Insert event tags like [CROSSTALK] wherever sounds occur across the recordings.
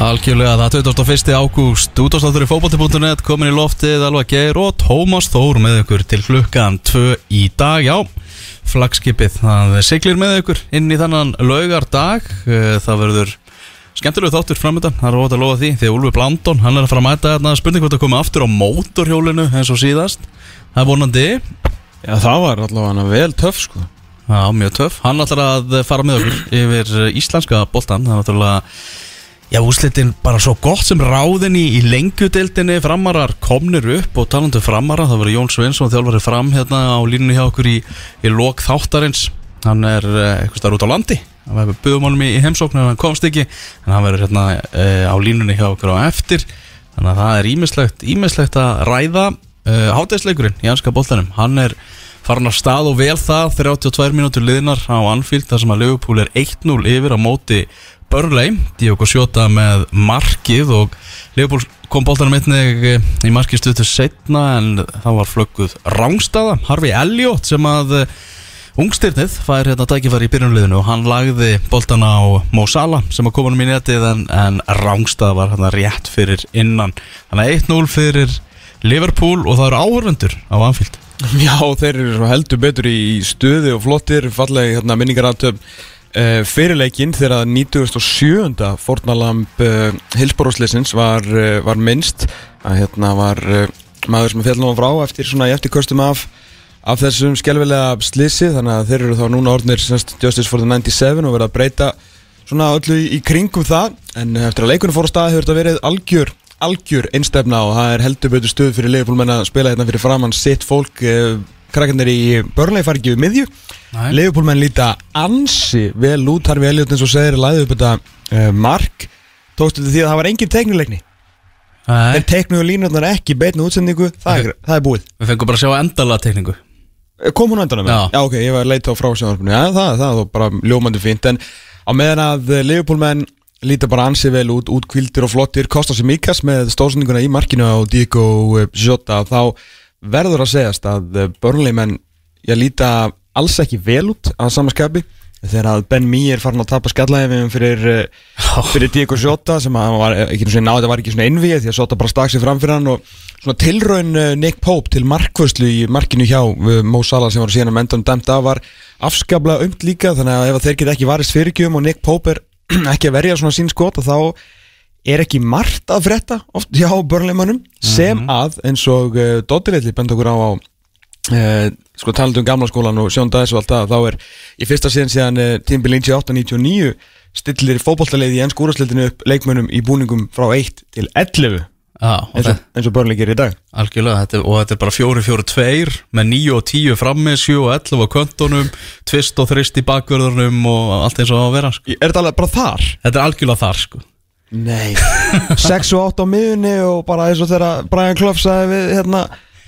Algjörlega það 21. ágúst útastáttur í fókbalti.net komin í loftið Alva Geir og Tómas Þór með ykkur til klukkan 2 í dag já, flagskipið það siglir með ykkur inn í þannan laugardag Eh, það verður skemmtilegu þáttur framöndan, það er óvægt að lofa því því að Úlfi Blandón, hann er að fara að mæta þarna spurning hvort að koma aftur á mótorhjólinu eins og síðast, það er vonandi Já, það var allavega vel töff sko Já, mjög töff. Hann ætlar að fara með okkur yfir íslenska boltan. Það er já, úslitin bara svo gott sem ráðin í, í lengjudeildinni. Framarar komnir upp og talandu framara. Það var Jón Sveinsson þjálfari fram hérna á línunni hjá okkur í, í lok þáttarins. Hann er eh, eitthvað starf út á landi. Hann var byggðum honum í, í heimsóknu en hann komst ekki. En hann verður hérna eh, á línunni hjá okkur á eftir. Þannig að það er ímislegt, ímislegt að ræða. Uh, Hátæðsleikurinn í anska boltanum, hann er farin af stað og vel það 32 mínútur liðnar á Anfield þar sem að Liverpool er 1-0 yfir á móti Burnley, Diogo Sjóta með markið og Liverpool kom boltanum einnig eh, í markið stutur setna en það var flögguð rángstaða, Harfi Elliot sem að eh, ungstyrnið fær hérna tækifæri í byrjunliðinu og hann lagði boltan á Mo Salah sem að koma um í netið en, en rángstaða var hérna rétt fyrir innan. Þannig að 1-0 fyrir Liverpool og það eru áhörvendur á Anfield. [LAUGHS] Já, þeir eru heldur betur í stöði og flottir fallegi hérna, minningaraftöf uh, fyrirleikinn þegar 97. fornalamb uh, Hilsborósleisins var, uh, var minnst að hérna var maður sem fjall nú frá eftir svona í eftirköstum af af þessum skelvilega slissi þannig að þeir eru þá núna orðnir semst, Justice for the 97 og verða að breyta svona öllu í, í kringum það en eftir að leikunum fór á stað hefur þetta verið algjör algjör einstefna og það er heldur betur stuð fyrir leifbólmenn að spila hérna fyrir framann sitt fólk eh, krakkarnir í börnleik fari ekki við miðju. Nei. leifbólmenn líta ansi vel út þar við Elliot eins og segir læði upp þetta uh, mark. Tókstu þetta því að það var engin teknilegni Nei, þeir teknuðu línutnar ekki beitnu útsendingu. Það er, það er búið. við fengum bara að sjá endala tekningu Eh, kom hún endan á mig? Já. Já, ok, ég var að leita á frásjónarfinu Já, það, það var bara ljómandi fínt En á meðan að Leopoldmenn líta bara ansið vel út, útkvildir og flottir Kostas Mikas með stóðsendinguna í markinu á Diego eh, Jota Þá verður að segjast að börnleimenn Ég líta alls ekki vel út að samaskapi Þegar að Ben Mee er farin að tapa skallæðum fyrir, eh, [LAUGHS] fyrir Diego Jota sem var ekki svona náði, það var ekki svona einvið því að Jota bara stakk sig fram fyrir hann og svona tilraun eh, Nick Pope til markvörslu í markinu hjá eh, Mo Salah sem var síðan að mentan dæmt af var afskaplega umt líka þannig að ef þeir geta ekki varist fyrirgjöfum og Nick Pope er [CLEARS THROAT] ekki að verja svona sín skot þá er ekki margt að frétta oft hjá börnleimannum sem að eins og uh, Dottirilli benda okkur á á uh, sko talandi um gamla skólan og Sjón Dæs og allt það þá er í fyrsta síðan síðan uh, tímbil 98-99 stillir fótbolltaleið í ennsku úrastleitinu upp leikmönnum í búningum frá 1 til 11 Já, og eins og, og börnleikir í dag algjörlega þetta, er- og þetta er bara 4-4-2 með 9 og 10 frammi 7 og 11 á köntunum tvist og þrist í bakvörðunum og allt eins og að vera sko. Er þetta alveg bara þar? þetta er algjörlega þar sko. Nei. [LAUGHS] 6 og 8 á miðunni og bara eins og þegar Brian Clough sagði við hérna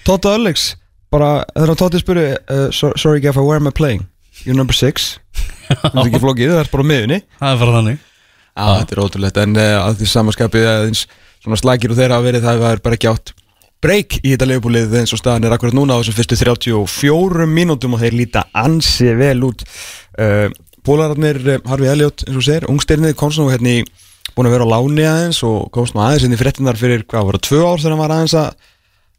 Tóta Ölliks bara þegar Tóti spurði uh, so- Sorry Geff, where am I playing? You're number 6 Það er ekki [LAUGHS] flókið, það er bara á miðunni það er bara þannig. Já, þetta er ótrúlegt en uh, að því samanskapið aðeins svona slagir og þeirra að verið það er bara ekki átt breyk í þetta leifbúlið eins og staðan er akkurat núna á þessum fyrstu 34 mínútum og þeir líta ansi vel út. Uh, Pólararnir uh, Harfi Elliot, eins og segir, ungstyrnið komst nú hérna í, búin að vera á láni aðeins og komst nú aðeins inn í fréttinar fyrir hvað var það, tvö ár þegar hann var aðeins að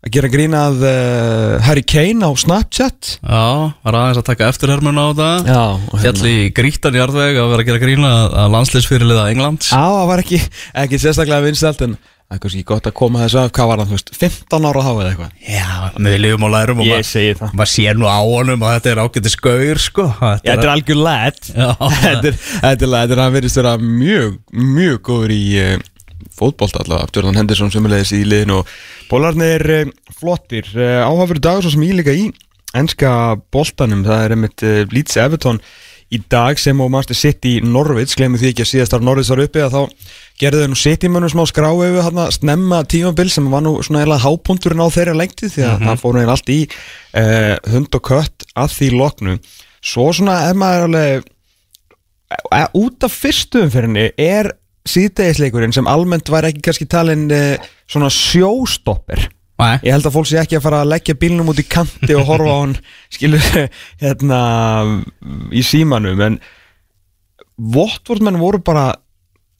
að gera grínað uh, Harry Kane á Snapchat? Já, var aðeins að taka eftirhermun á það. Já, og Fjall í grítan í arðveg að vera að gera grína að landsliðsfyrirliða Englands. Já, það var ekki, ekki sérstaklega vinsælt en það er kannski gott að koma þessu af. Hvað var það, þú veist, 15 ára eða eitthvað? Já, við lifum og lærum og maður maður sér nú á honum og þetta er ágætið skauður sko. Þetta er algjör lett [LAUGHS] Já. [LAUGHS] Þetta er, þetta er, þetta er, hann verðist vera mjög, mjög góður í uh, fótbolt allavega. Jordan Henderson sömulegis í liðinu og Pólarnir uh, flottir. Uh, áhafur dagur svo sem ég líka í enska boltanum, það er einmitt Leeds Everton í dag sem og Master City Norvits, glemum því ekki að síðast þar Norvits var uppi að þá gerðu þau nú City mönnum smá skrá yfir hann snemma tímabil sem var nú svona eða hápunturinn á þeirra lengti því að það fór nú allt í uh, hund og kött að því loknu. Svo svona ef maður alveg e, út af fyrstu umfyrinni er síðdegisleikurinn sem almennt var ekki kannski talin uh, svona sjóstopper Nei, Ég held að fólk sé ekki að fara að leggja bílnum út í kanti og horfa á hann [LAUGHS] skilur hérna í símanum en Votvort voru bara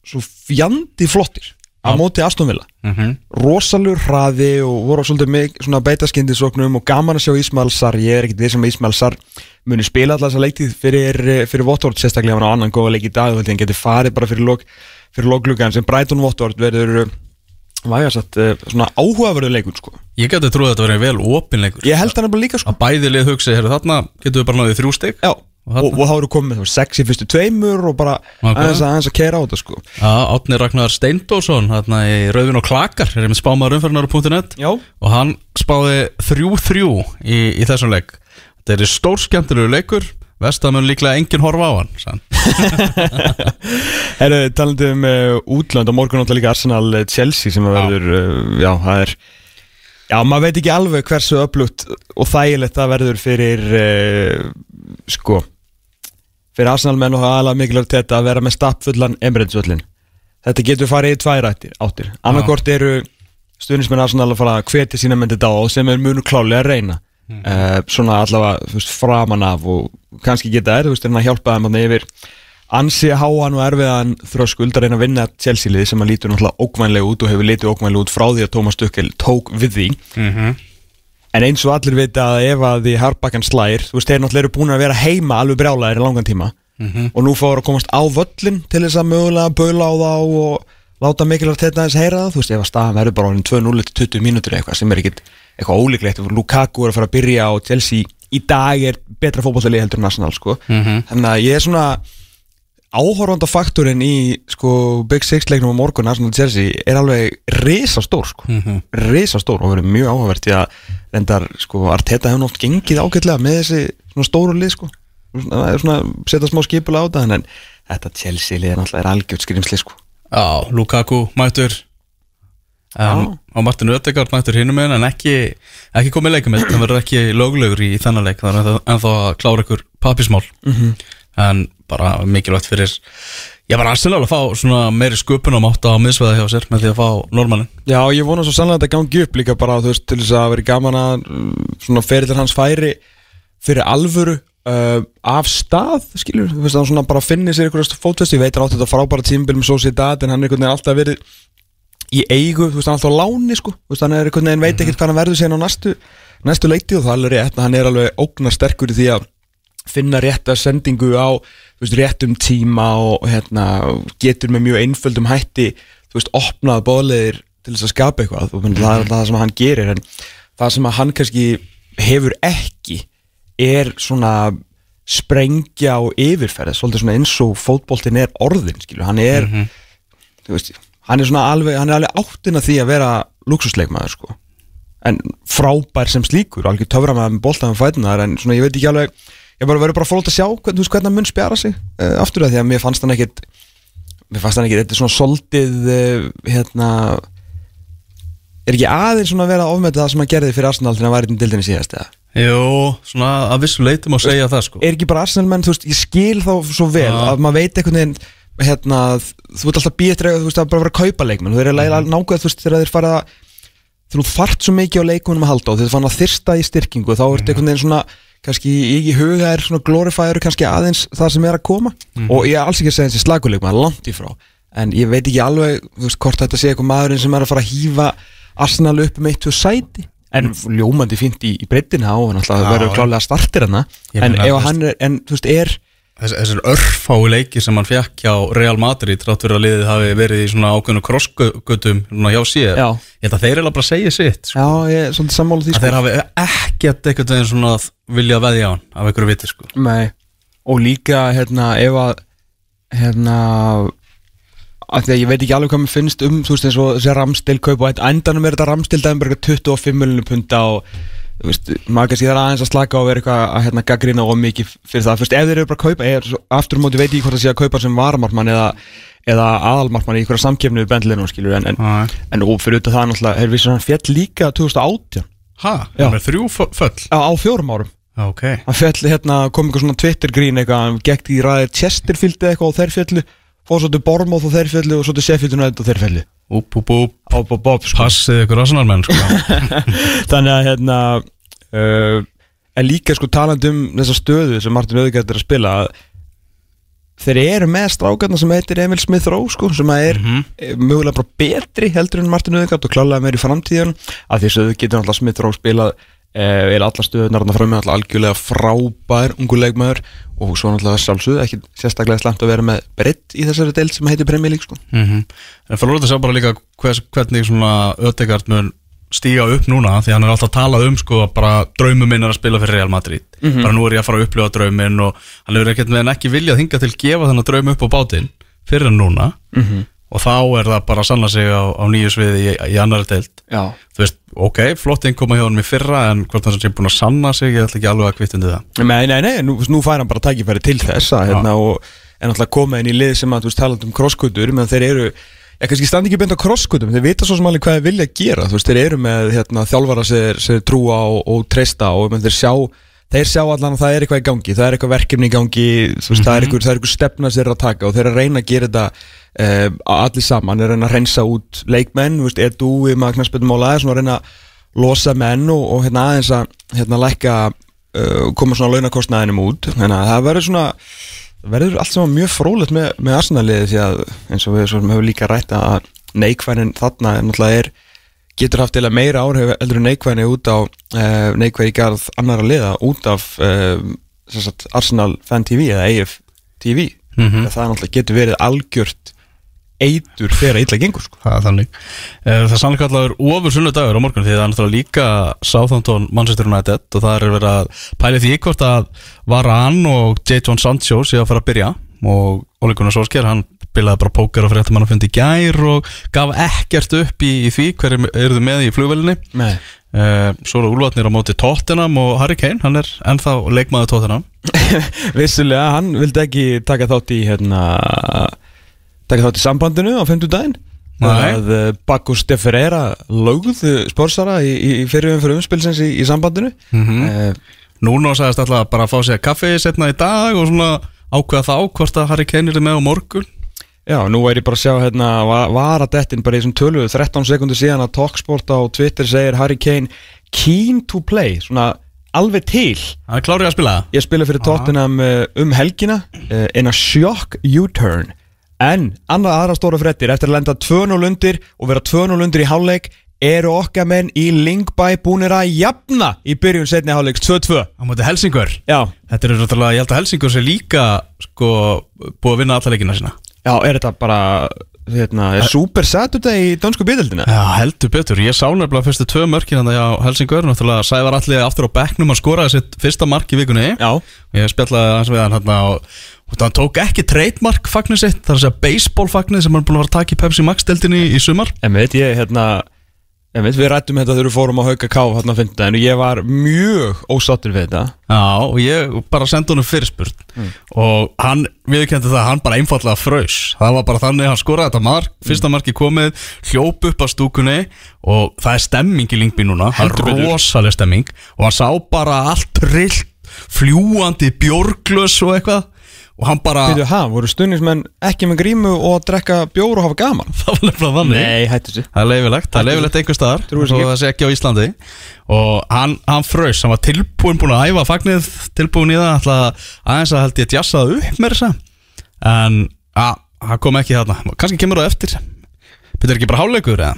svo fjandi flottir á móti Aston Villa. Mhm. Rosalur hraði og voru svolítið mik svona beitaskindisóknum og gaman að sjá Ismail Sar ég er ekkert við sem Ismail Sar muni spila alltaf þessa leiktið fyrir, fyrir Votvort sérstaklega hann á annan góða leik í dag og hann geti farið bara fyrir lok fyrir loklugan sem Brighton Votvort verður vægasatt svona áhugaverðu leikun sko. Ég geti trúið að þetta verið vel opinleikur Ég held hann bara líka sko. Að bæði lið hugsi, herru þarna getum við bara náðið þrjú stig. Já, Og þá eru komið sex í fyrstu tveimur og bara aðeins að, keira á þetta sko. Já, Átni Ragnar Steindórsson þarna í Rauðin og Klakar er með spámaður umferðnar.net Já. Og hann spáði 3-3 í, í þessum leik. Þetta er stór skemmtilegu leikur Vestamun líklega enginn horfa á hann. [LAUGHS] Herru, talandi um uh, útlönd og morgun náttúrulega líka Arsenal uh, Chelsea sem að verður, uh, já, það er Já, maður veit ekki alveg hversu öflugt og þægilegt það verður fyrir uh, sko fyrir Arsenal menn og það er aðalega mikilvægt þetta að vera með stappfullan Emirates-völlin Þetta getur farið í tvær áttir Annarkort eru stuðnismenn Arsenal að fara að hvetja sína myndið á og sem er munu klálega að reyna. Uh, svona allavega veist, framan af og kannski geta er, þú veist, reyna að hjálpa þeim þarna yfir. Ansi háan og erfiðan þröskuld að reyna að vinna Chelsea-lið sem að lítur náttúrulega ókvænlega út og hefur litið ókvænlega út frá því að Thomas Tuchel tók við því en eins og allir vita að ef að því Harbakkan slægir, þú veist, þeir náttúrulega eru búin að vera heima alveg brjálæðir í langan tíma. Og nú fáur að komast á völlin til þess að mögulega baula á þá og láta mikilvægt þetta aðeins heyra það, þú veist, ef að staðan verður bara orðin 2-0 til 20 mínútur eitthvað sem er ekkit eitthvað ólíklegt, Lukaku er að fara að byrja og Chelsea í dag er betra fótballtali heldur en Arsenal, sko. Þannig að ég er svona áhorfanda faktorinn í sko Big Six leiknum á morgun Arsenal Chelsea er alveg risastór sko, risastór og verið mjög áhugavert því að reyndar sko Arteta hefur nátt gengið ágætlega með þessi stóru lið sko. Setja smá skipula á það en þetta Chelsea lið er náttúrulega algjört skrimsli sko. Já, Lukaku mættur. En, og Martin Ödegard mættur hinum með en ekki, ekki komið leikum það verður ekki löglegur í þennan leik það er ennþá að klára ykkur papismál en bara mikilvægt fyrir ég var aðstæðlega að fá svona meiri sköpun á mátta á miðsveða hjá sér með því að fá normannin Já, ég vona svo sannlega að þetta gangi upp líka bara þú veist til þess að vera gaman að mm, svona ferillir hans færi fyrir alvöru uh, af stað skilur, þú veist hann svona bara finni sér einhverjast fótvest, ég veit hann átti þetta frábæra tímbil með Sociedad en hann er einhvern veginn alltaf verið í eigu, þú veist hann er alltaf á láni sko, þú veist hann er einhvern veginn veit ekkert hvað hann verður síðan á næstu, næstu leikti og það er alveg hann er alveg ógnar sterkur í því að finna rétta sendingu á veist, réttum tíma og hérna, getur með mjög einföldum hætti þú veist, opnað bóðleðir til þess að skapa eitthvað. Og mm það er alltaf það sem hann gerir en það sem að hann kannski hefur ekki er svona sprengja og yfirferð svolítið svona eins og fótboltin er orðin skilur, hann er þú veist, hann er svona alveg, hann er alveg áttin að því að vera luxusleikmaður sko. En frábær sem slíkur, alveg töfra með með fætunar en svona ég veit ekki alveg ég bara verður bara fólk að sjá hvern, veist, hvernig hann mun spjara sig uh, aftur að því að mér fannst hann ekkit mér fannst hann ekkit, þetta er svona soldið uh, hérna er ekki aðeins svona að vera ofmeta það sem hann gerði fyrir Arsenal þegar hann var í dildinni síðast eða Jú, svona að vissu leitum að segja það sko er ekki bara Arsenal menn, þú veist, ég skil þá svo vel Já. að maður veit einhvern veginn hérna, þú ert alltaf að þú veist, að bara vera að kaupa leikmenn, þú er Mhm. nákvæð þú veist, þegar þeir fara þú þart svo mikið á leikunum að halda og þeir fann að þyrsta í styrkingu, þá Mhm. ert einhvern veginn svona kannski í, huga er svona glorifæður kannski aðeins það sem er að koma. Mhm. og ég er alls ekki að segja þessi slaguleikmann langt í frá, en ég veit ekki alveg veist, hvort þetta sé eitthvað maðurinn sem er að fara að hýfa Arsenal upp um eitt og sæti. En ljómandi fínt í, í breyttina á en alltaf verður klálega startir hana en ef hann er, en þú veist, er Þessar örfái leiki sem hann fekk hjá Real Madrid Trátt fyrir að liðið hafi verið í svona ákveðnu krossgötum svona hjá Já. Ég held að þeir eiginlega bara segja sitt sko. Já, ég er svolítið sammála því Að þeir hafi ekkert einhvern veginn svona vilja veðja á hann af einhverju viti sko. Nei, og líka hérna, ef að hérna að því að ég veit ekki alveg hvað mér finnst um þú veist eins og þessi ramstil kaup og endanum er þetta ramstil eitthvað 25 miljonir punta og maður kannski þarf aðeins að slaka og vera eitthvað að hérna gaggrina og mikið fyrir það, fyrst ef þeir eru bara að kaupa er aftur móti veit ég hvort það sé að kaupa sem varamartmann eða, eða aðalmartmann í einhverja samkefni við bendlinu en, en, en fyrir auðvitað það náttúrulega er við svona fjall líka 2018 Ha? Já. Það er þrjú fö- föll? Á, á fjórum árum. Ok. Hann fell hérna, kom eitthvað svona Twitter grín eitthvað, gekk í ræðir Chesterfield eitthvað og þeir fjallu fór svo til Bormóð og þeir fjallu og svo til Sheffield United og þeir fjallu Úp, úp, úp á Bob Bob sko. Passið ykkur Arsenal-menn sko [LAUGHS] þannig að hérna uh, en líka sko talandi um þessa stöðu sem Martin Öðegært er að spila að þeir eru með strákarna sem heitir Emil Smith Rowe sko, sem að er Mhm. eh, mögulega bara betri heldur en Martin Öðegært og klálega meir í framtíðan að því að þau getur alltaf Smith Rowe spilað er alla stöðunar þarna alltaf algjörlega frábær unguleikmaður og svo náttúrulega sjálfsögðu ekki sérstaklega slemt að vera með breytt í þessari deild sem heitir Premier League sko. mm En fyrir að sjá bara líka hvers, hvernig svona Ödegard mun stíga upp núna því hann er alltaf að tala um sko bara draumum minn er að spila fyrir Real Madrid bara nú er ég að fara að upplifa drauminn og hann hefur ekkert með hann ekki viljað hinga til að gefa þennan draum upp á bátinn fyrir en núna -hmm. Og þá er það bara að sanna sig á, á nýju sviði í, í annari deild. Já. Þú veist, ok, flott innkoma hjá hann í fyrra en hvort hann sé búin að sanna sig ég ætla ekki alveg að kvittundi það. Nei, nei, nei, nú, nú fær hann bara tækifæri til þess að, hérna, og en alltaf koma inn í lið sem að, þú veist, talað um krosskutur menn þeir eru, ég kannski standi ekki beint á krosskutum þeir vita svo sem alveg hvað þeir vilja gera þú veist, þeir eru með, hérna, þjálfara sem þeir trúa og, og treysta og menn þeir sjá þeir sjá allan að það er eitthvað í gangi það er eitthvað verkefni í gangi, þú veist, er eitthvað, það er eitthvað stefna sem þeir eru að taka og þeir að reyna að gera þetta uh, allir saman, þeir að reyna að reynsa út leikmenn, þú veist, Edu í magnarspöldum er svona að reyna að losa menn og, og hérna aðeins að hérna lækka uh, koma svona launakostnaðinum út. Að það verður svona það verður allt saman mjög frólægt með, með Arsenaliði því að eins og við hefur líka rætt að neikvænin þarna er náttúrulega er getur haft eða meira áhrif eldur en neikvæni út á uh, neikvæni í garð annara liða út af uh, sagt, Arsenal Fan TV eða AF TV Mhm. það náttúrulega getur verið algjört eitur þegar illa gengur sko. það er þannig Eh, það er sannleika allavega ofur sunnudagur á morgun því það er náttúrulega líka Southampton Manchester United og það er verið að pæli því hvort að Varan og Jadon Sancho sé að fara að byrja og Ole Gunnar Solskjær hann bilaði bara póker og fyrir þetta mann að fundi gær og gaf ekkert upp í, í því hverju eru þið með í flugvelinni uh, svo eru úlvatnir á móti Tottenham og Harry Kane, hann er ennþá leikmaður Tottenham. [LAUGHS] Vissulega, hann vildi ekki taka þátt í hérna, taka þátt í sambandinu á 50 daginn að uh, Bakus de Ferreira lögð spórsara í, í, fyrirvæðum fyrir umspilsins í, í sambandinu. Mhm. uh, Núna sagðist alltaf bara að fá sér kaffi setna í dag og svona ákveða þá hvort að Harry Kane er með á morgun Já, nú er ég bara að sjá hérna va- varadettin bara í þessum tölu 13 sekundur síðan að Talksport á Twitter segir Harry Kane keen to play svona alveg til. Hann er klárið að spila. Það Ég spila fyrir Tottenham uh, um helgina uh, in a shock U-turn. En annað aðra stóra frettir Eftir að lenda 2-0 undir og vera 2-0 undir í hálfleik Eru okkar menn í Lingby búnir að jafna Í byrjun setni hálfleiks 2-2 Á móti Helsingur? Já, Þetta er náttúrulega, ég held að Helsingur sé líka sko, búið að vinna alla leikina sína já, er þetta bara hérna, er Super Saturday í dönsku byðildina? Já, heldur betur, ég sá nefnilega fyrstu tvö mörkin þannig á Helsingur, náttúrulega Sævar allir aftur á bekknum að skoraði sitt fyrsta mark í vikunni. Já, ég spjallaði hans við hann hérna og, hann tók ekki trademark fagnir sitt, það er að segja baseball fagnir sem hann búin að vera að taka í Pepsi Max deltinni í sumar. En veit ég hérna En veit, við rættum þetta þegar við fórum á Hauka K hérna á fimmtudaginn og ég var mjög ósáttur við þetta. Já, og ég bara sendi honum fyrirspurt og hann viðkendi það að hann bara einfallega frös það var bara þannig að hann skoraði þetta mark fyrsta marki komið, hljóp upp á stúkunni og það er stemming í Lingby núna það er betur. rosaleg stemming. Og hann sá bara allt trillt fljúandi bjórglös og eitthvað og hann bara, Veitu, ha, voru stundingsmenn ekki með grímu og að drekka bjór og hafa gaman? [LAUGHS] það var nefnilega þannig. Hættu sér Það er leifilegt, það er leifilegt einhver staðar Trúir þessu ekki. það sé ekki á Íslandi. Og hann, hann frös, hann var tilbúin búin að æfa fagnið, tilbúin í það ætla aðeins að held ég djassaði upp með þessa en að, hann kom ekki þarna, kannski kemur það eftir. Er ekki bara háleikur eða?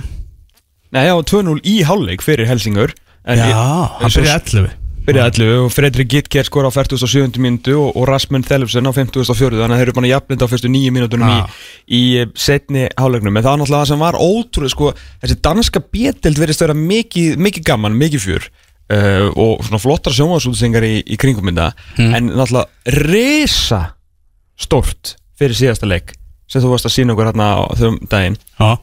Nei, já, 2-0 í hálfleik fyrir Helsingur en Já, ég- hann svo- byrjaði 11 Byrjaði 11 og Fredrik Gittger skor á 47. minútu og, og Rasmus Þellefsen á 54. Þannig að þeir eru bara jafnlind á fyrstu nýju mínútunum Já. í, í setni hálfleiknum En það var náttúrulega það sem var ótrúlega sko, Þessi danska bétild verðist vera mikið, mikið gaman, mikið fjör uh, Og svona flottar sjónvarsútsengar í, í kringum þetta En náttúrulega risa stórt fyrir síðasta leik Sem þú varst að sína okkur hérna á þau daginn Já,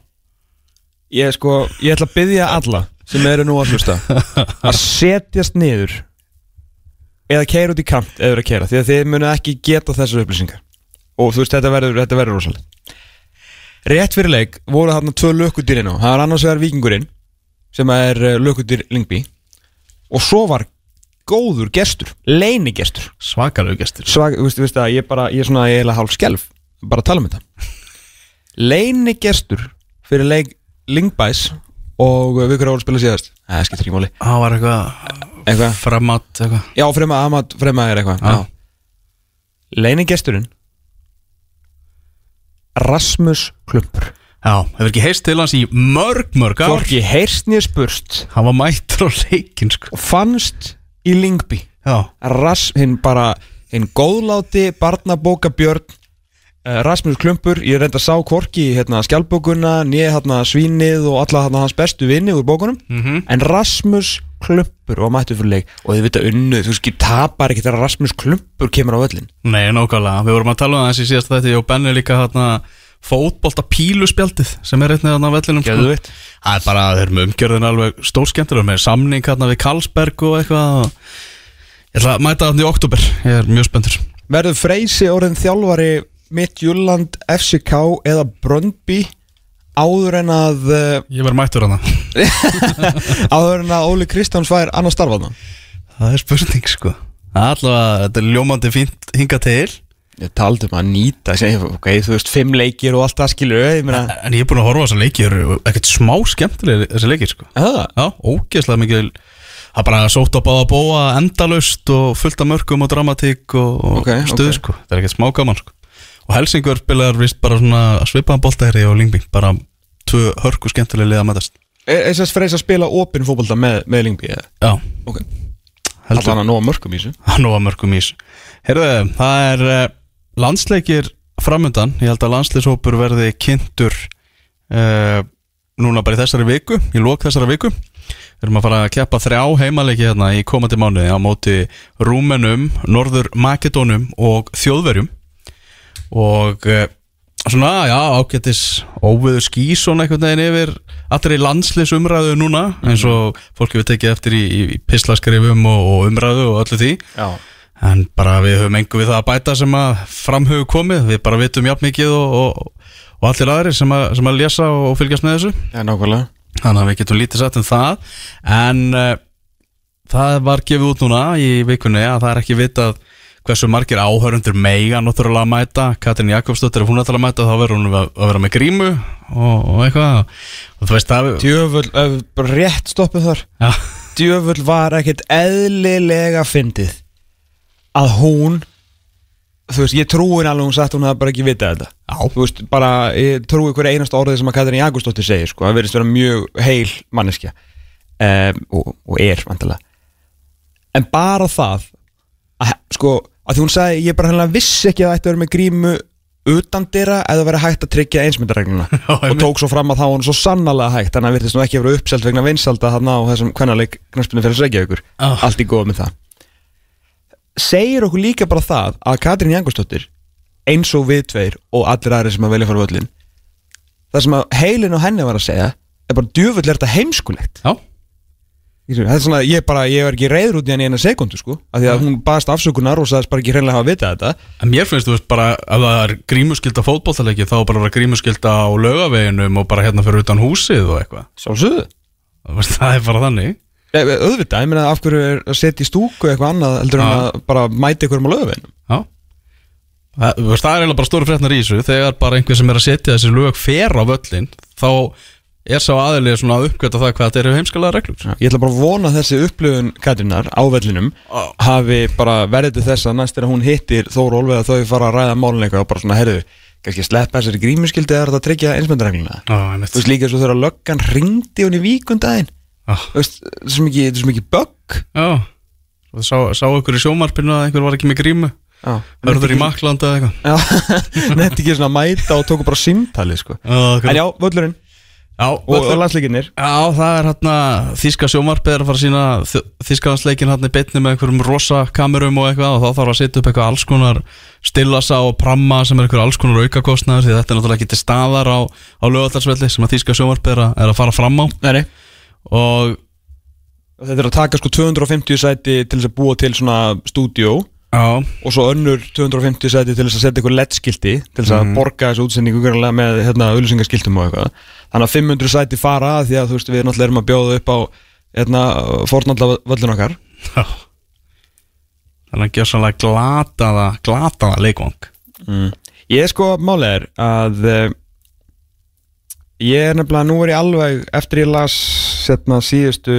Ég sko, ég ætla að byggja alla sem eru nú að hlusta [LAUGHS] að setjast niður eða keira út í kant eða eru að keira því að þið munu ekki geta þessar upplýsingar. Og þú veist, þetta verður, þetta verður rosalega Rétt fyrir leik voru þarna tvö lökudýr inn á. Það var annars vegar vikingurinn sem er lökudyr Lingby og svo var góður gestur Leinigestur Svakalegu gestur. Svag, þú veist, þú veist að ég bara, ég er svona, er eiginlega hálf skelf Bara að tala um þetta. Leinigestur fyrir leik Lingbæs Og við hverju að spila síðast Það skiptir ekki máli. Það var eitthvað Eitthvað? Framat eitthvað. Já, frema, Amat, frema er eitthvað Já. Leinigesturinn Rasmus Klumpur. Já, hefur ekki heist til hans í mörg, mörg ár. Hvorki heyrst nýr spurst. Hann var mættur á leikin sko. Og fannst í Lingby Já, Ras, hinn bara hinn góðláti barnabókabjörn uh, Rasmus Klumpur. Ég reynda að sá hvorki hérna, skjálbókuna nýja hérna, svínið og alla hérna, hans bestu vinni úr bókunum. Mhm. en Rasmus Klumpur var mættu fyrir leik og þið vita unnu, þú veist, tapar ekki þegar Rasmus Klumpur kemur á öllin nei, nákvæmlega. Við vorum að tala um það þessi síðast þetta og Benni líka hérna fótbolta píluspjaldið sem er þarna á vellinum sko. Það er bara, þeir eru með umgjörðin alveg stórskemmtilega með samning hérna við Karlsberg og eitthvað og Ég ætla að mæta þarna í oktober, ég er mjög spenntur. Verður Freysi orðin þjálfari Midtjúland, FCK eða Bröndby áður en að uh, Ég verð mættur hana [LAUGHS] áður en að Óli Kristjáns fær annar starfaðna Það er spurning sko. Allavega, þetta er ljómandi fínt hinga til. Ég taldi um að nýta segi, okay, þú veist, fimm leikir og allt það skilur ég meina, En ég er búin að horfa á þessa leiki Þeir eru ekkert smá skemmtilega þessi leikir sko. Það? Já, ógeðslega mikil Það er bara sótt á báða bóa endalaust og fullt af mörgum og dramatík og, og Ok, stuð ok. sko. Það er ekkert smá gaman sko Og Helsingur spilar vist bara svona svipaðan boltæri og Lingby Bara tvö hörku skemmtilega liða að mætast. Er þess Freysi að spila opinn fótbolta með, með Lingby? Já, ok, heldur. Allan að nóga mörgum í þessu? Það nú að mörgum ís Herðu, það er uh, landsleikir framundan. Ég held að landsleishópur verði kynntur uh, Núna bara í þessari viku Í lók þessari viku. Við erum að fara að keppa þrjá heimaleiki hérna í komandi mánuði á móti Rúmenum, Norður Makedónum og Þjóðverjum og uh, svona, já, ágættis óviður skís svona einhvern veginn yfir allri landsleisumræðu núna eins og fólk hefur tekið eftir í, í pislaskrifum og, og umræðu og öllu því. Já, En bara við höfum engu við það að bæta sem að framhugðu komið, við bara vitum jafn mikið og, og, og allir aðrir sem að, sem að lesa og fylgjast með þessu. Já, nákvæmlega. Þannig að við getum lítið satt um það. En uh, það var gefið út núna í vikunni að það er ekki vitað hversu margir áhörundur meiga náttúrulega að mæta. Katrin Jakobsdóttir, ef hún ætlar að mæta þá verður hún að, að vera með grímu og, og eitthvað. Og þú veist það djöfull, bara rétt stoppuð þar. Já, djöfull var ekkert eðlilega fyndið að hún þú veist, ég trúin alveg hún sagt hún hafði bara ekki vitað þetta. Já. þú veist, bara, ég trúi hver einasta orðið sem að Katrin Jakobsdóttir segir, sko, það verðist vera mjög heil manneskja. Um, og, og er, vantilega en bara það að, sko, að því hún sagði, ég bara hennilega vissi ekki að það ætti að vera með grímu utan dyra eða verið hægt að tryggja einsmyndaregluna. [LAUGHS] Og tók svo fram að það var hún svo sannarlega hægt þannig að virðist nú ekki að vera uppselt vegna vinsalda þarna á þessum kvennaleik knarspinu fyrir Reykjavíkur. Ah. allt í góð með það. Segir okkur líka bara það að Katrín Jangostóttir eins og við tveir og allir aðri sem að velja fara völlin það sem að heilin og henni var að segja er bara djöfull er þetta heimskulegt. Já, það er svona, ég bara, ég var ekki reyður út í hann í eina sekundu sko, af því að hún baðast afsökunar og sagðist bara ekki hreinlega hafa vitað þetta. En mér finnst þú veist bara að það er grímuskylda fótbolltaleiki þá er bara vera grímuskylda á laugaveginum og bara hérna fyrir utan húsið og eitthvað. Sjálfsögðu. Það er bara þannig. Eh, auðvitað, ég meina af hverju er að setja í stúku eitthvað annað heldur en að bara mæta ykkur um á lögaveinum Já. Það, það er eiginlega bara stóru fréttnar í þessu. Þegar bara einhver sem er að setja þessi lög fer á völlin þá er sá aðeins svona að uppgöta það hvað þetta eru heimskalega reglur. Ég ætla bara að vona að þessi upplöfun Katrínar á vellinum hafi bara verið til þess að næst er að hún hittir Þóru Olveig að þau fara að ræða málinleika og bara svona, herðu, kannski sleppa þessari grímuskildi eða er þetta að tryggja einmitt. Þú veist líka svo þegar löggan ringdi hún í víkundaginn Já, Þú veist, þetta er svo mikið, þetta er svo mikið bögg. Já Svo sá, sá ykkur í sjómarpinu að einhver var ekki með grímu. Já, Hörður í maklanda eða eitthvað. Já, [LAUGHS] nefndi ekki svona að mæta og tóku bara símtali sko. Já, En já, völlurinn já, og, og landsleikinnir Já, það er hérna Þíska sjómarpið er að fara að sína Þískalandsleikin hérna í betni með einhverjum rosa kamerum og eitthvað og þá þarf að setja upp eitthvað alls konar stillasa og pramma sem er einhver alls konar aukakostnaður því þetta er náttúrulega ekki til staðar á, á lögatarsvelli sem að Þíska sjómarpið er, er að fara fram á. Nei, og Þetta er að taka sko 250 sæti til þess að búa til svona stúdíó já, og svo önnur 250 sæti til þess að setja eitthvað LED-skilti til þess að borga þessu útsendingu með hérna, auðlýsingaskiltum og eitthvað. Þannig að 500 sæti fara því að þú veist við náttúrulega erum að bjóða upp á hérna, fornalla völlun okkar. Já. Þannig að gjössalega glataða glataða leikvang. Ég sko, málið er að uh, ég er nefnilega, nú er ég alveg eftir ég las setna síðustu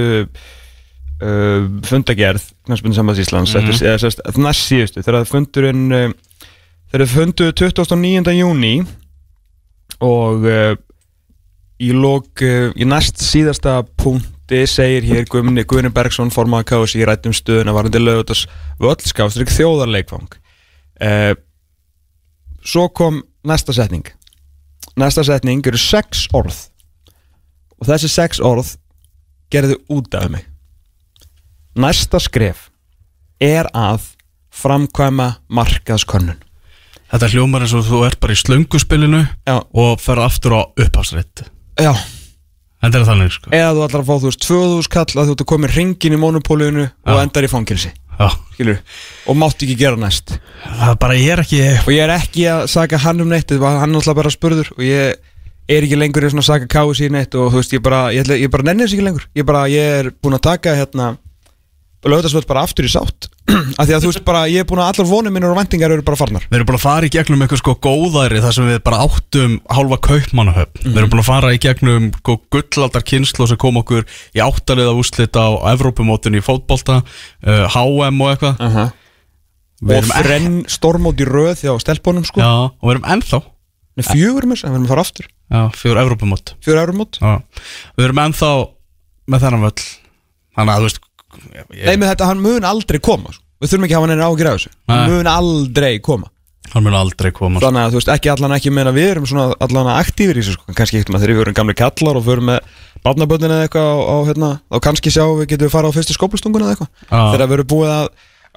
uh, fundagerð knæspunni sambands Íslands mm eftir, eða, næst síðustu, þegar fundurinn uh, þegar það fundu 29. júni og uh, í lók uh, í næst síðasta punkti segir hér Guðni, Guðni Bergson formaða kási í rættum stöðuna varandi lögutas völdskafstrík þjóðarleikfang. Uh, svo kom næsta setning. Næsta setning eru sex orð. Og þessi sex orð gerðu út af mig næsta skref er að framkvæma markaðskönnun. Þetta hljómar eins og þú ert bara í slönguspilinu Já. og ferð aftur á upphásreitt já, Þetta er þannig sko. Eða þú ætlar að fá þú veist 2000 kall að þú ert að koma ringin í monopólinu og endar í fangilsi og mátt ekki gera næst. Það er bara ég er ekki og ég er ekki að saka hann um neitt hann alltaf bara spurður og ég er ekki lengur í svona að saka kási í neitt og þú veist, ég bara, ég, ég bara nenni þess ekki lengur. Ég bara, ég er búin að taka hérna lögðarsvöld bara aftur í sátt. [CLEARS THROAT] Af því að þú veist bara, ég er búin að allar vonum minnur og vendingar eru bara farnar. Við erum búin að fara í gegnum eitthvað sko góðæri þar sem við bara áttum hálfa kaupmannahöfn. Við erum búin að fara í gegnum sko, gullaldar kynslu sem kom okkur í áttaliða úslit á, á Evrópumótinu í fótbolta uh, HM og eitthvað. Uh -huh. Við og þrenn stormót í röð hjá stelpunum sko. Já, og við erum ennþá. Nei, fjögur með þess, við erum að fara aftur. Já, Evrópumót. Fjögur árum mót Já, við erum ennþá með þennan völl. Þannig að þú veist ég, Nei, með þetta, hann mun aldrei koma sko. við þurfum ekki að hafa neina ágjur af þessu hann Nei. mun aldrei koma Hann mun aldrei koma sko. þannig að þú veist, ekki allan ekki meina við erum svona allan aktífir í þessu sko. kannski maður þegar við erum gamli kallar og förum með barnaböndin eða eitthvað á, á hérna, og kannski sjá við getum við fara á fyrstu skóplustunguna eða eitthvað Já. þegar við erum búið að,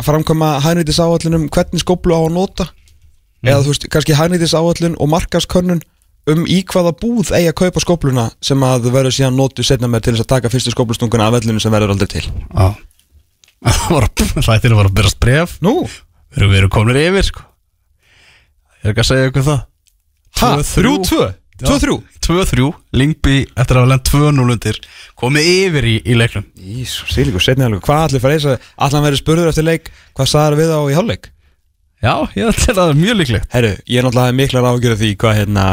framkoma hænýtis áallunum hvernig skóplu á að nota eða þú veist, kannski hænýtis áallun og markaskönnun um í hvaða búð eigi að kaupa skópluna sem að verður síðan notu setna með til þess að taka fyrstu skóplustunguna af vellinu sem verður aldrei til? Já. Rættinu var að byrjast bref Nú, Við erum, komin yfir sko. Ég er ekki að segja ykkur það. Já. Tvö, þrjú? 2-3, Lingby eftir að hafa lent 2-0 undir komið yfir í, í leiknum. Ísú, sílíku, setni hálfleik Hvað allir fara þess að allan verið spurður eftir leik Hvað sagðar við á í hálfleik? Já, ég ætla að það er mjög líklegt. Herru, ég er náttúrulega miklar ágjörð því hvað hérna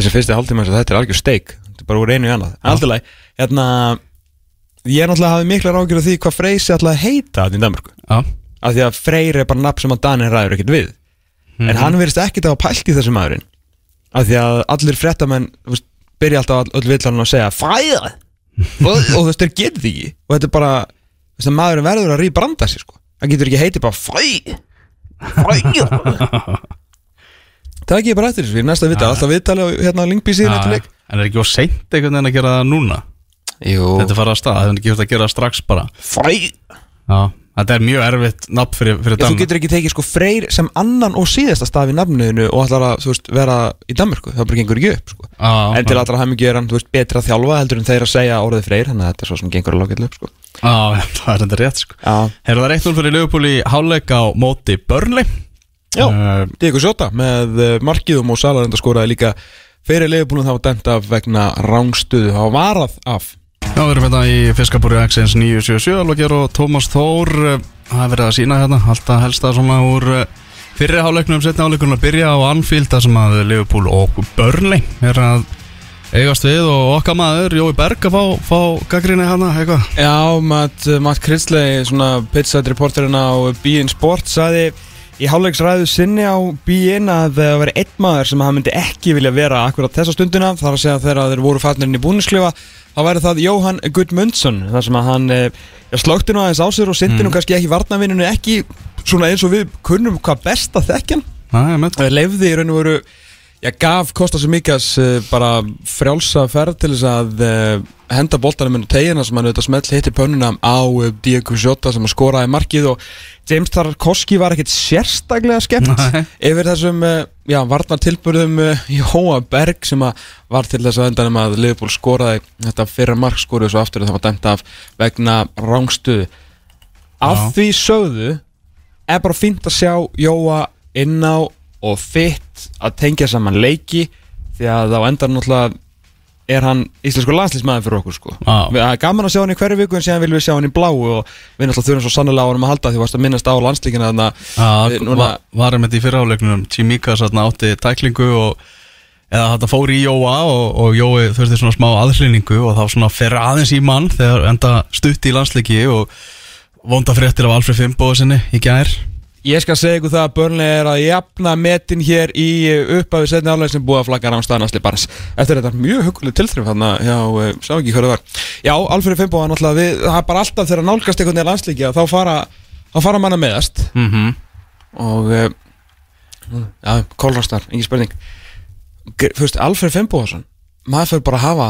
Þessi fyrsti hálftíma eins og þetta er algjör steik. Þetta er bara úr einu í annað. Alltaf leik, hérna Ég er náttúrulega hafði miklar ágjörð því hvað Freysi að heita þetta í Danmarku Já, Af því að Freyr er bara nafn sem að Danir ræður ekkert við. En hann verðist ekkert að hafa pælt í þessu maðurinn. Af því að allir fréttamenn þú veist, Byrja alltaf all- öll villan að segja Fæða! Og, og þú veist, þeir getur því ekki. Og þetta er bara þú veist, að Maðurinn verður að rýbranda sig sko. Hann getur ekki heitið bara Fæ Fæ [LAUGHS] Er ekki bara eftir þessu, í næsta vita Alltaf viðtali á hérna Lingby síðan eftir leik. En er ekki á seint einhvern veginn að gera það núna? Jú. Þetta fara að stað, það er ekki hægt að gera það strax bara. Fæ Já, þetta er mjög erfitt nafn fyrir, fyrir Þú Dan getur ekki tekið sko Freyr sem annan og síðasta staf í nafniðinu og ætlar að þú veist, vera í Danmarku það bara gengur ekki upp sko. Já, en til allra hafði mikið er hann þú veist, betra að þjálfa heldur en þeir að segja orðið Freyr þannig að þetta er svo sem gengur að lágætlu upp sko. Já, [LAUGHS] það er enda rétt sko. Herra það er 1-0 fyrir Liverpool í hálfleik á móti Burnley Já. uh, Diego Sjóta með uh, markiðum og Salarenda skoraði líka fyrir leifbúlun það var dæmt af vegna rángstuðu það var varað af. Já, við erum hérna í Fiskabúri Accents 977 Alveg og Tómas Þór uh, Það er verið að sína hérna Alltaf helsta svona úr fyrri hálfleiknum Setni hálfleiknum að byrja á Anfield Það sem að Liverpool og Burnley Er að eigast við Og okkar maður, Jói Berg að fá, fá gaggrinni hérna eitthvað? Já, Matt, Matt Kritzley svona pizzat reporterinn á BN Sport saði í hálfleiksræðu sinni á BN að það veri einn maður sem hann myndi ekki vilja vera akkurat þessa stundina þar að segja þegar þeir voru fannirinn í búnisklifa þá væri það Jóhann Gudmundsson þar sem að hann eh, ja, slökti nú aðeins á sér og syndi nú kannski ekki varnavinninu ekki svona eins og við kunnum hvað Það er með Það leifði í raun og veru Já, gaf Kostas Mikas uh, bara frjálsa ferð til þess að uh, henda boltanum inn á tegina sem hann auðvitað smelt hitti pönnuna á uh, Diego Jota sem að skoraði markið og James Tarkovski var ekkert sérstaklega Nei. yfir þessum uh, já, varnar tilbörðum uh, Jóa Berg sem var til þess að endanum að Liverpool skoraði þetta fyrra mark skoraði svo aftur og það var dæmt af vegna rángstuðu af því sögðu er bara fínt að sjá Jóa inn á og fitt að tengja saman leiki því að á endar náttúrulega er hann íslensku landslýsmæður fyrir okkur sko. Já. Við- Það er gaman að sjá hann í hverju viku en síðan viljum við sjá hann í bláu og við náttúrulega þurfum svo sannlega á hann að halda því að minnast á landslíkina þarna Já, Við- núna- va- var einmitt í fyrraáleiknum Chimika satna átti tæklingu og eða þetta fór í Jóa og, og Jói þurfti svona smá aðhlýningu og þá svona fer aðeins í mann þegar enda stutt í landsleiki og vonda fréttir af Alfred Fimbo sinni í gær Ég skal segja ykkur það að Burnley er að jafna metin hér í upphafi setni álega sem búið að flagga ránstæðan Asli Barnes Eftir þetta mjög huguleg tilþrif hann já, eh, sá ekki hvað það var. Já, Alfred Fimbo var náttúrulega við, það er bara alltaf þegar nálgast einhvern veginn landslíki að þá fara, þá fara manna meðast. Mm -hmm. og uh, já, kólrastar, engin spurning. Veist, Alfred Fimboðsson maður fyrir bara að hafa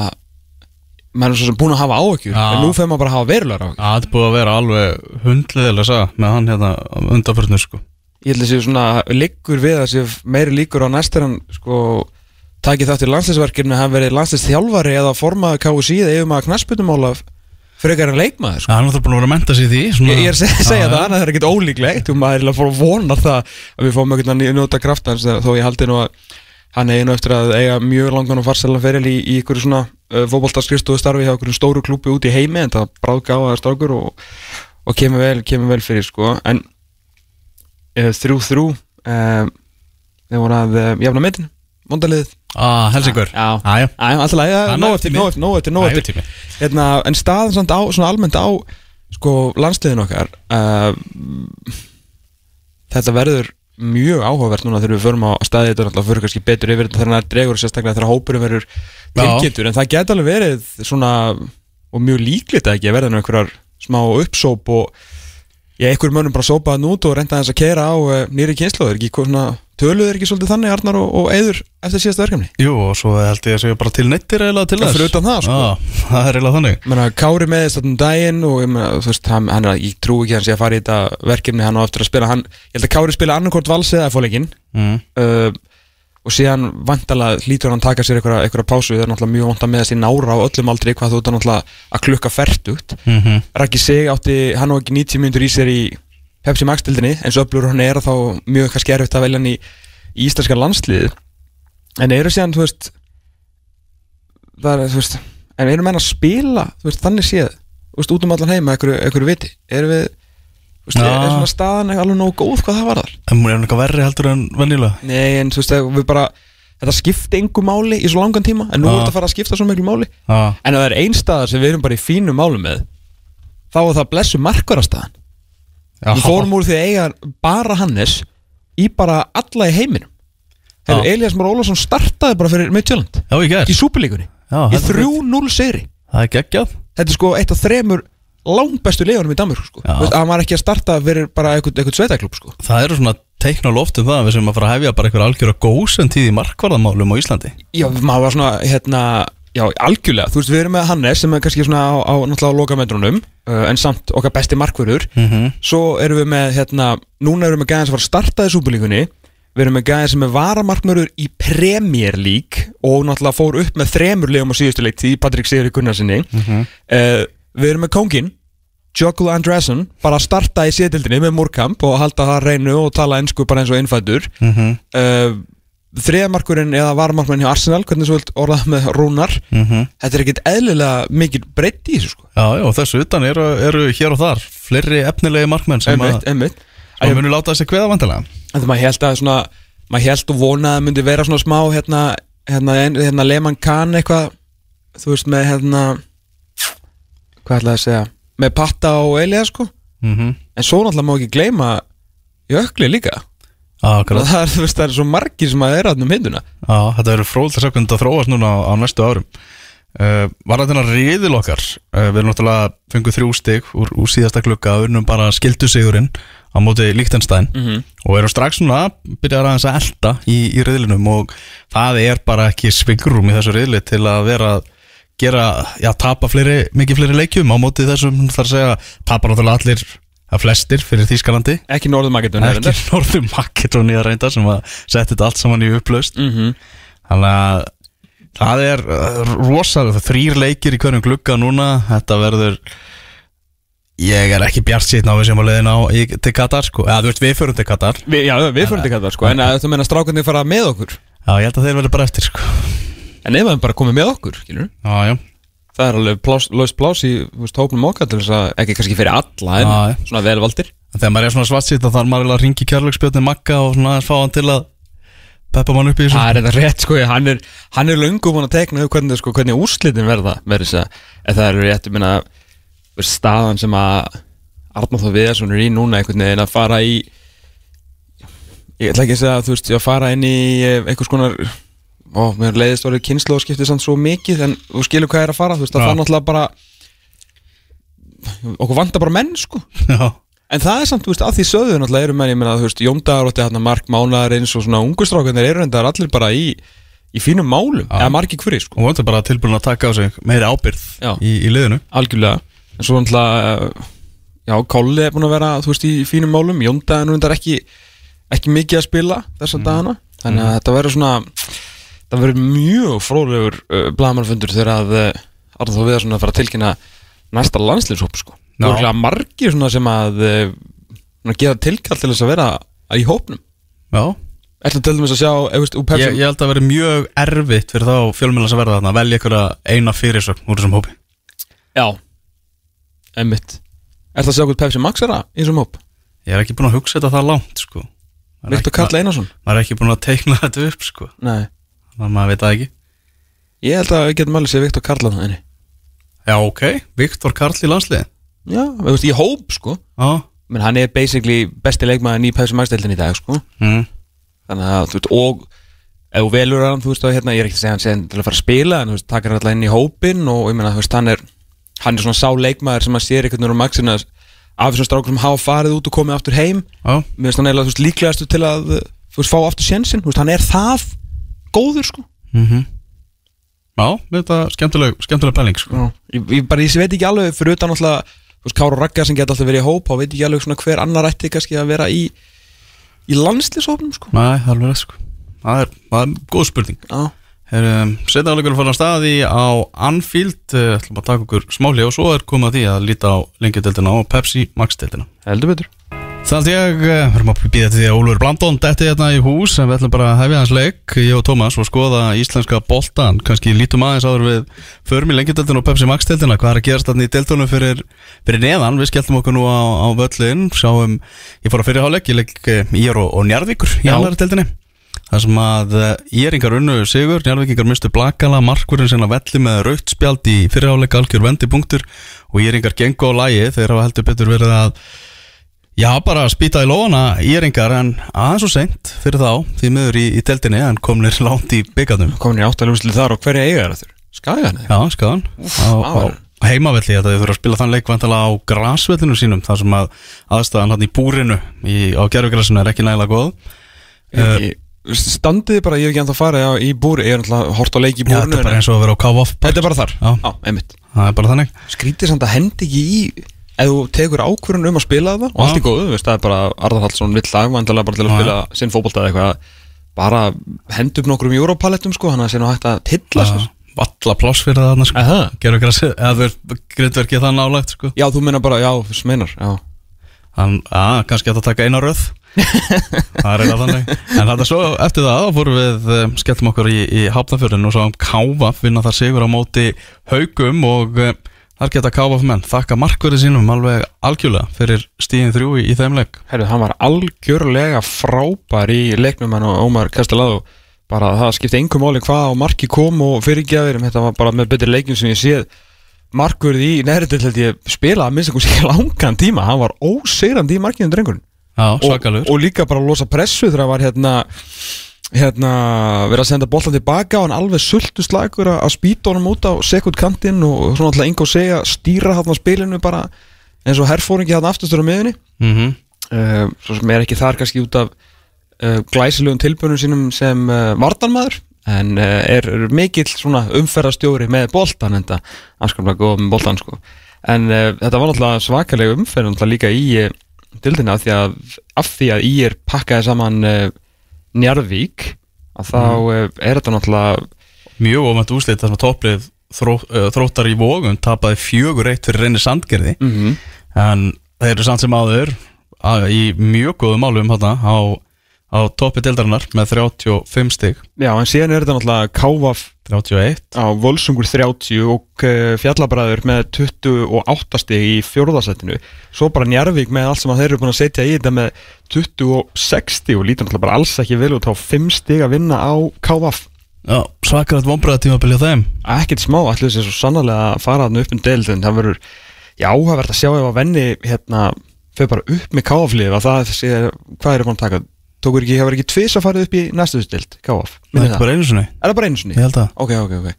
maður er svo sem búin að hafa áhyggjur Já. en nú fyrir maður bara að hafa verulegar áhyggjur Það er búið að vera alveg hundleðilega sag með hann hérna undanförnur sko ég held að sé svona liggur við að sé meiri líkur á næstur hann sko takið þátt í landsliðsverkinu hafa verið landsliðsþjálfari eða formaði KSI eða yfir maður knassbytumála frekar en leikmaður sko. Það er náttúrulega búin að vera að menta í því svona, ég, ég er að segja, Já, það, það er ekkert ólíklegt og maður er að það að við mjög langan og starfi hjá ykkur stóru klúpi út í heimi en það bráð gáða strákur og, og kemur vel, kemur vel fyrir sko. En uh, þrjú þrjú þeir voru að jafna metin mondaliðið ah, Helsingur ah. Æ, alltaf læg, Það er nóg eftir, nóg eftir, nóg eftir, nóg eftir. hérna, En staðan samt á, svona almennt á sko, landsliðin okkar uh, Þetta verður mjög áhugavert núna þegar við förum á staði þetta náttúrulega fyrir kannski betur yfir þetta þegar það dregur sérstaklega þegar hópurum verður tilkynntur en það geta alveg verið svona og mjög líklegt að ekki að verða einhverjar smá uppsóp og já, einhver mönnum bara sópa það nút og reynda þess að keira á uh, nýri kynslu er ekki hvað svona töluð er ekki svolítið þannig Arnar og, og Eður eftir síðasta verkefni Jú, og svo held ég að segja bara til neittir eiginlega til þess fyrir utan það, sko. Já, það er eiginlega þannig Menna, Kári með þess að daginn og ég, meina, þú veist, hann, hann er, ég trú ekki að hann sé að fara í þetta verkefni hann á eftir að spila hann, ég held að Kári spila annarkort vals eða fóleikin mm. uh, og síðan vantalega hlýtur hann taka sér einhverja, einhverja pásu það er náttúrulega mjög vant að með þessi nára á öllum aldrei hvað þú ert náttúrulega að klukka fertugt Mm -hmm. Raki Sig átti, hann á ekki 90 mínútur í sér í Pepsi Max dildinni eins og öflur hann er þá mjög kannski erfitt að velja hann í, í íslenska landslið en eru síðan, þú veist það er, þú veist en eru menn að spila, veist, þannig séð veist, út um allan heima, einhverju, viti? Eru við, þú veist, Já. er svona staðan alveg nógu góð hvað það var þar En hún er eitthvað verri heldur en venjulega. Nei, en þú veist, við bara þetta skipti engu máli í svo langan tíma en nú er þetta að fara að skipta svo miklu máli. Já, en ef það er ein staðar sem við erum bara í fínu málu með þá er það blessu markvarastaðan. já Við fórum úr því að eiga bara Hannes í bara alla í heiminum. Hefur. Elias Már Ólafsson startaði bara fyrir Midtjöland Já, ég ger í súpilíkunni Já, í þetta er 3-0 segri Það er geggjað. Þetta er sko eitt af þremur langbestu leifunum í Danmörku sko. Veist, að var ekki að starta fyrir bara eitthvað, eitthvað sveitaklub sko. Það eru svona teikn á loftum það að við sem að fara að hefja bara eitthvað algjör að góðsend tíð í markvarðamálum á Íslandi. Já, maður var svona hérna Já, algjörlega, þú veist, við erum með Hannes sem er kannski svona á, á náttúrulega lokametrunum uh, en samt okkar besti markvörður mm -hmm. Svo erum við með, hérna, núna erum við með gæðin sem var að starta í súpulíkunni Við erum með gæðin sem er varamarkmörður í Premier League og náttúrulega fór upp með þremur legum á síðustu leik í Patrik Sigri Gunnarsinni Mhm. uh, Við erum með kóngin Jökull Andresen bara að starta í sétildinni með Múrkamp og halda það reynu og tala ennsku bara eins og innfættur Mm -hmm. uh, Þriðamarkurinn eða varamarkmörn hjá Arsenal, hvernig svo vilt orðað með Rúnar Þetta er ekkit eðlilega mikil breytt í þessu sko. Já, já, þessu utan eru, eru hér og þar fleiri efnilegi markmenn sem Einmitt, að einmitt. sem munu láta þessi kveða vantilega En það maður held að svona maður held og vonaði að myndi vera svona smá hérna, hérna, ein- hérna Lehmann Kahn eitthvað þú veist með hérna hvað ætlaði að segja með Patta og Elías sko. Mm -hmm. en svo náttúrulega má ekki gleyma Jökli líka Akkurat. Það er, veist, það er svo margir sem að er að um hinduna Já, þetta eru fróðilegt að segja að þróast núna á, á næstu árum. Uh, Var þetta riðil okkar? Uh, Við erum náttúrulega fengið þrjú stig úr, úr síðasta klukka og unnum bara skildu sigurinn á móti Líktenstein mm -hmm. og erum strax núna byrjar aðeins að elda í, í riðlinum og það er bara ekki svingrum í þessu riðli til að vera að gera, já, tapa fleiri, mikið fleiri leikjum á móti þessum, þar að segja tapa náttúrulega allir, að flestir fyrir Þýskalandi. Ekki Norður Makedóni ekki Norður Makedónia reynda sem að setja þetta allt saman í upplaust mm -hmm. Þannig að það er rosalega, þrýr leikir í hverjum glugga núna, þetta verður ég er ekki bjart sýtna á við sem að leiðin á í, til Katar sko, eða þú veist við förum til Katar. Vi, Já, við fyrir þetta sko. En að þú meina strákarnir fara með okkur? Já, ég held að þeir verður bara eftir sko. En ef hann bara komið með okkur, skilur Já, já, Það er alveg plás, laust plás í hópnum okkar til þess að, ekki kannski fyrir alla en já. svona velvaldir. En þegar maður er svona svartsitt þá þarf maður eiginlega að ringi kjærleiksbjörni Magga og svona aðeins fá hann til að peppa mann upp í þessu. Það er þetta rétt sko, hann er, hann er löngum búin að tekna upp hvernig, sko, hvernig úrslitin verða verið þess að, það eru rétt, ég minna staðan sem að Arnáð þá Viðarsson er í núna einhvern veginn að fara í ég ætla ekki að segja að þú veist, að fara inn í eh, einhvers konar ó, mér leiðist orðið kynslu og skiptið samt svo mikið en þú skilur hvað er að fara, þú veist, það Já. fara náttúrulega bara okkur vantar bara menn sko. Já, En það er samt, þú veist, að því sögðu náttúrulega eru menn, ég meina, þú veist, Jóndagar og þetta Mark Mánaðarins og svona ungustrákanir eru endar allir bara í, í fínum málum, eða margir hverju, sko, og hann er bara tilbúin að taka á sig meiri ábyrð Já. í, í liðinu. Algjörlega. En svo náttúrulega, já, Kolli er búin að vera, þú veist, í fínum málum, Jóndagar er ekki, ekki mikið að spila þessa dagana, þannig að þetta verður svona, það verður mjög fróðlegur uh, blaðmannfundur þegar að uh, Arnþór þá við að fara að tilkynna næsta landslýshóp, sko. Það er margir svona sem að uh, gera tilkall til þess að vera í hópnum. Já, Ætla til dæmis að sjá, úr ég, ég held að vera mjög erfitt fyrir þá fjölmjöla sem verða þarna að velja einhverja eina fyrirsögn úr þessum hópi. Já, emmitt Ætla að sjá hvað Pepsi Max er að í þessum hóp? Ég er ekki búin að hugsa þetta það langt sko. Er Viktor ekki- Karl Einarsson? Maður er ekki búin að teikna [LAUGHS] þetta upp sko. Nei, að maður veit það ekki. Ég held að við getum alveg séð Viktor Karl að það Já, ok, Viktor Karl í landsliði Já, við veist, í hóp sko. Já, menn hann er basically besti leikmaðin í Max deildin í dag sko. Mm. Þannig að, þú veist, og ef þú velur hann, þú veist, að hérna, ég er ekki að segja hann sé til að fara að spila, en þú veist, takar hann alltaf inn í hópin og ég meina, þú veist, hann er hann er svona sá leikmaður sem að sér einhvern veginn á Maxina af þessum strákur sem hafa farið út og komið aftur heim. Já, mér finnst hann eiginlega, þú veist, líklegastu til að þú veist, fá aftur sjensin, þú veist, hann er það góður, sko. Mm Já, þetta er skemmtileg, skemmtileg pæling sko. Ég, ég bara, ég veit ekki alveg, fyrir utan alltaf þú veist, Kára Ragga sem geta alltaf verið í hóp þá veit ég ekki alveg svona hver annar ætti kannski að vera í í landslýshópnum, sko. Nei, það er alveg rétt sko. Það er, það er góð spurning. Já, um, Setja áleikur að fara á staði á Anfield uh, ætlum að taka okkur smáli og svo er komið að því að líta á lengjudeldina og Pepsi Max deldina heldur betur Það held ég, eh, við erum að býða til því að Ólfur Blandón detti hérna í hús en við ætlum bara að hefja hans leik, ég og Tómas og skoða íslenska boltan, kannski lítum aðeins áður við förum í lengjudeldinu og Pepsi Max deldina, hvað er að gerast þarna í deldunum fyrir, fyrir neðan, við skelltum okkur nú á, á völlin, sjáum, ég fór að fyrirháleik, ég leik Ír og, og Njarðvíkur í Já. annari deldinni Það sem að Íringar unnu sigur, Njarðvíkingar mistu blakala, markverðin sinna velli með raukt spjald í fyrirháleik algjör vendipunktur. Og Íringar gengu á lægi þegar hafa heldur betur verið að Já, bara spýta í lóana Íringar en aðeins og seint fyrir þá því miður í, í teltinni en komnir langt í byggarnum. Komin í áttalúsli þar og hverja eiga er þetta Skagan? Já, skadan á, á heimavelli þetta þau þurfa að spila þann leik vantala á grasvellinu sínum þar sem að aðstæðan hann í búrinu í, á gerfugrasinu er ekki nægilega góð. Ég- ég- standið bara, ég hef ekki ennþá farið í búri, ég er náttúrulega hort á leik í Já, búrinu þetta er bara eins og að vera á KVF Þetta er bara þar, Já. já einmitt. Það er bara þannig. Skrítið samt að hendi ekki í ef þú tekur ákvörðun um að spila það og allt er góð, þú veist, það er bara Arðar Hallsson vill lagvandilega bara til að spila sinn fótbolta eða eitthvað bara henda upp nokkrum Europalettum sko, hann að sé nú hægt að tilla sér. Valla pláss fyrir það þarna sko. Aha. Gerfugrasið, eða grindverkið það nálagt sko. Já, þú meina bara, já, þú smeinar, já. Hann, að, kannski að taka eina röð. [LAUGHS] Það er eiginlega þannig. En þetta svo eftir það, þá fórum við um, skelltum okkur í, í hafnafjörðin og sáum Káfa vinna þar sigur á móti haugum og um, þar geta Káfa menn þakka markverði sínum alveg algjörlega fyrir stíðin þrjú í, í þeim leik. Herru, hann var algjörlega frábær í leiknum hann og Ómar Kastelado bara það skipti engum máli hvað á marki kom og fyrirgjafir, þetta var bara með betri leikjum sem ég séð. Markverði í neðritil held ég spila að minnst einhvers ekki langan tíma, hann var ósegrandi í markinu drengurinn. Já, og, svakalur. og líka bara að losa pressu þegar það var hérna hérna verið að senda boltan tilbaka og hann alveg sultu slagur að spýta honum út á sekundkantinn og svona alltaf enga að segja stýra hann spilinu bara eins og herfóringi hann aftustur á miðunni mm -hmm. uh, svo sem er ekki þar kannski út af uh, glæsilegum tilbunum sínum sem uh, vartanmaður en er, er mikill svona umferðastjóri með boltan en það afskaplega góð með boltan sko. En þetta var náttúrulega svakalega umferð náttúrulega líka í dildina af því að, af því að í er pakkaði saman Njarðvík að þá uh, er þetta náttúrulega Mjög ofant úslit þar sem topplið þró, uh, þróttar í vógun tapaði fjögur eitt fyrir reynir sandgerði. Mm en þeir eru samt sem áður að, í mjög góðum málum hana, á, á toppi deildarinnar með 35 stig. Já, en síðan er þetta náttúrulega Kávaf 31 á Volsungur 30 og uh, Fjallabræður með 28 stig í fjórðasettinu svo bara Njarvík með allt sem að þeir eru búin að setja í þetta með 26 stig og lítur náttúrulega bara alls ekki vel út á 5 stig að vinna á KVF Já, svakarætt vonbræða tímabili á þeim. Ekkert smá, allir þessi svo sannarlega að fara þarna upp um deild en það verður já, það verður að sjá ef að venni hérna, þau bara upp með að sé, hvað er það að taka tókur ekki, það verður ekki tvis að fara upp í næstu deild KVF, Það myndi er það, bara einu sinni. Er það bara einu sinni? Ég held að ok, ok, ok,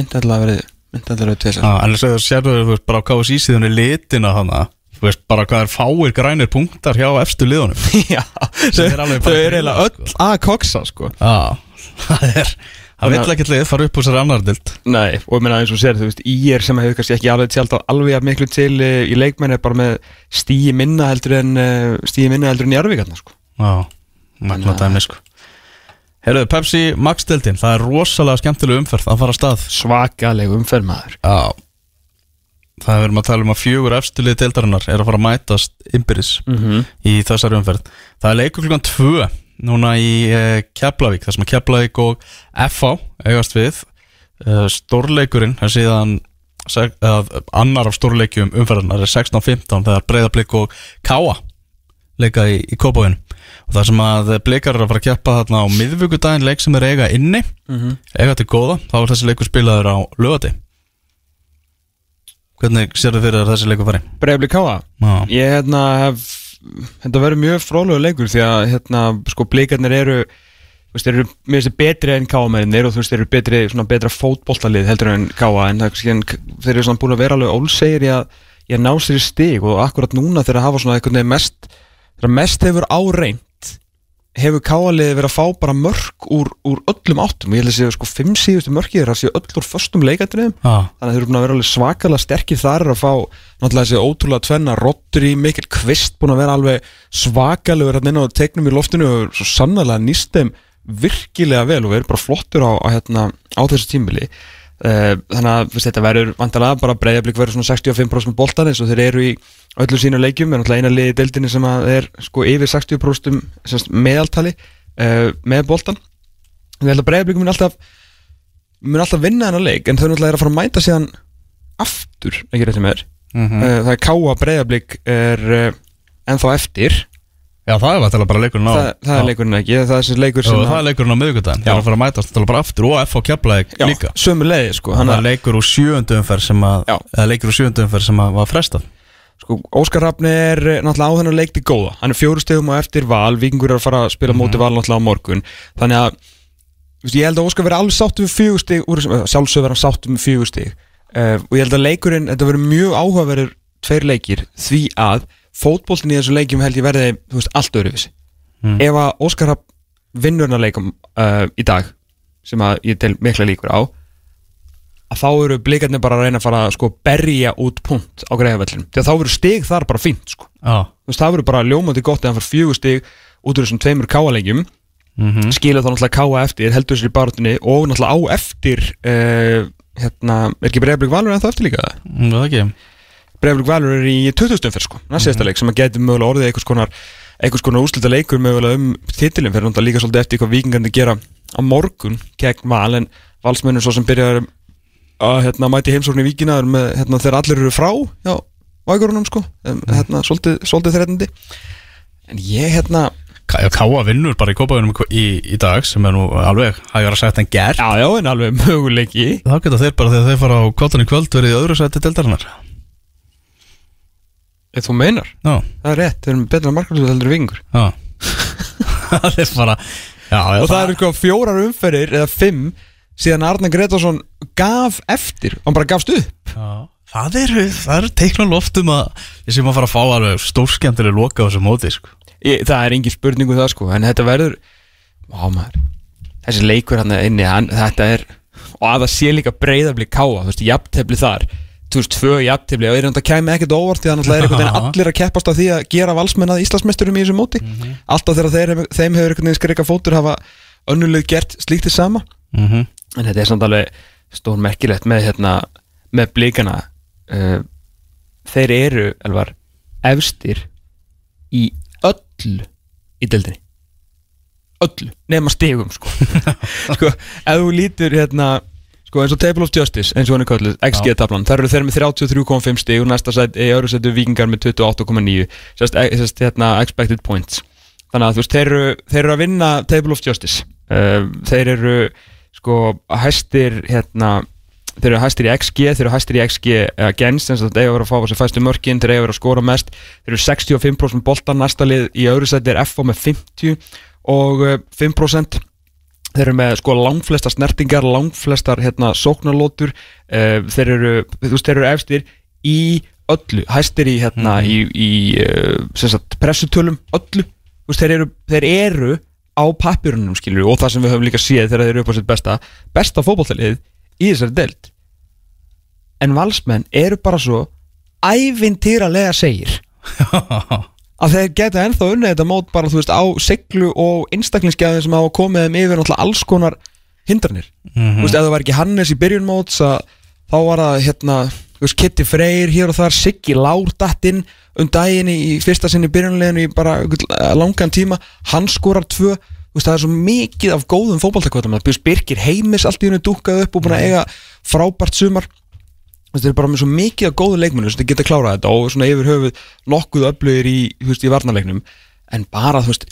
myndi alltaf að verði myndi alltaf að verði tvis Já, en þess að sérðu þú veist bara á KSI síðan litina hana Þú veist bara hvað er fáir grænir punktar hjá efstu liðunum. [LAUGHS] Já, þau eru eiginlega grínast, öll að koksa sko. Já, [LAUGHS] það er Það Þannig vill ekki lið fara upp úr sér annar dild Nei, og ég meina eins og sér, þú veist, ég er sem hefur kannski ekki alveg tjált alveg að miklu til eh, í leikmenn er bara með stíi minna heldur en uh, stíi minna heldur en í Arvíkarna sko. Já, magna dæmi sko. Herruðu, Pepsi Max dildin Það er rosalega skemmtileg umferð að fara af stað. Svakaleg umferð maður. Já. Það er verið að tala um að fjögur efstu lið dildarinnar er að fara að mætast innbyrðis mm í þessari umferð. Það er leikur klukkan 2 núna í uh, Keflavík þar sem að Keflavík og FH eigast við. Uh, stórleikurinn er síðan seg, uh, annar af stórleikjum umferðarnar er 16-15 þegar Breiðablík og Káa leika í, í Kópavinn og það sem að blikar er að fara að keppa þarna á miðvíkudaginn leik sem er eiga inni -hmm. eiga til góða, þá er þessi leikur spilaður á lögati Hvernig sér þið fyrir að þessi leikur fari? Breifli Káa Ég hérna hef þetta verður mjög frólega leikur því að hérna sko blikarnir eru þú veist, þeir eru mér finnst þeir betri en káamæðinir og þú veist, þeir eru betri, svona betra fótboltalið heldur en káa, en það, er þeir eru svona búin að vera alveg ólsegir í að, í að ná sér í stig og akkurat núna þeir að hafa svona eitthvað mest, þegar mest hefur áreint hefur káaliðið verið að fá bara mörk úr, úr öllum áttum? Og ég held að séu sko fimm síðustu mörkið þeirra séu öll úr föstum leikandriðum Já, þannig að þeir eru búin að vera alveg svakalega sterkir þar að fá náttúrulega þessi ótrúlega tvenna rottur í mikil kvist búin að vera alveg svakalegur hérna inn á tegnum í loftinu og svo sannlega nýst þeim virkilega vel og verður bara flottur á, á, hérna, á þessu tímbili uh, þannig að þetta verður vantalega bara breyðablík verður svona 65% boltan eins og þeir eru í öllu sínu leikjum er náttúrulega eina liði deildinni sem að er sko yfir 60% semst, meðaltali uh, með boltan við held að breyðablíkum mun alltaf mun alltaf vinna þennan leik en þau náttúrulega er að fara að mæta síðan aftur, ekki rétti með þér mm uh, það er káa breyðablík er uh, ennþá eftir. Já það er vantilega bara leikurinn á það, það er leikurinn ekki, það er þessi leikur Jú, sem það er leikurinn á miðvikudaginn. Það Já. er að fara að mætast það bara aftur og FH Keflavík já, líka. sömu leiði sko, Það er leikur úr sjöundu umferð sem að Já. sem að var frestað sko, Óskar Rafni er eh, náttúrulega á þennan leik til góða. Hann er fjóru stegum og eftir val, vikingur er að fara að spila móti val náttúrulega á morgun. Þannig að veist, ég held að Óskar verði alveg sáttu við fjögur stig úr þessum- eh, sjálfsög verði hann sáttu með fjögur stig. Uh, og ég held að leikurinn, þetta verður mjög áhugaverður tveir leikir því að fótboltin í þessu leikjum held ég verði veist, allt öðruvísi. Mm. ef að Óskar Rapp vinnur hennar leikum uh, í dag sem að ég tel mikla líkur á að þá eru blikarnir bara að reyna að fara að sko berja út punkt á greiðavellinu því að þá verður stig þar bara fínt sko. Já Þú veist, það verður bara ljómandi gott ef hann fær fjögur stig út úr þessum tveimur káalegjum mm skilur þá náttúrulega káa eftir, heldur sér í barutinni og náttúrulega á eftir uh, hérna, er ekki Breiðablík Valur en það eftir líka það? Það er ekki Breiðablík Valur er í 20. umferð sko, það sést að leik sem að geti mögulega orðið einhvers konar einhvers konar úslita leikur mögulega um titilin fyrir náttúrulega líka svolítið eftir hvað vikingandi gera á morgun gegn val en valsmönnum svo sem byrjar að hérna, mæti heimsókn í vikina með, hérna, þegar allir eru frá já, vægurunum sko um, hérna, svolítið, svolítið þreitandi en ég hérna Ká- Káa vinnur bara í kópaðunum í, í dag sem er nú alveg hægur að sagt en ger já já en alveg möguleiki. Þá geta þeir bara þegar þeir fara á kottan í kvöld verið í öðru sæti deildarinnar. Ef þú meinar, Já, það er rétt þeir eru betra markværslu heldur vikingur já. [LAUGHS] Það er bara Já, og það eru sko fjórar umferðir eða fimm síðan Arne Gretarsson gaf eftir, hann bara gafst upp. Já, það eru, það eru teikna loftum að ég sem að fara að fá alveg stórskemmtileg loka á þessu móti sko. Ég, það er engin spurning um það sko en þetta verður Vá maður. Þessi leikur hann inni hann, Þetta er Og að það sé líka breyðabli káa Þú veist, jafntefli þar. Þú veist, tvö jafntefli Og er þetta kæmi ekkert óvart Því að er einhvern veginn [LAUGHS] allir að keppast á því að Gera valsmenn að Íslandsmeisturum í þessu móti. Alltaf þegar þeir, þeim hefur einhvern veginn skrika fótur Hafa önnuleg gert slíkt þið sama. Mm -hmm. En þetta er samt alveg Stón merkilegt með hérna Með blíkana uh, Þeir eru, elvar Efstir í öllu í deildinni. Öllu, nema stigum sko, [LAUGHS] sko ef þú lítur hérna sko eins og Table of Justice eins og hann er kölluð, XG-tablan þar eru þeir með 33,5 stig og næsta sæt, í öðru sætu vikingar með 28,9 sérst, e- sérst hérna expected points. Þannig að þú veist, þeir eru, þeir eru að vinna Table of Justice. Uh, þeir eru sko hæstir hérna þeir eru hæstir í XG, þeir eru hæstir í XG against, þess að þeir eiga vera að fá sig fæstu mörkin þeir eiga vera að skora mest, þeir eru 65% boltan næsta lið í öðru sæti er FO með 50 og uh, 5% þeir eru með sko langflestar snertingar langflestar hérna sóknarlótur uh, þeir eru, þú veist, þeir eru efstir í öllu, hæstir í hérna í, í uh, sem sagt, pressutölum öllu, þú veist, þeir eru þeir eru á pappirunum skilur og það sem við höfum líka séð þegar þeir eru upp á sitt besta besta fótballtalið í þessari deild. En valsmenn eru bara svo ævintýralega segir. [LAUGHS] Að þeir geta ennþá unnið þetta mót bara þú veist á seglu og einstaklingsgæðin sem hafa komið þeim yfir náttúrulega alls konar hindranir. Þú veist ef það var ekki Hannes í byrjun móts að þá var það hérna Kitty Freyr hér og þar Siggi Lárdattinn um daginn í fyrsta sinni byrjunleginu í bara einhvern langan tíma. Hann skorar tvö. Veist það er svo mikið af góðum fótballtakvöldum það byrjus Birkir Heimis allt í hennu dúkað upp og búin að eiga frábært sumar. Þeir eru bara með svo mikið af góðu leikmennu sem geta klárað þetta og svona yfir höfuð nokkuð öflugir í, í varnarleiknum. En bara, þú veist,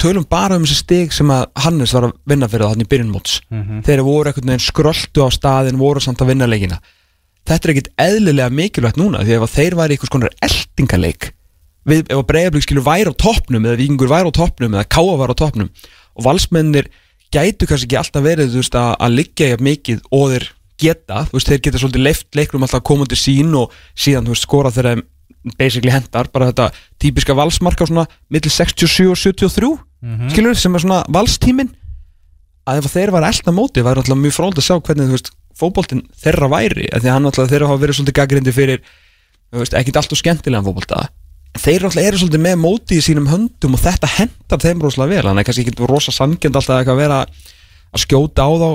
tölum bara um þessi stig sem að Hannes var að vinna fyrir það hann í byrjunmóts þeir voru einhvern veginn skröldu á staðin voru samt að vinna leikina þetta er ekkit eðlilega mikilvægt núna því ef að þeir væri einhvers konar eldingaleik við, ef að breyðablík skilur væri á toppnum eða vikingur væri á toppnum eða káa væri á toppnum og valsmennir gætu kannski ekki alltaf verið veist, að, að liggja mikið og þeir geta, veist, þeir geta svolítið leift leikrum alltaf komandi sín og síðan þú veist, skora þeim basically hendar bara þetta típiska valsmarka svona millir 67 og 73 skilur sem er svona valstímin að ef þeir var elda móti væri alltaf mjög fróld að sjá hvernig þú veist fótboltinn þeirra væri, því að hann alltaf þeirra hafa verið svolítið gaggrindi fyrir þú veist, ekkit alltaf skemmtilegan fótbolta þeir alltaf eru svolítið með móti í sínum höndum og þetta hendar þeim rosalega vel þannig að kannski ekki rosa sangjönd alltaf að vera að skjóta á þá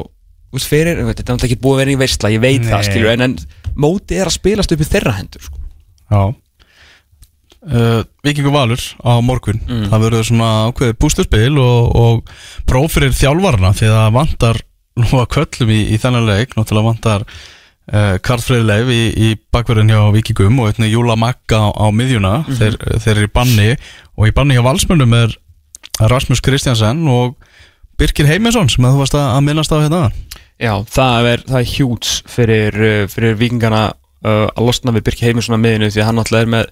veist, fyrir, þetta er náttúrulega ekki búið að vera í veistla ég veit Nei. það, skilur, en, en móti er að spilast upp í þeirra hendur sko. Já uh, Vikingur Valur á morgun Það verður svona ákveðið bústurspil og, og próf fyrir þjálfarna því að vantar nú að köllum í, í þennan leik. Náttúrulega vantar uh, Karl Freyleif í, í bakverðin hjá Vikingum og einnig Júla Magga á, á miðjuna. Þeir, þeir eru í banni og í banni hjá Valsmönnum er Rasmus Kristjansen og Birkir Heimisson sem þú varst að, að minnast á hérna. Já, það er, það er hjúts fyrir, uh, fyrir vikingana uh, að losna við Birki Heimisson að miðinu því að hann alltaf er með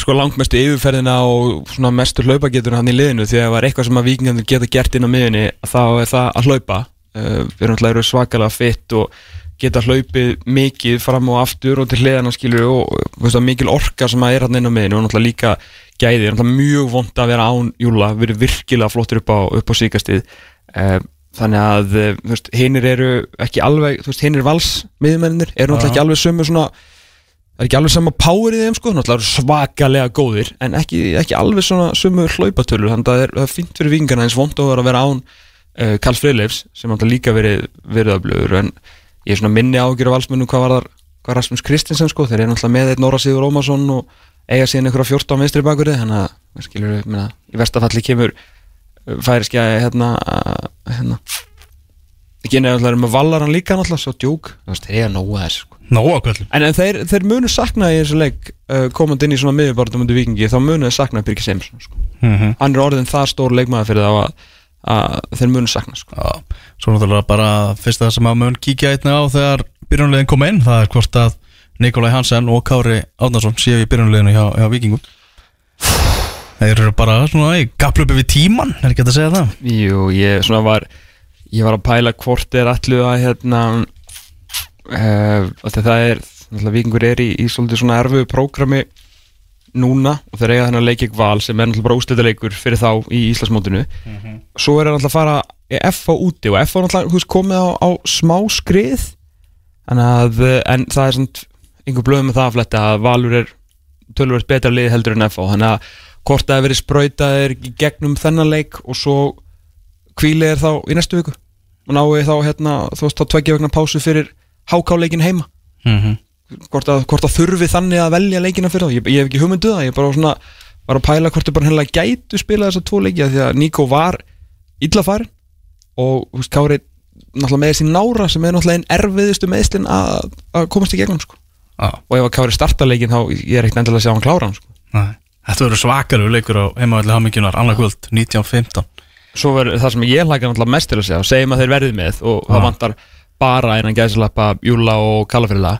sko langmestu yfirferðina og svona mestu hlaupagetur hann í liðinu. Því að það er eitthvað sem að vikingarnir geta gert inn á miðinu þá er það að hlaupa við erum alltaf svakalega fitt og geta hlaupið mikið fram og aftur og til hliðana skilur og veist, mikil orka sem að er hann inn á miðinu og náttúrulega líka gæði, náttúrulega mjög vond að vera án júla, verið virkilega flottur upp á, á síkastið uh, þannig að eh, veist, hinnir eru ekki alveg, veist, hinnir vals miðumennir, eru náttúrulega ekki alveg sömu svona það er ekki alveg sama power í þeim sko. Náttúrulega eru svakalega góðir en ekki, ekki alveg svona sömu hlaupatölur þannig að það er, það er fint fyrir vingarna eins vond að vera án uh, Karl Freyleifs sem náttúrulega líka verið, verið öflugur en ég er svona minni ágjur af valsmönnum hvað var þar, hvað Rasmus Kristinsen sko þeir eru náttúrulega með eitt Nóra Sigur Ómarsson og eiga síðan einhverja 14 vinstri bakurði þannig að, skilur minna, í verstafalli kemur færiski að hérna, hérna ekki það er með vallaran líka náttúrulega svo djúk, þeir eiga nóga þess sko. En, en þeir, þeir munu sakna í þessu leik uh, komandi inn í svona miðjubartum undir vikingi þá munu þeir sakna Birgir Simson sko. mm -hmm. hann er orðin það stór leikmaður fyrir þá að, að þeir munu sakna sko. Já, svo náttúrulega bara fyrsta sem að mun kíkja einnig á þegar byrjunlegin kom inn, það er hvort að Nikolai Hansen og Kári Átnarsson séu í byrjunleginu hjá, hjá Vikingum Þeir eru bara svona í gaplupi við tíman, er ekki að segja það Jú, ég svona var ég var að pæla hvort er allu að hérna uh, það er, náttúrulega vikingur er í, í svolítið svona erfu prógrami núna og þeir eiga þennan leikik val sem er náttúrulega bara ústættileikur fyrir þá í Íslandsmótinu. Svo er það náttúrulega að fara í FA úti og FA náttúrulega þú veist, komið á, á smá skrið. En, að, en það er svona einhver blöð með það að fletta að Valur er tölvöld betra lið heldur en FA þannig að hvort það hefur verið sprautaðir í gegnum þennan leik og svo kvíli er þá í næstu viku. Og náu þá hérna þú veist þá tveggja vegna pásu fyrir hákáleikin heima. Mm -hmm. Hvort að, hvort að þurfi þannig að velja leikina fyrir þá, ég, ég hef ekki hugmynduð það ég bara svona, var að pæla hvort þau bara hennilega gætu spila þessa tvo leiki því að Nico var illa farin og þú veist, Kári náttúrulega með þessi nára sem er náttúrulega einn erfiðustu meðslinn að, að komast í gegnum sko. Já, og ef að Kári starta leikin þá ég er ekkert endilega að sjá hann klára hann sko. Þetta verður svakaru leikur á heimavalli Hamingjunar annað kvöld, 19.15 svo verður það sem ég hlaka náttúrulega mest til að segja og segjum að þeir verðið með og Já. það vantar bara einan gæðslappa Júla og Kallafrilla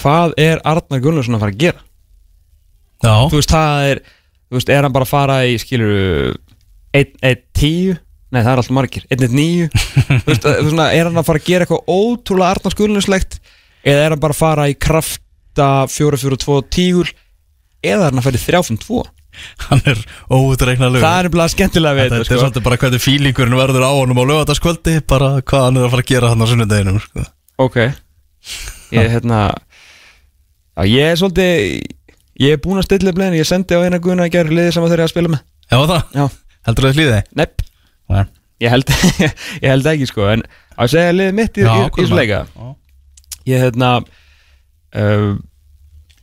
hvað er Arnar Gunnarsson að fara að gera? Já, þú veist, það er þú veist, er hann bara að fara í, skilur 1-10 nei, það er alltaf margir, 1-9 [LAUGHS] þú veist, það er svona, er hann að fara að gera eitthvað ótrúlega Arnar Gunnarsslegt eða er hann bara að fara í krafta 4-4-2 tígul eða er hann að fara í 3-5-2 hann er óutreiknarlegur það er bara skemmtilega við Þetta þetta, er sko. svolítið bara hvernig fílingurinn verður á honum á lögataskvöldi bara hvað hann er að fara að gera hann á sunnudeginum sko. Ok. Ég hérna Já, ég er svolítið Ég er búinn að stilla upp leiðin Ég sendi á eina guðuna í gerð liðið sem þeir eru að spila með. Já það, Já, heldur það hlýði? nepp. Nei. Ég held, [LAUGHS] ég held ekki sko En að segja liðið mitt í, þessu leika. Ég hérna uh,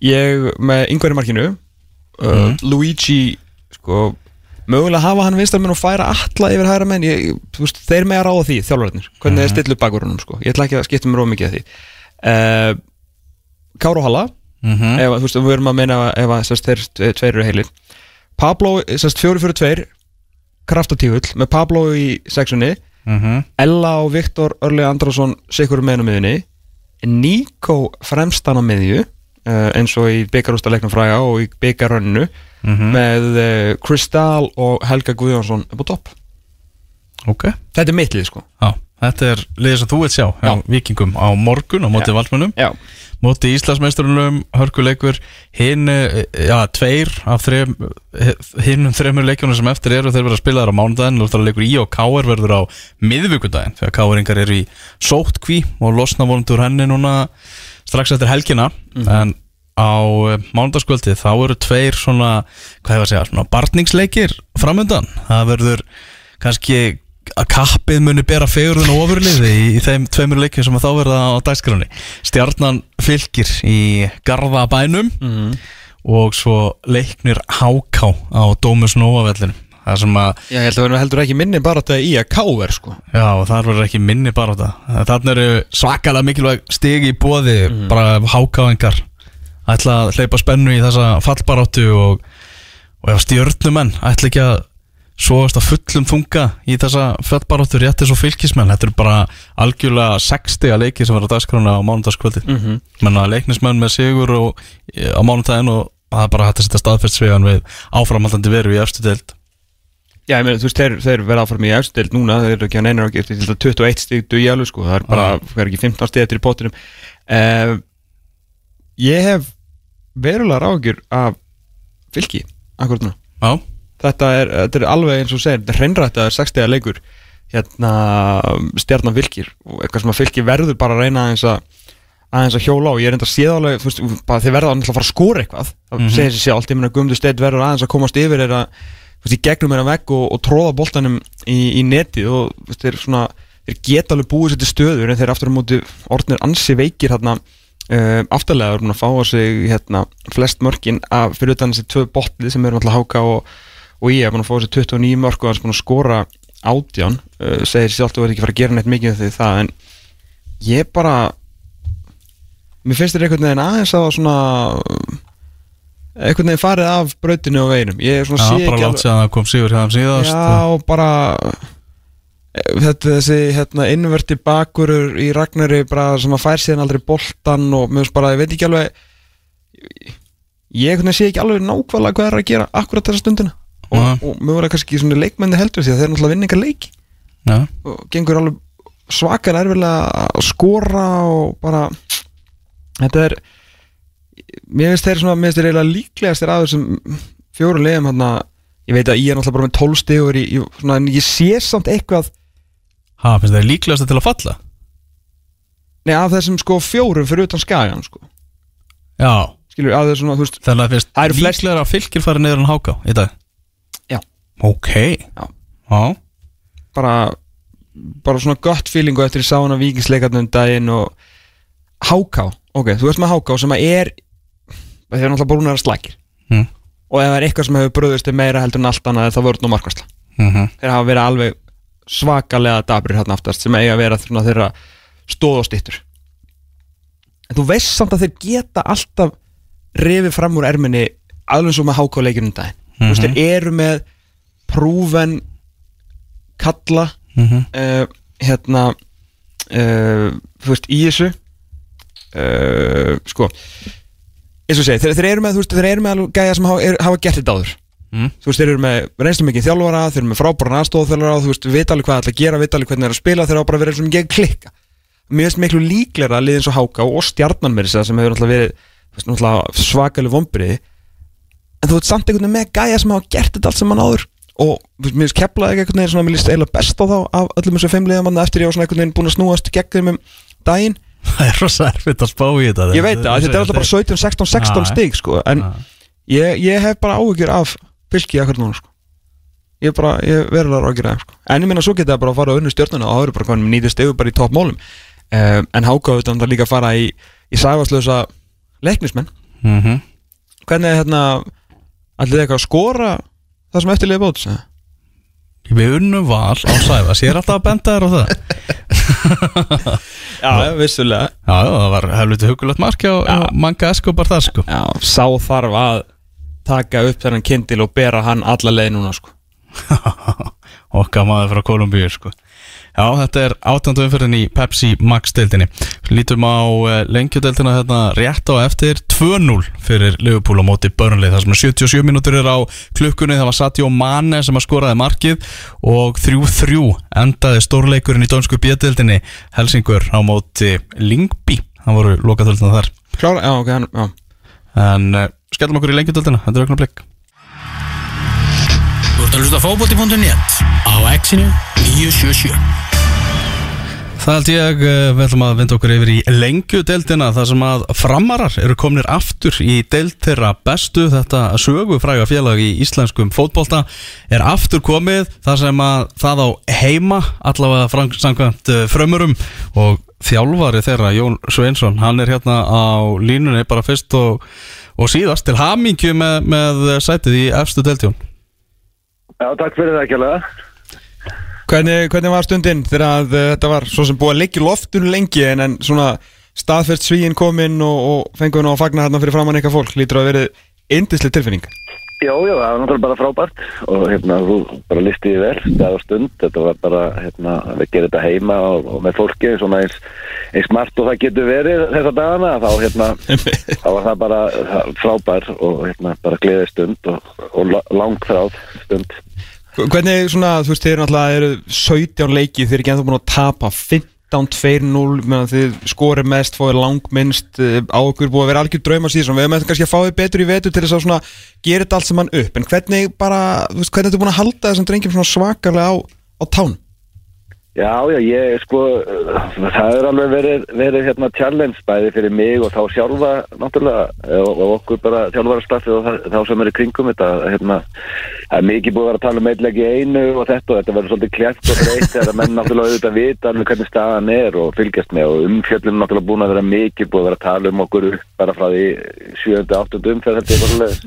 Ég með yngvar í markinu uh, Mhm. Luigi Sko Mögulega hafa hann vinstarmenn og færa alla yfir hæra menn ég, þú veist, Þeir með að ráða því, þjálfararnir Hvernig þeir stilla upp bakurunum sko. Ég ætla ekki að skipta mér ómikið að því. Uh, Káru Halla. Mhm. ef, þú veist, við erum að meina ef að sérst, þeir tve- tveir eru heilir. Pablo, sérst, fjóri fyrir tveir. Kraftatífull, með Pablo í sexunni, Mhm. Ella og Viktor Örli Andrason sikur með á miðunni Nico fremstan á miðju uh, eins og í byggarústa leiknum fræga og í byggarönnu Mhm. með uh, Kristal og Helga Guðjónsson upp á topp. Ok. Þetta er mitt lið sko. Já, þetta er liðið sem þú veit sjá Já. Vikingum á morgun á móti Já. valsmönnum Já, móti Íslandsmeisturunum, hörkuleikur hinn, eh, já, tveir af þrem, hinnum þremur leikjunum sem eftir eru, þeir verða að spila þar á mánudaginn og það leikur í og Káar verður á miðvikudaginn, þegar Káaringar eru í sóttkví og losna vonandi úr henni núna strax eftir helgina. En á mánudagskvöldi þá eru tveir svona, hvað hefur að segja, svona barningsleikir framöndan, það verður kannski að kappið muni bera fegurðun og ofurliði í, í þeim tveimur leikjum sem að þá verða á dagskráni stjarnan fylgir í Garðabænum og svo leiknir Háká á Dómus Nóavellinu. Það sem að, Já, ég held að verður heldur ekki minni bara þetta í að káver sko. Já, þar verður ekki minni bara þetta, þarna eru svakalega mikilvæg stigi í bóði bara Hákáingar ætla að hleypa spennu í þessa fallbaráttu og, og ef stjörnumenn ætla ekki að að fullum þunga í þessa fallbaráttu rétti svo fylgismenn, þetta eru bara algjörlega 60 að leiki sem verður á dagskrána á mánudagskvöldi mm -hmm. menna leiknismenn með sigur og, á mánudaginn og það er bara hægt að setja staðfest svegan við áframhaldandi veru í efstu deild. Já, ég meina, þú veist, þeir, þeir verða áfram í efstild núna, þeir eru ekki að neina og geta til 21 stík duði alveg, sko, það er bara, það er ekki 15 stík eftir í pottinum. Uh, Ég hef verulega ráðgjur af fylki, akkurat nú Já, Þetta er, þetta er alveg eins og segir, þetta er hreinrætt að það er 60 leikur hérna stjarnan fylkir og eitthvað sem að fylki verður bara að reyna aðeins að aðeins að hjóla á, ég er enda að séð alveg þú veist, bara þeir verða að fara að skora eitthvað það Mhm. segir sér sjálft, ég meina Guðmundur Steinn verður aðeins að komast yfir er að, þú veist, í gegnum er að vegg og, og tróða boltanum í, í netið og þú veist, þeir svona, þeir geta alveg búið sér til stöður en þeir aftur á móti orðnir ansi veikir hérna uh, aftarlega er búin að fá á sig hérna flest mörkin af fyrir utan þessi tvö botlið sem eru náttúrulega háka og, og ég er búin að fá þessi 29 mörk og hans búin að skora átján. Uh, segir sjálft að verði ekki fara að gera neitt mikið því það en ég bara mér finnst þér einhvern veginn aðeins að svona einhvern veginn farið af brautinu og veginum. Ég er svona já sé bara ekki sér að það kom hjá þeim síðast Já, bara eh, þetta þessi hérna, innverti bakurur í Ragnari bara sem að fær síðan aldrei boltan og mér finnst bara, ég veit ekki alveg ég einhvern veginn sé ekki alveg nákvæmlega hvað er að gera akkurat þessa stundina og, Nei. og mögulega kannski svona leikmenni heldur því að þeir náttúrulega vinninga leiki Já, og gengur alveg svakar erfilega að skora og bara þetta er mér finnst þeir svona, mér finnst þeir eiginlega líklegast þeir aður sem fjóru leiðum hérna, ég veit að ég er náttúrulega bara með tólstegur svona, en ég sé samt eitthvað ha, finnst þeir líklegast til að falla? nei, af þessum sko fjórum fyrir utan skagan sko. Já, skilur, að þessum, þú veist Það eru flest- líklegar að fylgir fara niður en háká í dag. Ok. Já. Já, bara, bara svona gott feelingu eftir ég sá hana vikingsleikarnum daginn og háká, ok, þú veist með háká sem að er þeir eru náttúrulega að vera slækir Mm. og ef það er eitthvað sem hefur bröðust meira heldur en allt annað er það vörn og markværsla mhm. Þeir hafa verið alveg svakalega dabrir hérna aftast sem eiga að vera þeirra stóð og stittur en þú veist samt að þeir geta alltaf rifið fram úr erminni alveg svo með hákáleikinu um daginn. Þú veist, þeir eru með prúven kalla uh, hérna uh, þú veist, í þessu uh, sko eins og segi, þeir, þeir eru með þú veist, þeir eru með gæja sem hafa, er, hafa gert þetta áður. Mm. þú veist, þeir eru með reynslu mikið þjálfara þeir eru með frábæran aðstofþjálfara þú veist, vita alveg hvað það ætla að gera, vita alveg hvernig það er að spila þeir á bara að vera eins og mikið klikka. Mér finnst miklu líklega að liða eins og Háká og stjarnan mér sem hefur náttúrulega verið veist, svakalig vombriði en þú veist samt einhvern veginn með gæja sem hafa gert þetta allt sem hann áður og mér finnst keplaði einhvern veginn svona, mér líst eiginlega best á þá af öllum þessu fimmliðamanna eftir ég var svona einhvern veginn búin að snúast gegn þeim um daginn [LAUGHS] Það er rosa erfitt að spá í þetta ég veit það, þetta er alltaf bara 17, 16, 16 Já, stig sko, en ég, ég hef bara áhyggjur af fylki akkur núna sko. ég bara, ég er verulega áhyggjur af sko. en ég minna svo geta það bara að fara á unnu stjórnuna og það eru bara konum nýtið stigur bara í toppmálum um, en Háka auðvitað náttúrulega líka að fara í, í sæfaslösa leiknismenn Mhm. hvernig er hérna allir eitthvað að skora það sem eftirlega eða? Við unnum val á Sæfas Ég er alltaf að benda þér á það [LAUGHS] já, vissulega Já, það var helviti hugulegt mark hjá Já. hjá Manga Escobar þar sko já, sá þarf að taka upp þennan kindil og bera hann alla leið núna sko. [LAUGHS] Okkar maður frá Kolumbíu sko Já, þetta er átjöndu umfyrin í Pepsi Max deildinni. Lítum á uh, lengjudeildina hérna rétt á eftir. 2-0 fyrir Liverpool á móti Burnley Það sem er 77 mínútur er á klukkunni. Það var Sadio Mane sem að skoraði markið Og 3-3 endaði stórleikurinn í dönsku bjödeildinni Helsingur á móti Lingby Það voru lokatöldina þar. Klára, já, ok, já. En uh, skellum okkur í lengjudeildina, þetta er auknar blikk Þú ert að hlusta á fótbolti.net á exinu 977 Það held ég, eh, við ætlum að vinda okkur yfir í lengjudeildina þar sem að framarar eru komnir aftur í deild þeirra bestu. Þetta sögufræga félag í íslenskum fótbolta er aftur komið þar sem að það á heima allavega samkvæmt eh, frömmurum og þjálfari þeirra Jón Sveinsson, hann er hérna á línunni bara fyrst og, og síðast til hamingju með, með sætið í efstu deildjón Já, takk fyrir það alveg. Hvernig, hvernig var stundin þegar að uh, þetta var svo sem búið að leggja loftun lengi en, en svona staðfest svíin kominn og, og fengur nú að fagna hérna fyrir framann eitthvað fólk lítur að verið indislega tilfinning Já, já, það var náttúrulega bara frábært og hérna, þú bara listi því vel, það var stund, þetta var bara, hérna, við gerum þetta heima og, og með fólki, svona eins, eins smart og það getur verið þessa dagana, þá, hérna, þá var það bara það, frábær og, hérna, bara gleðið stund og, og la- langþráð stund. Hvernig svona, þú veist, náttúrulega eru 17 leiki, þeir eru ekki ennþá búin að tapa 15-2-0, meðan þið skorið mest, fóðið langminnst uh, á okkur búið að vera algjör drauma síðan, við hefum eftir kannski að fá þið betur í vetu til þess að svona gera þetta allt saman upp, en hvernig bara, hvernig ertu búin að halda þessum drengjum svona svakalega á, á tán? Já, já, ég, sko, það er alveg verið, verið hérna challenge bæði fyrir mig og þá sjálfa, náttúrulega, og, og okkur bara þjálfarastaffi og það, þá sem er í kringum þetta, hérna, það er mikið búið að vera að tala um eitthvað í einu og þetta og þetta verður svolítið kleft og breytt þegar að menn náttúrulega auðvitað vita alveg hvernig staðan er og fylgjast með og umfjöllum náttúrulega búin að vera mikið búið að vera að tala um okkur bara frá því 7. 8. umferð þetta er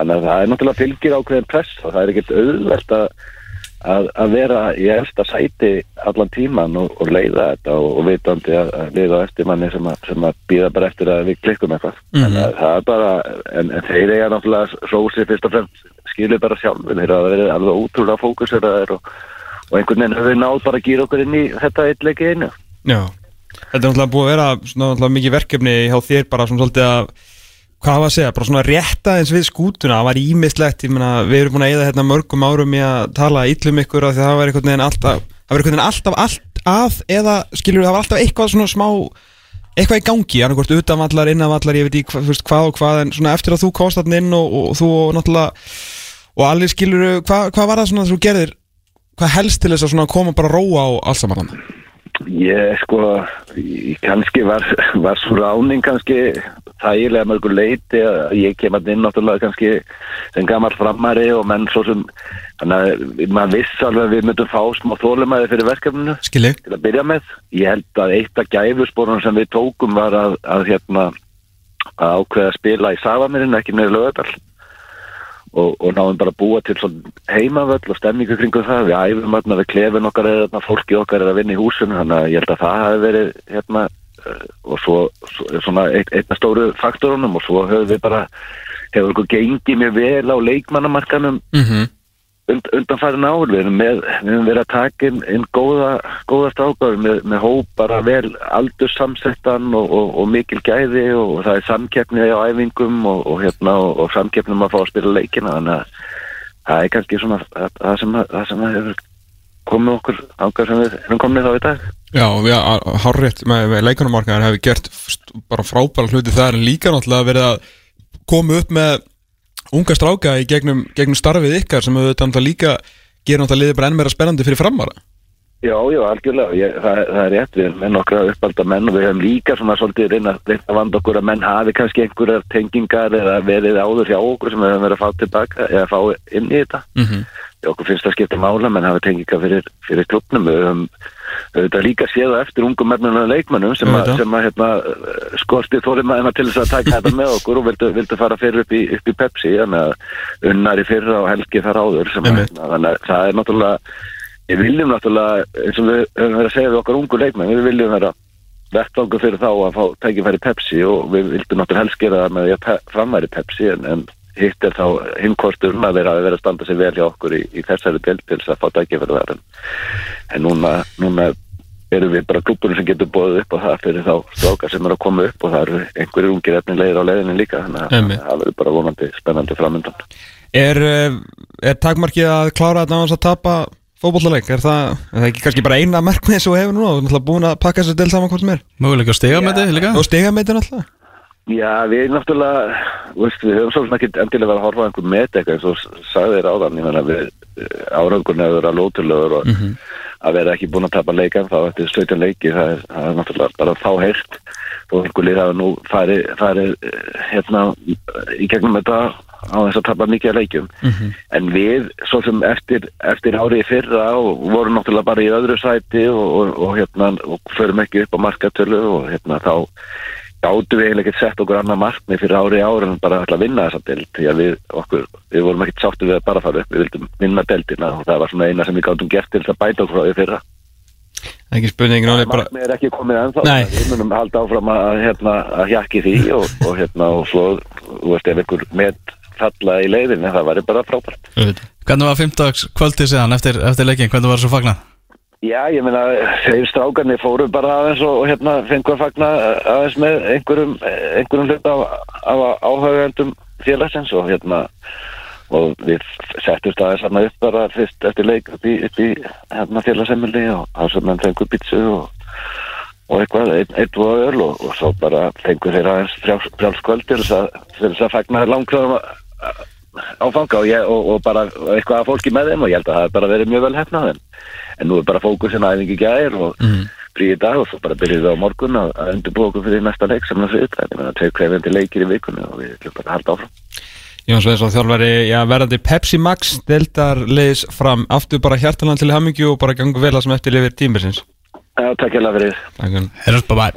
þannig að það er náttúrulega fylgir ákveðin press og það er ekkert auðvelt að að, að vera í efsta sæti allan tíman og, og leiða þetta og, og vitandi að, að leiða eftir manni sem að, sem að býða bara eftir að við klikkum eitthvað. Mhm. en að, það er bara, en, en þeir eiga náttúrulega rósi fyrst og fremst. Skilur bara sjálfur, þeir hafa verið alveg ótrúlega fókuseraðir og, og einhvern veginn við náð bara að gýra okkur inn í þetta eitt leiki einu. Já, þetta er náttúrulega búið að vera svona náttúrulega mikið verkefni hjá þér bara svona svolítið að hvað var að segja, bara svona rétta eins við skútuna, það var ímislegt ég meina, við erum búin að eða hérna mörgum árum í að tala illum ykkur af því að það var einhvern veginn alltaf það var einhvern veginn alltaf allt að eða skilur það var alltaf eitthvað svona smá eitthvað í gangi, annarkvort utanvallar, innanvallar ég veit ekki hva, þú veist, hvað og hvað en svona eftir að þú komst þarna inn og, og þú og náttúrulega og allir skilur, hvað, hvað var það svona að þú gerðir hvað helst til þess að koma bara þarna? Ég sko, kannski var, var svo ráning kannski þægilega mörgur leiti að ég kem að inn náttúrulega kannski sem gammal framari og menn svo sem þannig að maður viss alveg að við myndum fá smá þólumæði fyrir verkefninu Skilji? til að byrja með. Ég held að eitt af gæfusporunum sem við tókum var að, að hérna að ákveða að spila í Savamirinn, ekki nefnir lögadal og, og náðum bara að búa til heimavöll og stemningu kringum það við æfum þarna við klefin okkar eða fólki okkar er að vinna í húsinu þannig að ég held að það hafi verið hérna og svo, svo svona einna stóru faktorunum og svo höfum við bara hefur okkur gengið mjög vel á leikmannamarkanum Mhm. und, undanfærin ár, við erum, með, við erum verið að taka inn, inn góða, góða strákar með, með hóp bara vel aldursamsettan og, og, og mikil gæði og, það er samkeppni á æfingum og, og hérna og, og samkeppni um að fá að spila leikina þannig að það er kannski svona það, sem, sem hefur komið okkur ákveð sem við erum komið þá í dag Já, já, hárrétt með, með leikunarmarkaðar hefur gert bara frábæra hluti það en líka náttúrulega verið að koma upp með unga stráka í gegnum, gegnum starfið ykkar sem náttúrulega líka gerir náttúrulega liðið bara enn meira spennandi fyrir framvara Já, já, algjörlega, ég, það, það er rétt, við erum með nokkra uppalda menn og við höfum líka svona svolítið reyna, reyna að vanda okkur að menn hafi kannski einhverjar tengingar eða verið áður hjá okkur sem við höfum verið að fá tilbaka eða fá inn í þetta. mm -hmm. Okkur finnst það skipta mála, menn hafi tengingar fyrir, fyrir klubnum, höfum auðvitað líka séð það eftir ungum mennunum leikmennum sem, að, að hérna, skorti þólimaðina til þess að taka þetta með okkur og vildu, vildu fara fyrir upp í, upp í Pepsi, að unnar í fyrra og helgi þar áður sem að, hérna, þannig að það er náttúrulega Við viljum náttúrulega, eins og við höfum verið að segja við okkar ungu leikmenn, við viljum vera vettvangur fyrir þá að fá tækifæri Pepsi og við vildum náttúrulega það með að framværi Pepsi en, en hitt er þá hinkostur að vera að vera að standa sig vel hjá okkur í, í þessari deild til þess að fá tækifæri þar en, en núna, núna erum við bara klúbunum sem getur bóðið upp og það fyrir þá strákar sem eru að koma upp og það eru einhverjir ungir efnilegir á leiðinu líka þannig að það verður bara vonandi spennandi framöndan. Er, eh, er takmarkið að klára þetta á þess að tapa fótbollaleik? Er það, er það ekki kannski bara eina markmið sem þú hefur núna og náttúrulega búin að pakka þessu del saman hvort sem er? Möguleika að þetta líka Og þetta náttúrulega? Já, við náttúrulega, veist, við höfum svolítið ekki endilega verið að horfa á einhver met eitthvað eins og sagði þér áðan, ég menna við hefur verið að lótulegur og að vera ekki búin að tapa leikan þá eftir 17 leiki, það er, það er náttúrulega bara þá heilt og einhver lið hafa nú farið, farið eh, hérna í gegnum þetta á þess að tapa mikið af leikjum. En við, svo sem eftir, eftir árið fyrra og vorum náttúrulega bara í öðru sæti og, og, og hérna og förum ekki upp á markatölu og hérna þá gátu við eiginlega ekki sett okkur annað markmið fyrir ári í ár en bara að vinna þessa deild? Því að við, okkur, við vorum ekkert sáttu við að bara fara upp, við vildum vinna deildina og það var svona eina sem við gátum gert til þess að bæta okkur frá því fyrra. Ekki spurning, náttúrulega bara markmið er ekki komið ennþá við munum halda áfram að, hérna, að hjakki því og, og hérna og svo, þú veist, ef einhver með falla í leiðinni, það væri bara frábært. Hvernig var 15 kvöldið síðan eftir, eftir leikin, hvernig var það svo fagnað? Já, ég meina, þeir strákarnir fóru bara aðeins og, og hérna fengur að fagna aðeins með einhverjum, einhverjum hlut af, af áhagjöndum félagsins og hérna og við settumst aðeins hérna upp bara fyrst eftir leik upp í, upp í hérna félagsemili og það sem hann fengur pítsu og, og eitthvað, einn ein, og öl og, og svo bara fengur þeir aðeins frjáls- frjálskvöld til þess að, til þess að langkvæðum áfanga og, ég, og, og bara eitthvað að fólki með þeim og ég held að það hef bara verið mjög vel hefnað en, en nú er bara fókusin aðeins í gær og mm. frí í dag og svo bara byrjuðum við á morgun að, að undirbúa okkur fyrir næsta leik sem það fyrir það er tveir krefjandi leikir í vikunni og við ætlum bara að halda áfram. Jón Sveinsson þjálfari, já, verðandi Pepsi Max deildar leiðis fram. Aftur bara hjartalega til hamingju og bara gangu vel að sem eftir lifir tímisins Já, takk ég fyrir. Bye bye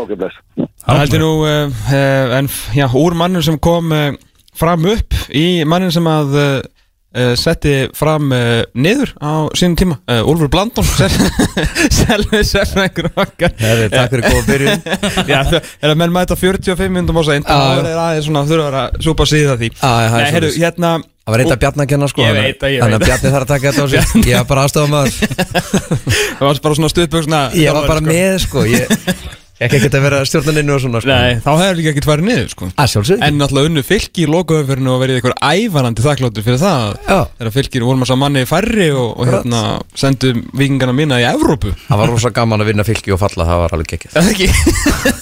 Ok, bless. Það heldur nú, uh, uh, en já, úr mannum sem kom uh, fram upp í mannin sem að uh, setti fram uh, niður á sínum tíma. Uh, Úlfur Blandón Selvi [LAUGHS] Sefnækur okkar. Herri, takk fyrir góða byrjun. [LAUGHS] Já, það er að menn mæta 45 minnum á seint Já, og það er aðeins svona þurfa að að súpa síða því. Það er Nei, heyrðu, svoleiðis. hérna Það var reynda Bjarni að kenna sko Ég veit það, ég Þannig að veit Bjarni þarf að taka þetta á sig. Ég var bara aðstofa maður. [LAUGHS] Það var bara svona stuðböksna Ég var bara með sko Ég ekki ekkert að vera stjórnaninu og svona sko. Nei, þá hefur líka ekkert farið niður sko. Að sjálfsög En náttúrulega unnu fylki í lokaöfverinu og verið eitthvað ævarandi þakkláttur fyrir það. Já. Þegar fylkir vorum að sá manni færri og, og hérna sendum vikingana mína í Evrópu. Það var rosa gaman að vinna fylki og falla Það var alveg gekkið Eða ekki?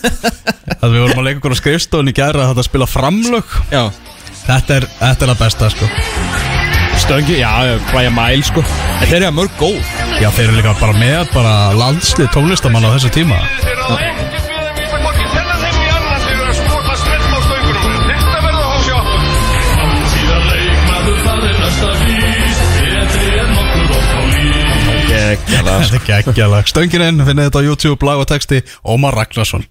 [LAUGHS] Það við vorum að leika okkur á skrifstofun í gæra að þetta spila framlög. Já. Þetta er, þetta er að besta sko Stöngi, já, hvaðja mæl sko. En þeir eru mörg góð. Já, þeir eru líka bara með bara landslið tónlistamann á þessu tíma Ok, Gekkja það [LAUGHS] Þetta er geggjalag Stönginin, finnið þetta á YouTube, lag og texti Ómar Ragnarsson.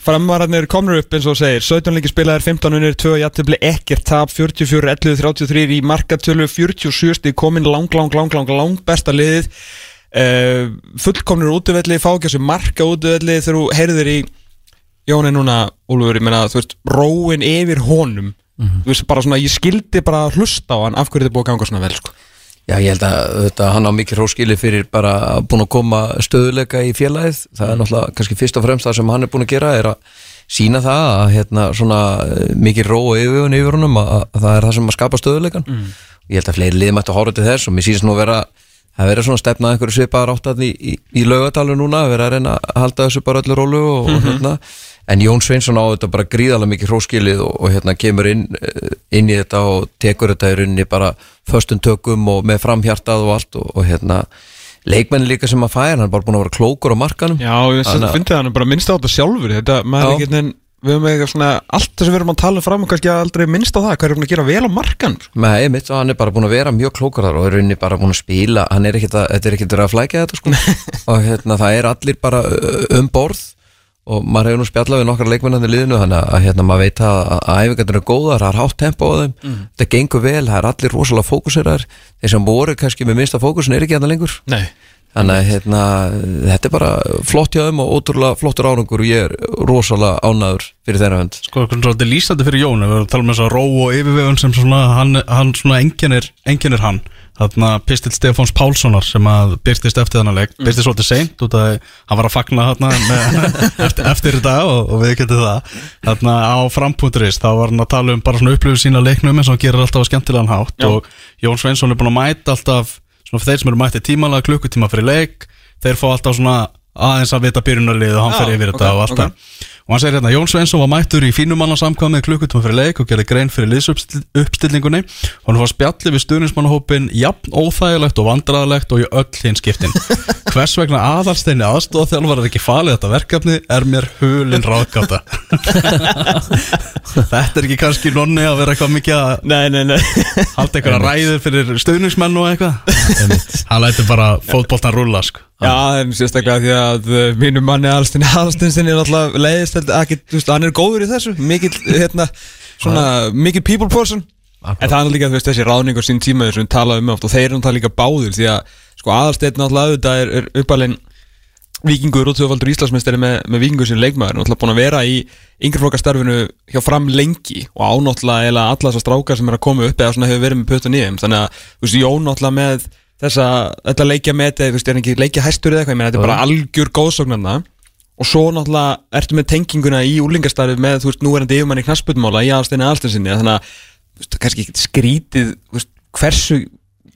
Framvararnir komnur upp eins og segir. 17 leikir spilaðir, 15 unir, 2 jættibli ekkert tap, 44, 11, 33 í markatölu, 47 stig komin lang, lang, lang, lang, lang besta liðið. Uh, fullkomnir útöfelli, fá ekki þessu marka útöfelli þegar þú heyrðir í Jóni núna, Úlfur, ég meina, þú veist róin yfir honum. Þú veist, bara svona, ég skildi bara að hlusta á hann af hverju þið búið að ganga svona vel, sko Já, ég held að þetta, hann á mikið hróskili fyrir bara búin að koma stöðuleika í félagið, það er náttúrulega kannski fyrst og fremst það sem hann er búin að gera er að sína það að hérna svona eh, mikið ró og yfirvun yfir honum að, að það er það sem að skapa stöðuleikan ég held að fleiri lið mættu að horfa til þess og mér sýnst nú vera að vera svona stefnað einhverju svipaðar áttan í, í, í laugatalju núna vera að reyna að halda þessu bara öllu rólu og, og hérna en Jón Sveinsson á þetta bara gríðalega mikið hróskilið og, og hérna kemur inn, eh, inn í þetta og tekur þetta í rauninni bara föstum tökum og með framhjartað og allt og, og hérna leikmenni líka sem að færa, hann er bara búin að vera klókur á markanum. Já, ég finnst það hann bara minnst á þetta sjálfur. Þetta, maður er ekki við höfum eitthvað svona allt það sem við erum að tala fram og kannski aldrei minnst á það hvað er búin að gera vel á markan Nei, mitt, hann er bara búin að vera mjög klókur þar og er rauninni bara búin að spila hann er ekkert að, þetta er verið að flækja þetta sko. [LAUGHS] Og hérna það er allir bara um borð og maður hefur nú spjallað við nokkar leikmennandi liðinu þannig að hérna maður veit að, að æfingarnir er góðar, það er hátt tempo á þeim. Þetta gengur vel, það er allir rosalega fókuseraðar þeir sem voru kannski með minnsta fókusin er ekki hérna lengur. Nei. Þannig að hérna, þetta er bara flott hjá þeim og ótrúlega flottur árangur og ég er rosalega ánæður fyrir þeirra hönd. Sko, hvernig svolítið lýsandi fyrir Jón Við erum að tala um þess að ró og yfirvegun sem svona, hann, hann svona enginnir, enginnir hann Þarna Pistil Stefáns Pálssonar sem að byrtist eftir þennan leik. Byrtist svolítið seint út að hann var að fagna þarna [LAUGHS] eftir, eftir þetta og, og við getum það. Þarna á frampunkturist þá var hann að tala um bara svona upplifið sína leiknum eins og hann gerir alltaf á skemmtilegan hátt. Já. og Jón Sveinsson er búin að mæta alltaf svona þeir sem eru mætti tímalega klukkutíma fyrir leik. Þeir fá alltaf svona aðeins að vita byrjunarlið og hann Já, fer yfir ok, þetta og allt ok. Og hann segir hérna, Jón Sveinsson var mættur í fínumanna samkvæmið klukkutíma fyrir leik og gerði grein fyrir liðsuppstillingunni. Hann var spjalli við stuðnismannahópin jafn óþægilegt og vandræðalegt og í öll hinn skiptin. [LAUGHS] Hvers vegna aðalsteini aðstóð þjálfar er ekki falið þetta verkefni er mér hulin ráðgáta. [LAUGHS] Þetta er ekki kannski nonni að vera eitthvað mikið að Nei, nei, nei. halda eitthvað ræður fyrir stuðningsmenn og eitthvað. Hann lætur bara fótboltan rúlla sko. Já, en sérstaklega því að uh, mínum manni Alstin Alstinsin er alltaf leiðist ekki, þú veist, hann er góður í þessu. Mikill, hérna, svona mikill people person. En það er líka, þú veist, þessi ráðningur sín tíma sem við talaðum um oft og þeir eru náttúrulega líka báðir því að, sko, Aðalsteinn náttúrulega auðvitað er, er uppalinn vikingur og tvöfaldur Íslandsmeistari með, með vikingur sem leikmaður, náttúrulega búin að vera í yngreflokkastarfinu hjá fram lengi og ánáttúrulega eða alla þessar strákar sem er að koma upp eða svona hefur verið með pötun í þeim. Þannig að, þú veist, Jón náttúrulega með þessa, þetta leikja þetta, þú veist, er ekki leikja hæstur eða eitthvað, ég meina, þetta er bara algjör góðsóknarna og svo náttúrulega ertu með tenginguna í úlingastarfi með, þú veist, nú er hann yfirmann í knassbutmála í aðsteinu aðsteinsinni, þannig að, þú veist, kannski ekki skrítið, þú veist, hversu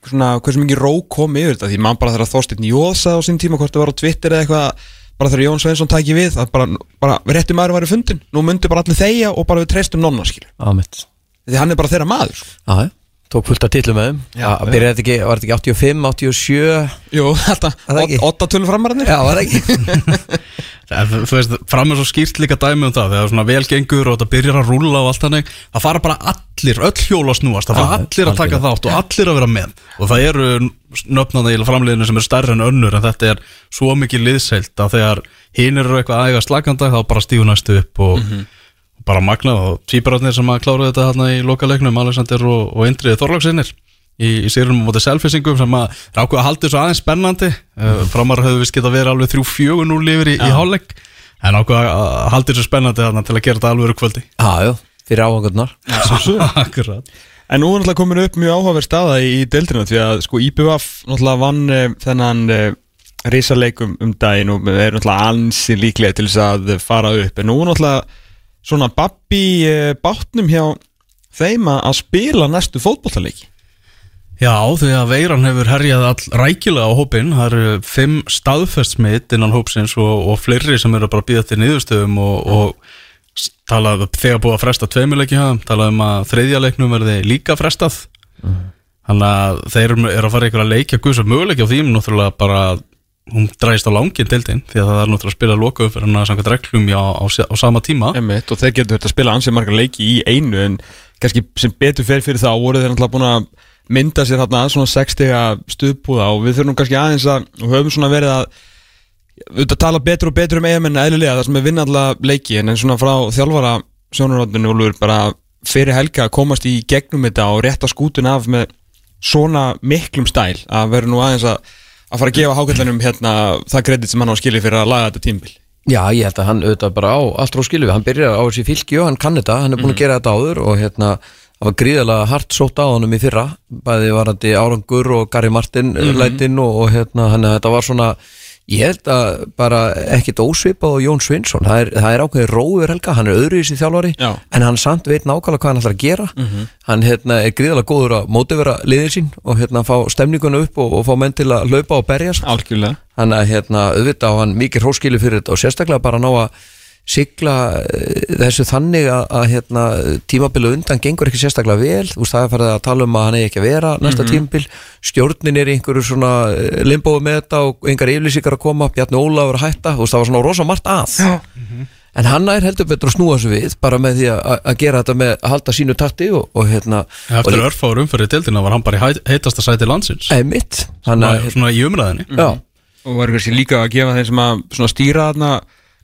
svona, hversu mikið ró kom yfir þetta. Því mann bara þegar Þorsteinn Jóðsa á sín tíma hvort það var á Twitter eða eitthvað bara þegar Jón Sveinsson tæki við að bara, bara réttum maður var í fundin, nú myndi bara allir þegja og bara við treystum nonna mitt því hann er bara þeirra maður sko. Tók fullt af titlum með þeim. Já, Já, byrjaði þetta ekki, var þetta ekki 85, 87 Jú, þetta, Það ekki? åtta tölur framararnir Já, var það ekki? [LAUGHS] Það, er svo skýrt líka dæmi um það þegar svona vel gengur og þetta byrjar að rúlla og allt þannig, það fara bara allir öll hjól að snúast, það fara allir að taka þátt og allir að vera með. Og það eru nöfnaða í framliðinu sem eru stærri en önnur en þetta er svo mikið liðseilt að þegar hinn eru eitthvað aðeiga slaganda þá bara stígu næstu upp og og bara magnað og tvíbararnir sem að klára þetta hérna í lokaleiknum, Alexander og, og Indriði Þorlagsinnir í, í sérunum á móti selfisingum sem að ráku að haldi svo aðeins spennandi. Uh, framar höfðu vist geta verið alveg 3-4-0 yfir í, í hálfleik en ákveða að haldi svo spennandi þarna til að gera þetta alveg kvöldi. Já, já, fyrir áhangarnar [LAUGHS] Akkurat. En nú er náttúrulega komin upp mjög áhugaverð staða í, í deildina því að sko IBVF náttúrulega vann uh, þennan uh, risaleikum um daginn og er náttúrulega ansi líklega til þess að fara upp. En nú náttúrulega svona babbi uh, bátnum hjá þeim að spila næstu fótbollaleiki Já, því að veiran hefur herjað all rækilega á hópin það eru fimm staðfestsmitt innan hópsins og, og fleiri sem eru bara að býða til niðurstöðum og, og talað þegar búið að fresta tveimileiki hafa, talað um að þriðja leiknum verði líka frestað. Þannig að þeir eru að fara ykkur að leikja guðs og möguleiki á þým náttúrulega bara hún dræst á langin deildin því að það er náttúrulega að spila lokaum fyrir hann að samkvæmt reglum já, á, á sama tíma. Emitt, og þeir getur þetta að spila ansið margar leiki í einu en kannski sem betur fer fyrir það voru þeir náttúrulega búin að mynda sér hérna svona 60 stuðbúða og við þurfum kannski aðeins að og höfum svona verið að auðvitað tala betur og betur um EM en eðlilega það sem er vinna alla leiki en en svona frá þjálfara sjónarhóttinu Úlfur bara fyrir helga að komast í gegnum þetta og rétta skútun af með svona miklum stæl að vera nú aðeins að að fara að gefa hákallanum hérna það kredit sem hann á skilið fyrir að laga þetta tímbil Já, ég held að hann auðvitað bara á allt frá skilu hann byrjar á þessi fylki og hann kann þetta. Hann er búin að gera þetta áður og hérna það var gríðarlega hart sótt á honum í fyrra bæði varandi Árangur og Gary Martin mm. lætin og, og hérna hann þetta var svona ég held að bara ekkit ósvipað og Jón Svinsson það er, það er ákveðið róður helga, hann er öðru í þjálfari Já. en hann samt veit nákvæmlega hvað hann ætlar að gera. Hann hérna, er gríðarlega góður að mótivera liðið sín og hérna fá stemninguna upp og, og fá menn til að laupa og berjast. Algjörlega. Þannig að hérna, auðvitað á hann mikið hróskilu fyrir þetta og sérstaklega bara ná að sigla eh, þessu þannig að, að hérna, tímabilu undan gengur ekki sérstaklega vel, þú veist það er farið að tala um að hann eigi ekki að vera næsta tímabil. Stjórnin er í einhverju svona eh, limbói með þetta og einhver yflýsingar að koma. Bjarni Ólafur að hætta, þú veist það var svona rosa margt að. En hann er heldur betur að snúa þessu við bara með því að, að gera þetta með að halda sínu takti og, og hérna Eftir örfáður umfyrir dildina var hann bara í heitasta sæti landsins. Einmitt, hann Svona, svona í umræðinni já, og var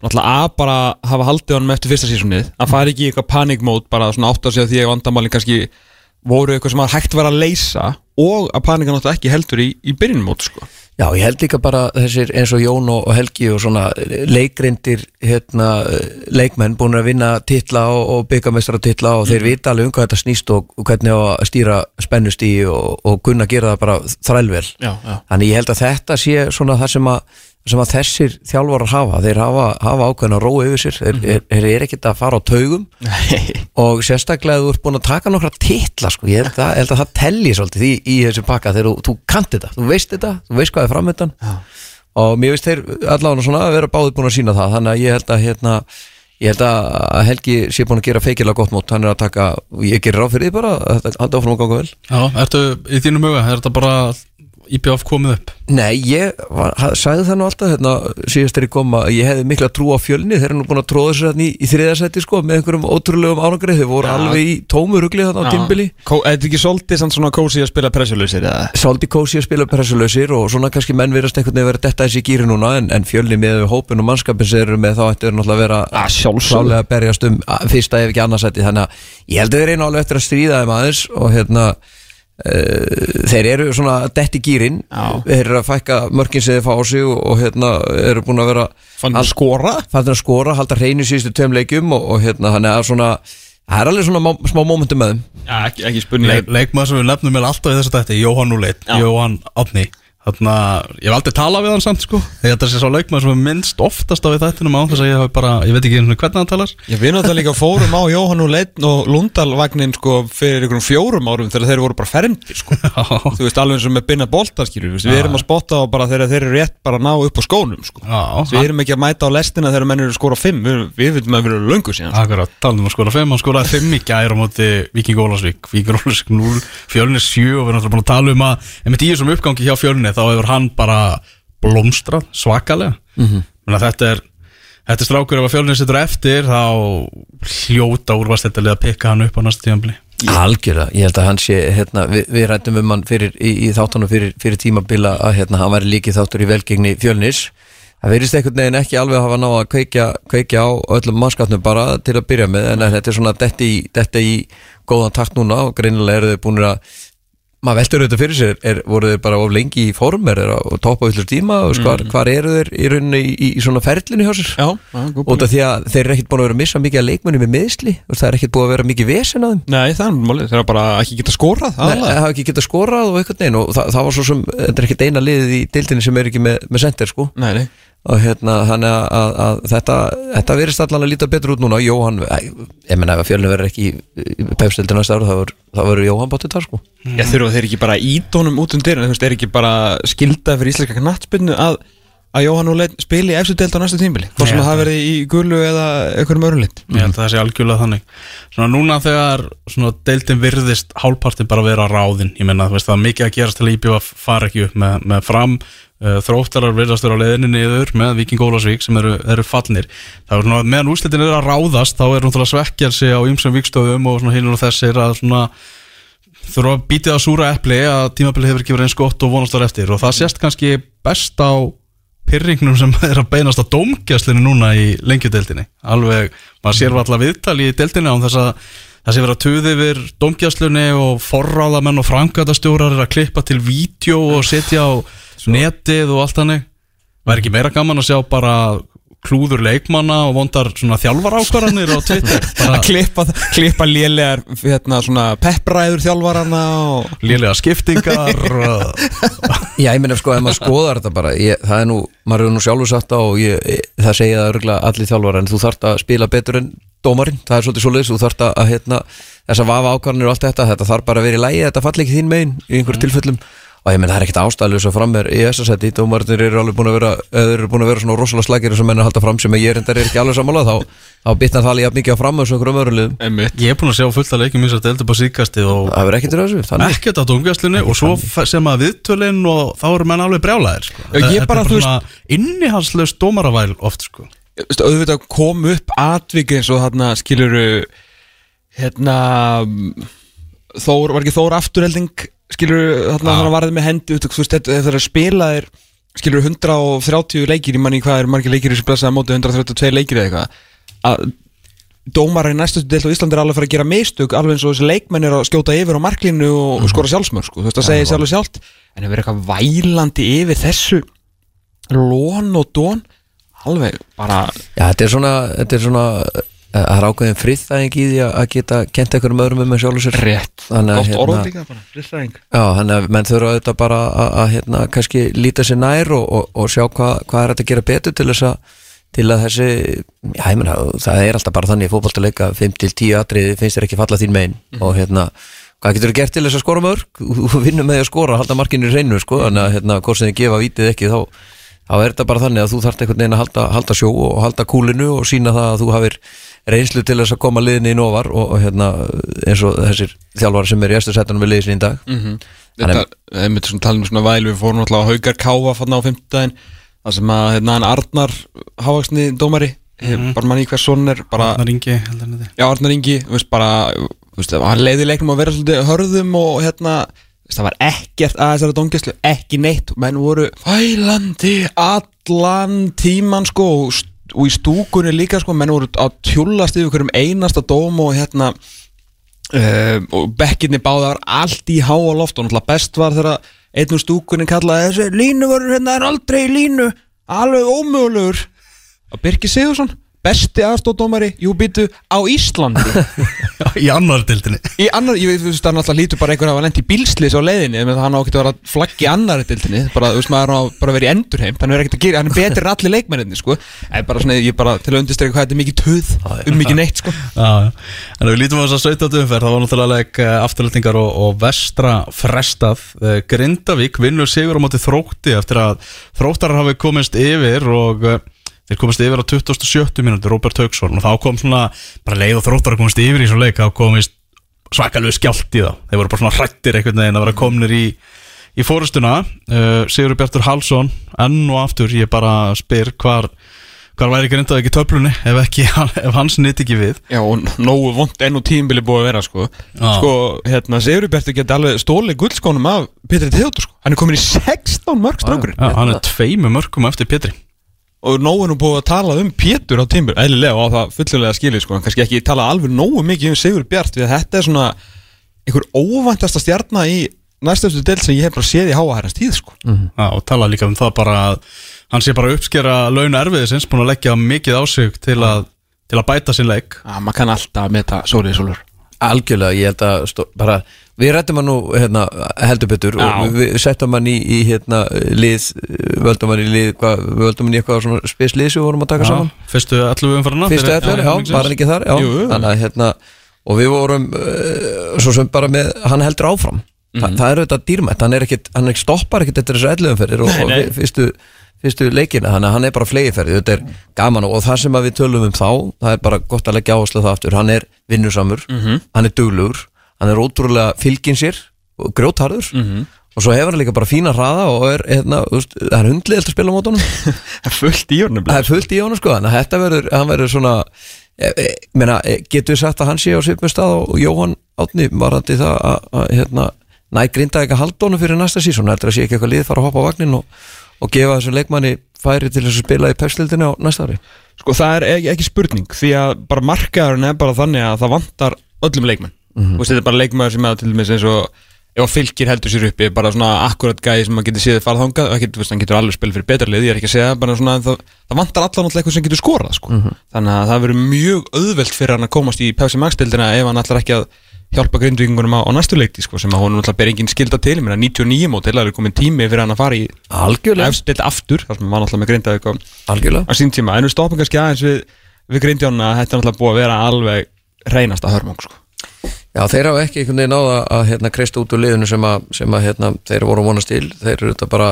náttúrulega að bara hafa haldið honum eftir fyrsta sísunnið að fara ekki í eitthvað panikmót bara svona átt að segja því að vandamálin kannski voru eitthvað sem að hægt var að leysa og að panika náttúrulega ekki heldur í, í byrjunmót sko. Já, ég held líka bara þessir eins og Jón og Helgi og svona leikreindir hérna, leikmenn búin að vinna titla og, og byggamestara titla og þeir vita alveg um hvað þetta snýst og, og hvernig að stýra spennust í og, og kunna gera það bara þrælvel Já, já. Þannig ég held að þetta sé svona það sem að sem að þessir þjálfarar hafa þeir hafa, hafa ákveðna ró yfir sér þeir, þeir, þeir eru ekkert að fara á taugum. [LAUGHS] Og sérstaklega ef þú ert búin að taka nokkra titla sko, ég held að, held að það telli svolítið í, í þessu pakka þegar þú, þú kannt þetta, þú veist þetta þú veist hvað er framöndan og mér veist þeir allavega svona að vera báðið búin að sína það þannig að ég held að hérna, ég held að Helgi sé búin að gera feikilega gott mót hann er að taka, og ég gerir ráð fyrir því bara að þetta haldi áfram að ganga vel. Já, ertu í þínum huga, er þetta bara IPF komið upp? Nei, ég var, sagði það nú alltaf hérna, síðast er ég kom að ég hefði mikla trú á fjölni. Þeir eru nú búin að tróða sér hérna í, í þriðasætti sko, með einhverjum ótrúlegum árangrið þeir voru alveg í tómu rugli þarna á tímbili Kó, Er þetta ekki svolítið samt svona kósi að spila pressjuleysir eða? Svolítið kósi að spila pressulösir og svona kannski menn verðast einhvern veginn verið detta þessi gýri núna en, en fjölni með hópin og mannskapin sem eru með þá ættu þeir náttúrulega að vera Að þeir eru svona detti gýrin þeir eru að fækka mörkin sem þeir fá á sig og, og hérna eru búin að vera Fann að skora? fannir að skora, halda hreinu síðustu tveim leikjum og, og hérna þannig að svona það er alveg svona má- smá mómentum með þeim. Já, ekki, ekki spurning. Leik, leikmaður sem við nefnum með alltaf í þessu dætti Jóhann Úleit, Jóhann Átni Þannig að ég hef aldrei talað við hann samt sko. Ég þetta sé svo leikmaður sem er minnst oftast á við þættinum á þess að ég hafi bara, ég veit ekki sinni hvernig hann talar. Já, við náttúrulega líka fórum á Jóhann og Leitn og Lundalvagnin sko fyrir einhverjum fjórum árum þegar þeir voru bara fermdir sko. [LAUGHS] Þú veist alveg eins og með binna bolta skilur við, erum að spotta á bara þegar þeir eru rétt bara að ná upp á skónum sko. Já, Við erum ekki að mæta á lestina þegar menn eru að skora fimm, við, við veitum að við erum löngu síðan sko. Akkurat, talum um að skora 5 Hann skoraði 5 í gæra á móti Viking Ólasvík Viking Ólasvík 0, fjölni 7 Og við erum náttúrulega búin að tala um að Ef í þessum uppgangi hjá fjölni Þá hefur hann bara blómstrað svakalega. Mm -hmm. Þetta er Þetta er strákur ef að fjölni sittur eftir Þá hljóta úrvastættilega að pikka hann upp á næsta tíðanbili Algjörlega, ég held að hann sé hérna, við, við rættum um hann fyrir, í, í þáttanum fyrir, fyrir tímabila að hérna, hann væri líkið þáttur í velgengni fjölnis. Það verðist einhvern veginn ekki alveg að hafa ná að kveikja, kveikja á öllum mannskapnum bara til að byrja með en þetta er svona detti í, í góðan takt núna og greinilega eru þau búin að maður veldur auðvitað fyrir sér, er, voru þeir bara of lengi í form, er þeir að toppa öllu tíma og mm. hvar, hvar eru þeir í rauninni í, í, í svona ferlinu hjá sér? Já, út af því að þeir eru ekkert búin að vera að missa mikið að leikmunni með veist, það er ekkert búin að vera mikið vesen að þeim. Nei, það er málið, þeir eru bara ekki geta skorað Nei, það hafa ekki getað skorað og eitthvað neina og það, það var svo sem, þetta er ekkert eina liðið í dildinni sem er ekki með, með sender sko. Nei, nei og hérna, þannig að, að, að þetta þetta verist allan að líta betur út núna. Jóhann, ég menna ef að fjölni verður ekki í pepsildinu næsta ára, þá verður- Jóhann bóttið þar sko. Já, þurfa þeir ekki bara ídónum út um dyrun, þú veist, er ekki bara skilda fyrir íslenska knattspinnu að, að Jóhann og spili deild á næsta tímbili, hvort sem Já. það verið í gulu eða einhverjum held að það sé algjörlega þannig. Svona núna þegar svona deildin virðist hálfpartin bara vera ráðin Ég menna þú veist það er mikið að uh, Þróttarar virðast vera á leiðinni niður með Viking Ólasvík sem eru, eru fallnir. Það er svona meðan úrslitin eru að ráðast þá er náttúrulega svekkjar sig á ymsum vikstöðum og svona hinur og þessir að svona þurfa að býtið að súra epli að tímabilið hefur ekki verið eins gott og vonast var eftir. Og það sést kannski best á pyrringnum sem er að beinast á dómgjaslinu núna í lengjudeldinni alveg, maður sér alltaf viðtali í deldinni án þess að það sé verið að tuði yfir dómgjaslunni og forráðamenn og frangatastjórar er að klippa til vídeo og setja á netið og allt hannig væri ekki meira gaman að sjá bara klúður leikmanna og vondar svona þjálfar ákvarðanir á Twitter? [LAUGHS] Bara Að klippa, klippa lélegar hérna, svona peppræður þjálfarana og lélega skiptingar [LAUGHS] og Já, ég meina sko, ef maður skoðar þetta bara ég, það er nú, maður er nú sjálfur satt á og ég, ég, það segja það örgulega allir þjálfar en þú þarft að spila betur en dómarinn. Það er svolítið svoleiðis, þú þarft að hérna, þess að vafa ákvarðanir og allt þetta, þetta þarf bara að vera í lægi þetta falli ekki þín megin í einhverjum tilfellum og ég meina það er ekkert ástæðlega að fram er í þess að setja dómarnir eru alveg búin að vera eða þeir eru búin að vera svona rosalega slagir sem menn að halda fram sem ég er endar er ekki alveg sammála þá, þá bitnar það alveg jafn mikið á fram þessu einhverjum öðrum liðum Einmitt. ég er búin að sjá fullt að leikjum eins og delta på síkasti og það verður ekkert í þessu þannig ekkert á dómgjaslinu og svo sem að viðtölinn og þá eru menn alveg brjálæðir sko. Ég bara, er þú svona innihalslaust dómaravæl oft sko. Þú veist, auðvitað kom upp atvik eins og þarna skiluru hérna Þór, var ekki Þór afturhelding skiluru þarna hann varði með hendi þú veist, þetta þegar spila er skiluru 130 leikir, ég manni hvað er margir leikir sem blessaði á móti 132 leikir eða eitthvað að dómara í næstu deilt á Íslandi er alveg að fara að gera mistök alveg eins og þessi leikmenn er að skjóta yfir á marklinu og, og skora sjálfsmörg sko. þú veist að segja sjálf sjálft en það verður eitthvað vælandi yfir þessu lón og dón alveg bara Já, þetta er svona, þetta er svona það er ákveðin friðþæðing í því að að geta kent einhverjum öðrum um að sjálfur sér. Rétt. Þannig að, gott hérna- orð líka bara friðfræðing Já, þannig að menn þurfa auðvitað bara að, að hérna, kannski líta sér nær og, og, og sjá hvað hva er þetta að gera betur til þess að til að þessi, já ég meina það er alltaf bara þannig í fótballtaleika 5-10 atriði finnst þér ekki falla þín megin. Og hérna, hvað getur þú gert til þess að skora mörg? Þú vinnur með að skora, halda markinu í reynu sko, þannig að hérna, hvort sem þið gefa vítið ekki þá, þá er þetta bara þannig að þú þarft einhvern veginn að halda, halda sjó og halda kúlinu og sína það að þú hafir reynslu til þess að koma liðinni í nóvar og, og hérna, eins og þessir þjálfar sem er í eftir setjanum við liðið sinni í dag. Þetta, einmitt svona talum svona væl við fórum alltaf á Haugar Káfa fann á fimmtudaginn það sem að hérna hann Arnar hávaksni dómari mm bara manni hvers son er bara, Arnar Ingi já Arnar Ingi þú veist bara, þú veist, hann leiði leiknum að vera svolítið hörðum og hérna það var ekkert að þessari dómgæslu ekki neitt, menn voru fælandi allan tíman sko og, og í stúkunni líka sko, menn voru að tjúllast yfir hverjum einasta dóm og hérna uh, og bekkirni báða var allt í há á loft og náttúrulega best var þegar einn úr stúkunni kallaði þessi línu voru hérna er aldrei línu alveg ómögulegur. Að Birki Sigursson besti aðstóðdómari, jú býtu á Íslandi. [LAUGHS] Í annar dildinni í annar, ég veist það náttúrulega lítur bara einhvern að hafa lent í bílslis á leiðinni menn hann á ekki að vera að flaggi annari dildinni bara, þú veist maður á bara að vera í endurheim hann er ekkert að gera, hann er betur en allir leikmenninni sko. En bara svona, ég bara til að undirstreka hvað þetta er mikið töð um mikið neitt sko. Já. En við lítum á þess að 17. umferð það var náttúrulega leik afturlendingar og, og vestra frestað. Eh, Grindavík vinnur sigur á móti þrótti eftir að þróttarar hafi komist yfir og eh, þeir komist yfir á 27. minúti Róbert Haugsson og þá kom svona bara leið og þróttarar komist yfir í svo leik þá komist svakalegu skjált í það þeir voru bara svona hrættir einhvern veginn að vera komnir í í fórustuna uh, Sigur Bjartur Halsson enn og aftur ég bara spyr hvar hvar væri Grindavík í töflunni ef, ekki, [LAUGHS] ef hans nýtt ekki við? Já, og nógu vond enn og tímbili búið að vera sko. Já. Sko, hérna, Sigurberti geti alveg stólið guldskónum af Petri Theodor sko. Hann er komin í 16 mörg strákurinn. Já, hann er tveimu mörgum eftir Pétri Og nógu nú búið að tala um Pétur á tímbili Eðlilega og á það fullulega skilið sko. En kannski ekki tala alveg nógu mikið um Sigurbjart Við að þetta er svona einhver óvæntasta stjarnar í næstöfstu del sem ég hef bara séð í háa herrans tíð sko. Já, og tala líka um það bara að hann sé bara uppskera laun erfiðisins búin að leggja mikið á sig til að, til að bæta sín leik. Já, maður kann alltaf að meta sólið sólur. Algjörlega, ég held að stó, bara, við rættum hann nú hérna, heldur betur Já. og við settum hann í, í hérna, lið, völdum hann í lið hva, við völdum hann í eitthvað svona spislið sem við vorum að taka saman Fyrstu 11 umfærana Fyrstu eftir, já, var hann ekki þar já, Jú, jú. þannig að hérna og við vorum uh, svo sem bara með, hann heldur áfram Þa, það er auðvitað dýrmætt, hann er ekkit hann er, stoppar ekkit eftir þessu ellöfumferðir og, og nei. vi- fyrstu, fyrstu leikina þannig að hann er bara flegiferði, þetta er gaman og, og það sem við tölum um þá, það er bara gott að leggja áherslu það aftur, hann er vinnusamur hann er duglugur, hann er ótrúlega fylgin sér og grjótharður. Og svo hefur hann líka bara fína hraða og er, þú veist, það er hundliðelt að spila á mótunum [LAUGHS] Það er fullt í honum Það er fullt í honum sko Þannig að þetta verður, hann verður svona e, e, meina, e, Getur við sagt að hann sé á svipum stað og Jóhann átni varandi það að, að hérna, næ grinda ekki að halda honum fyrir næsta sísón heldur að sé ekki eitthvað lið fara að hoppa á vagnin og, og gefa þessum leikmanni færi til þess að spila í pepsildinni á næsta ári. Sko það er ekki, ekki spurning því að bara markaðurinn er bara þannig að það vantar öllum leikmenn mm -hmm. Þetta er bara leikmaður sem að til dæmis eins og ef að fylgir heldur sér uppi bara svona akkurat gæði sem maður getur séð fara þangað og veist, hann getur alveg spilað fyrir betra lið ég er ekki að segja bara svona það, það vantar allan alltaf eitthvað sem getur skorað sko. þannig að það verður mjög auðvelt fyrir hann að komast í Pepsi Max dildina ef hann allar ekki að hjálpa grindvíkingunum á, á næstu leikti sko, sem að hún alltaf ber engin skilda til ég meina 99 mótil, það er komin tími fyrir hann að fara í Algjörlega. efst deild aftur, þar sem hann alltaf með grinda eitthvað Algjörlega á sín tíma, að að. Já, þeir hafa ekki einhvern veginn það að hérna, kreista út úr liðinu sem að, sem að hérna, þeir voru að vonast til, þeir eru þetta bara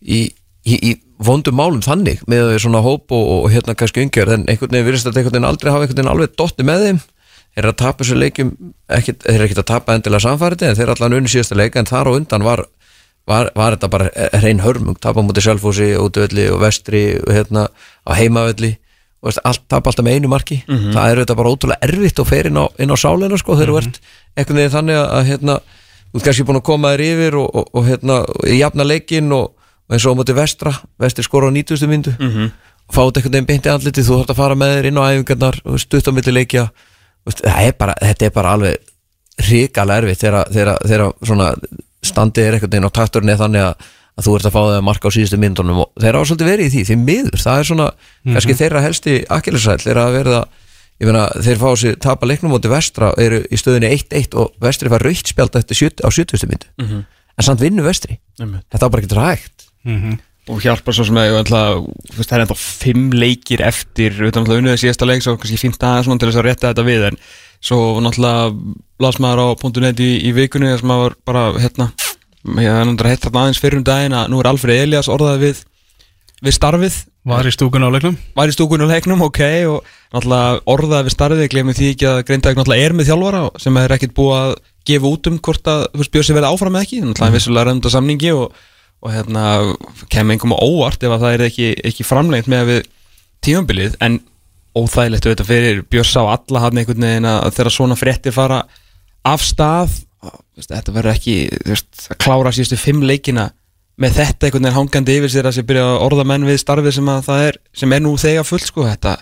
í, í, í vondum málum þannig með svona hóp og, og hérna kannski umgjörð, en einhvern veginn virðist þetta einhvern veginn aldrei hafa einhvern veginn alveg dotti með þeim. Þeir eru að tapa þessu leikjum ekki, þeir eru ekki að tapa endilega samfærið en þeir eru allan unni síðasta leika en þar á undan var, var, var þetta bara hrein hörmung. Tapa mútið Selfossi, útvöldi og vestri og hérna á heimavelli og veist, allt tapa alltaf með einu marki. Það eru þetta bara ótrúlega erfitt og fer inn á, inn á sálina sko þegar þú ert einhvern veginn þannig að hérna, þú ert kannski búin að koma þér yfir og, og, og hérna, jafna leikin og, og eins og á móti vestra. Vestri skora á 90. myndu og fá þetta einhvern veginn beint í andliti þú þarf að fara með þér inn á æfingarnar og stutt á milli leikja. Er bara, þetta er bara alveg hrikalega erfitt þegar, þegar, þegar svona standið er einhvern veginn á takturinn er þannig að, að þú ert að fá það að marka á síðustu myndunum og þeir á svolítið verið í því, því miður. Það er svona, kannski þeirra helsti akkilsræll þeirra að verða, ég meina þeir fá sér tapa leiknum móti vestra eru í stöðinni 1-1 og vestri fær raukt spjald eftir 70, á 70. myndu en samt vinnu vestri, Einmitt. þetta á bara ekki rægt. Og hjálpa svo sem að ætla, veist, það er ennþá fimm leikir eftir utan náttúrulega unnið síðasta leik svo kannski fínt aðeins svona til þess að rétta þetta við en svo náttúrulega las maður á .net í, í vikunni þar sem maður bara hérna ég hef náttúrulega heitt þarna aðeins fyrir um daginn að nú er Alfred Elias orðað við við starfið. Var í stúkun á leiknum? Var í stúkunum leiknum, ok og náttúrulega orðað við starfið, glemum því ekki að Greindag náttúrulega er með þjálfara sem er ekkit búið að gefa út um hvort að Björsi verði áfram eða ekki, náttúrulega mm. vissulega reynda samningi og, og hérna kemur einhverjum á óvart ef að það er ekki, ekki framlengt með við tímambilið en óþægilegt auðvitað fyrir Björsa og alla hann einhvern veginn að þegar svona fréttir fara af stað þetta verður ekki veist, að klára síðustu fimm leikina með þetta einhvern veginn hangandi yfir sér að sé byrja að orða menn við starfið sem, að það er, sem er nú þegar full sko, þetta,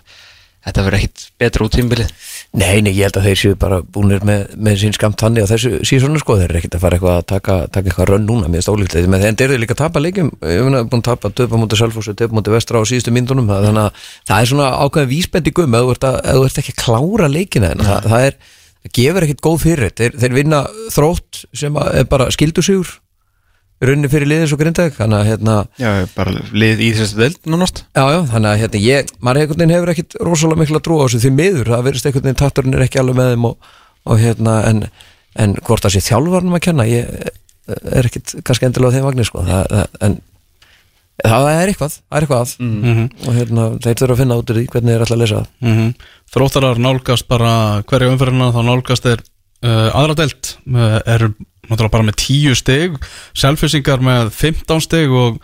þetta verður ekkit betra út tímbilið Nei, nei, ég held að þeir séu bara búinir með, með sín skamt þannig og þessu síðan sko, þeir eru ekkert að fara eitthvað að taka, taka eitthvað rönn núna, mér er þeir en þeir eru líka að tapa leikjum, ég hef búin að tapa döpa mútið Selfossu, döpa mútið Vestra á síðustu myndunum, þannig að það er svona ákveðin vísbendingum ef þú ert, að, ef þú ert ekki að klára leikina en það, það er, það gefur ekkert góð fyrir þeir, þeir vinna þrótt sem að er bara skildusigur runni fyrir liðis og grindæk þannig að hérna, Já, bara lið í þessu deild nánast. Já, já, þannig að hérna, ég, maður einhvern veginn hefur ekkit rosalega mikla trú á þessu því miður, það verðist einhvern veginn takturinn er ekki alveg með þeim og, og hérna, en, en hvort það sé þjálfarnum að kenna, ég er ekkit kannski endilega á þeim vagnir, sko, það, það, en það er eitthvað, það er eitthvað að, og hérna, þeir þurfa að finna út úr því hvernig þeir ætla að lesa það. mm Þróttarar nálgast bara hverja umferðina þá nálgast er uh, aðra delt uh, er náttúrulega bara með 10 stig selfisingar með 15 stig og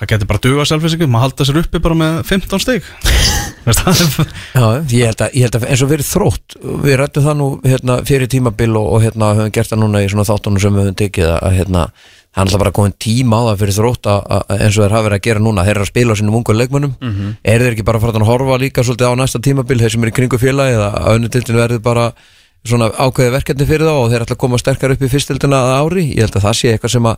það getur bara duga selfisingum maður halda sér uppi bara með 15 stig. [LAUGHS] Veist það? Er- Já, ég held að, ég held að eins og verið þrótt við rættum það nú hérna, fyrir tímabil og, og hérna, höfum gert það núna í svona þáttunum sem við höfum tekið að hérna, það er alltaf bara komin tíma á það fyrir þrótt eins og þeir hafa verið að gera núna. Þeir eru að spila á sínum ungu leikmönnum. Mhm. eru þeir ekki bara að fara að horfa líka svolítið á næsta tímabil þeir sem eru í kringu félagi eða að önnutildin verður bara svona ákveði verkefni fyrir þá og þeir ætla að koma sterkar upp í fyrstildina að ári. Ég held að það sé eitthvað sem að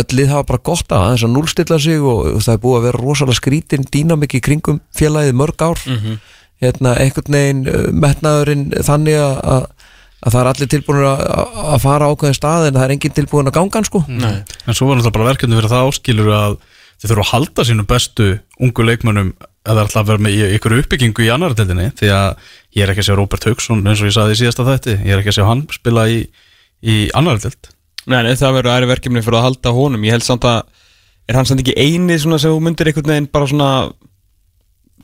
öll lið hafa bara gott að aðeins að núlstilla sig og, það er búið að vera rosalega skrítin dýnamik í kringum félagið mörg ár. Hérna, uh, metnaðurinn þannig að, að, að það er allir tilbúinir að, fara á ákveðin stað en það er enginn tilbúin að ganga sko. Nei. En svo var náttúrulega bara verkefni fyrir það áskilur að þið þurfa að halda sínum bestu ungu leikmönnum að það er alltaf að vera með ykkur uppbyggingu í annar deildinni því að ég er ekki að sjá Robert Hauksson eins og ég saði í síðasta þætti, ég er ekki að sjá hann spila í, í annar deild. Nei, nei, það verður æri verkefni fyrir að halda honum. Ég held samt að, er hann samt ekki eini svona sem myndir einhvern veginn bara svona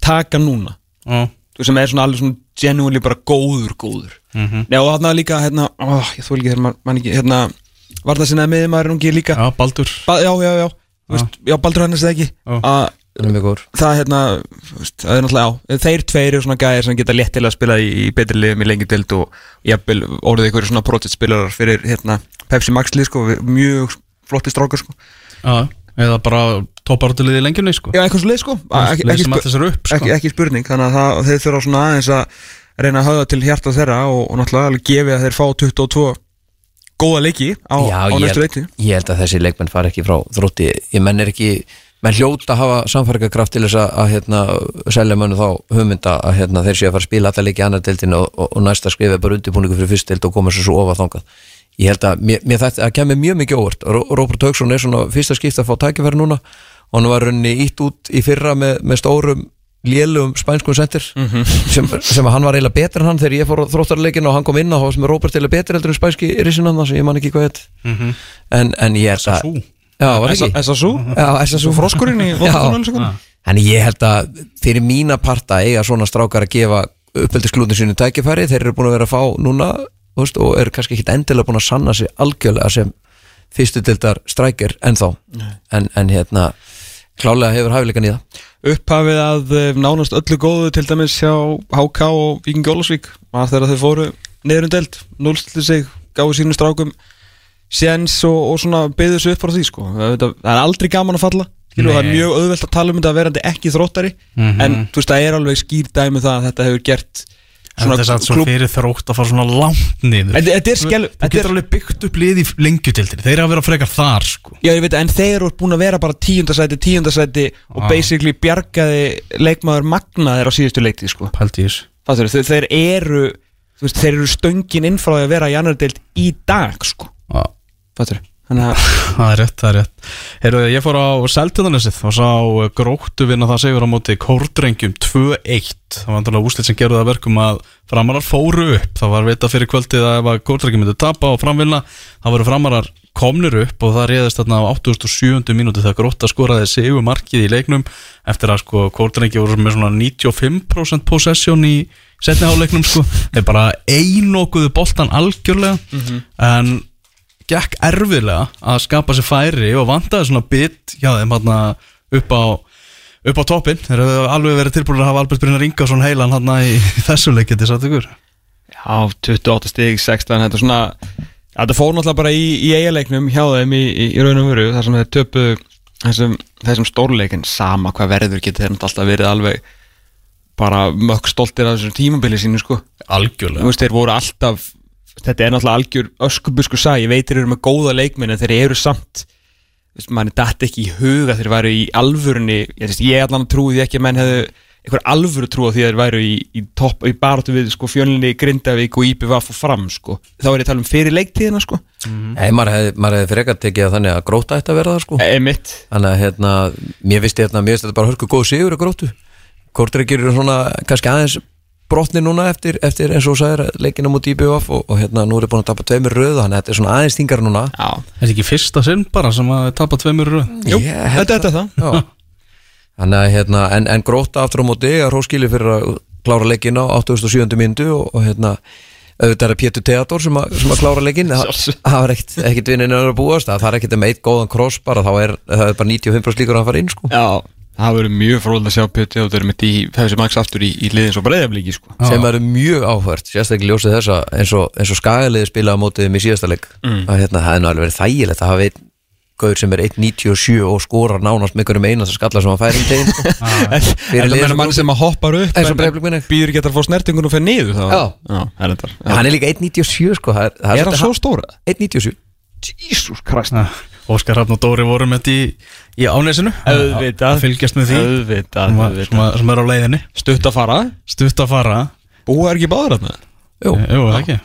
taka núna? Já, Þú sem er svona alveg svona genuinely bara góður, góður. Mhm. Nei, og þarna líka, hérna, ó, ég þú ekki þegar maður man ekki, hérna Var það sinnaði með maður ungi líka? Já Baldur. Ba Já, já, já, Þú veist, já, Baldur hann er það ekki? Já. að hann er það hérna þú veist, það er náttúrulega á þeir tveir eru svona gæðir sem geta létt til að spila í, í betri liðum í lengi dild og jafnvel orðið ykkur svona project spilarar fyrir hérna Pepsi Max lið sko við- mjög flotti strákar sko. Já, eða bara tópartuliði í lengjunni sko. Já eitthvað svo leið sko ekki, ekki, sem spu- allir sér upp sko. ekki, ekki spurning þannig að það, þeir þurfa svona aðeins að reyna að höfða til hjarta þeirra og, og náttúrulega alveg gefi að þeir fá 22 góða leiki á, Já, á ég, næstu held, leiti ég held að þessi leikmenn fari ekki frá þrótti. Ég menn er ekki, menn hljóta að hafa samfærikakraft til þess að, að hérna, selja mönnu þá hugmynda að hérna, þeir séu að fara að spila alla leiki í annar deildinu og, og, og næsta skrifa er bara undirbúningu fyrir fyrst deild og koma svo svo ofa þangað ég held að mér, mér þetta að kemur mjög mikið óvart. Ró- Róbert Hauksson er svona fyrsta skipt að fá tækifæri núna. Og hann var runni ítt út í fyrra með, með stórum lélugum spænskum sendir sem, sem að hann var eiginlega betur en hann þegar ég fór þróttarleikin og hann kom inn á þá sem er Róbert eiginlega betur heldur en spænski risinn hann sem ég man ekki hvað heit en, en ég held að? SSU Já, SSU froskurinn í fótboltanum En ég held að fyrir mína parta eiga svona strákar að gefa uppeldisklúðin sínu tækifæri, þeir eru búin að vera að fá núna veist, og eru kannski ekki endilega búin að sanna sig algjörlega sem fyrstu dildar strækir ennþá. En, en hérna klálega hefur hæfileikan í það. Upphafið að eh, nánast öllu góðu til dæmis hjá HK og Víking Jólasvík var þegar þeir fóru niður um núlstildi sig, gáðu sínum strákum séns og, og svona byggðu sig upp frá því sko, það, það er aldrei gaman að falla Skilu, það er mjög auðvelt að tala um þetta að verandi ekki þróttari. Mhm. en þú veist það er alveg skýr dæmi það að þetta hefur gert þetta er satt svo klúbb- fyrir þrótt að fara svona langt niður þetta er skelf- Þú getur er- alveg byggt upp lið í lengjutildinni Þeir eru að vera frekar þar sko Já, ég veit, en þeir eru búin að vera bara tíundasæti, tíundasæti og Ah. basically bjargaði leikmaður magnaðir á síðustu leikti, sko. Fattur, þeir, eru, veist, þeir eru stöngin inn frá því að vera í annar deild í dag, sko. Já, Fattur, [LAUGHS] Það er rétt, það er rétt. Heyrðu, ég fór á Seltjörnanessið og sá uh, gróttu vinna það segur á móti Kórdrengjum 2-1 Það var andalega úslit sem gerði það að verkum að framarar fóru upp. Það var vita fyrir kvöldið að ef að Kórdrengjum myndi tapa og framvinna það voru framarar komnir upp og það réðist þarna á 87. mínúti þegar grótta skoraði segur markið í leiknum eftir að sko Kórdrengi voru með svona 95% possession í setniháleiknum sko. Þeir bara einokuðu boltan algjörlega. En gekk erfiðlega að skapa sér færi og vantaði svona bit hjá þeim hérna upp á upp á toppin, þeir hefur alveg verið tilbúin að hafa Albert Brynjar Ingarsson heilan hann í [LAUGHS] þessu leikið til satt ykkur? Já, 28 stig, 16, þetta svona, þetta fór náttúrulega bara í, í eigaleiknum hjá þeim í, í, í raun og veru, þar sem þeir töpu þessum, þessum stórleikin, sama hvað verður getur þeir alltaf verið alveg bara mökk stoltir af þessum tímabili sínu, sko. Þú algjörlega veist, þeir voru alltaf þetta er náttúrulega algjör öskubusku sag ég veit þeir eru með góða leikmenn en þeir eru samt veist, manni datt ekki í huga þeir væru í alvörunni. Ég, ég allan trúi því ekki að menn hefðu einhver alvöru trú á því að þeir væru í, í topp í baráttu við sko fjölinni Grindavík og IPVF og fram sko. Þá er ég að tala um fyrir leiktíðina sko. Maður hefði, maður hefði frekar tekið að þannig að gróta ætti að vera það sko. Emitt Þannig að hérna, mér finnst hérna, mér finnst þetta bara hörku góð sigur að grótu Kortreikir eru svona kannski aðeins brotni núna eftir, eftir eins og þú sagðir leikina mútið í BVF og, og hérna nú er búin að tapa tveimur röð þannig að þetta er svona aðeins þingar núna já, Er þetta ekki fyrsta sinn bara sem að tapa tveimur röð? jú, held þetta, þetta er það Já. Þannig að hérna, en, en gróta aftur á móti að róskili fyrir að klára leikina á 87. myndu og, og hérna auðvitað er það Pétur Theodor sem, að- sem að klára leikin það það var ekkit, ekkit vinnin að búast það það er ekkit með eitt góðan kross bara þá er það er bara 95% líkur að hann fara inn sko. já, það verður mjög fróðlega að sjá Pétur og þeir eru mitt í þessi maks aftur í, í liðin svo breiðaflíki sko. Sem eru mjög áhvert sérstaklega ljósið þessa eins og, eins og skagaliði spilaði á mótið þeim í síðasta leik Mm. að hérna, það er nú alveg verið þægilegt að hafa einn gauður sem er 1.97 og skorar nánast með einhverjum einasta skalla sem hann fær um tegin sko. [LAUGHS] En það sem- mann sem að hoppar upp býður ekki að fá snertingun og fer niður það er hann er líka 1.97 sko það er, það Er hann svo stóra? 1.97 Jesus Christ. Óskar Hrafn og Dóri voru með þetta í, í ánesinu Auðvitað. Að Fylgjast með því. Auðvitað, sem, að- sem, að- sem er á leiðinni. Stutt að fara. Stutt að fara. Búa er ekki báður þarna? Jú. Jú, ekki.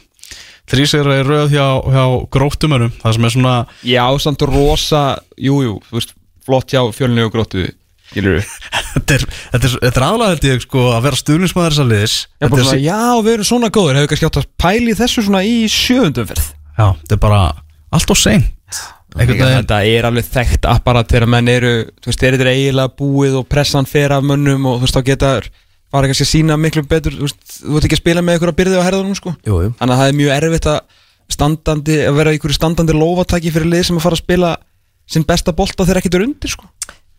Þrísir er röð hjá, hjá gróttumörum. Það sem er svona Já, samt rosa Jú, jú, Flott hjá fjölni og gróttu [LAUGHS] Þetta er, þetta er, þetta er ég sko að vera stuðnismæður þessa liðis Já, er, svona, já, við erum svona góður Hefur kannski átt að pæli þessu svona í sjöundum ferð já, þetta er bara allt og seint Þetta er alveg þekkt apparat Þegar menn eru, þú veist, þeir eru eiginlega búið Og pressan fer af mönnum Og þú veist, þá geta fara kannski að sína miklu betur Þú veist, þú ert ekki að spila með einhverja byrði á herðunum sko. Jú, jú. Þannig að það er mjög erfitt að standandi að vera í einhverju standandi lófataki fyrir lið sem að fara að spila sinn besta bolta þegar ekkert er undir sko.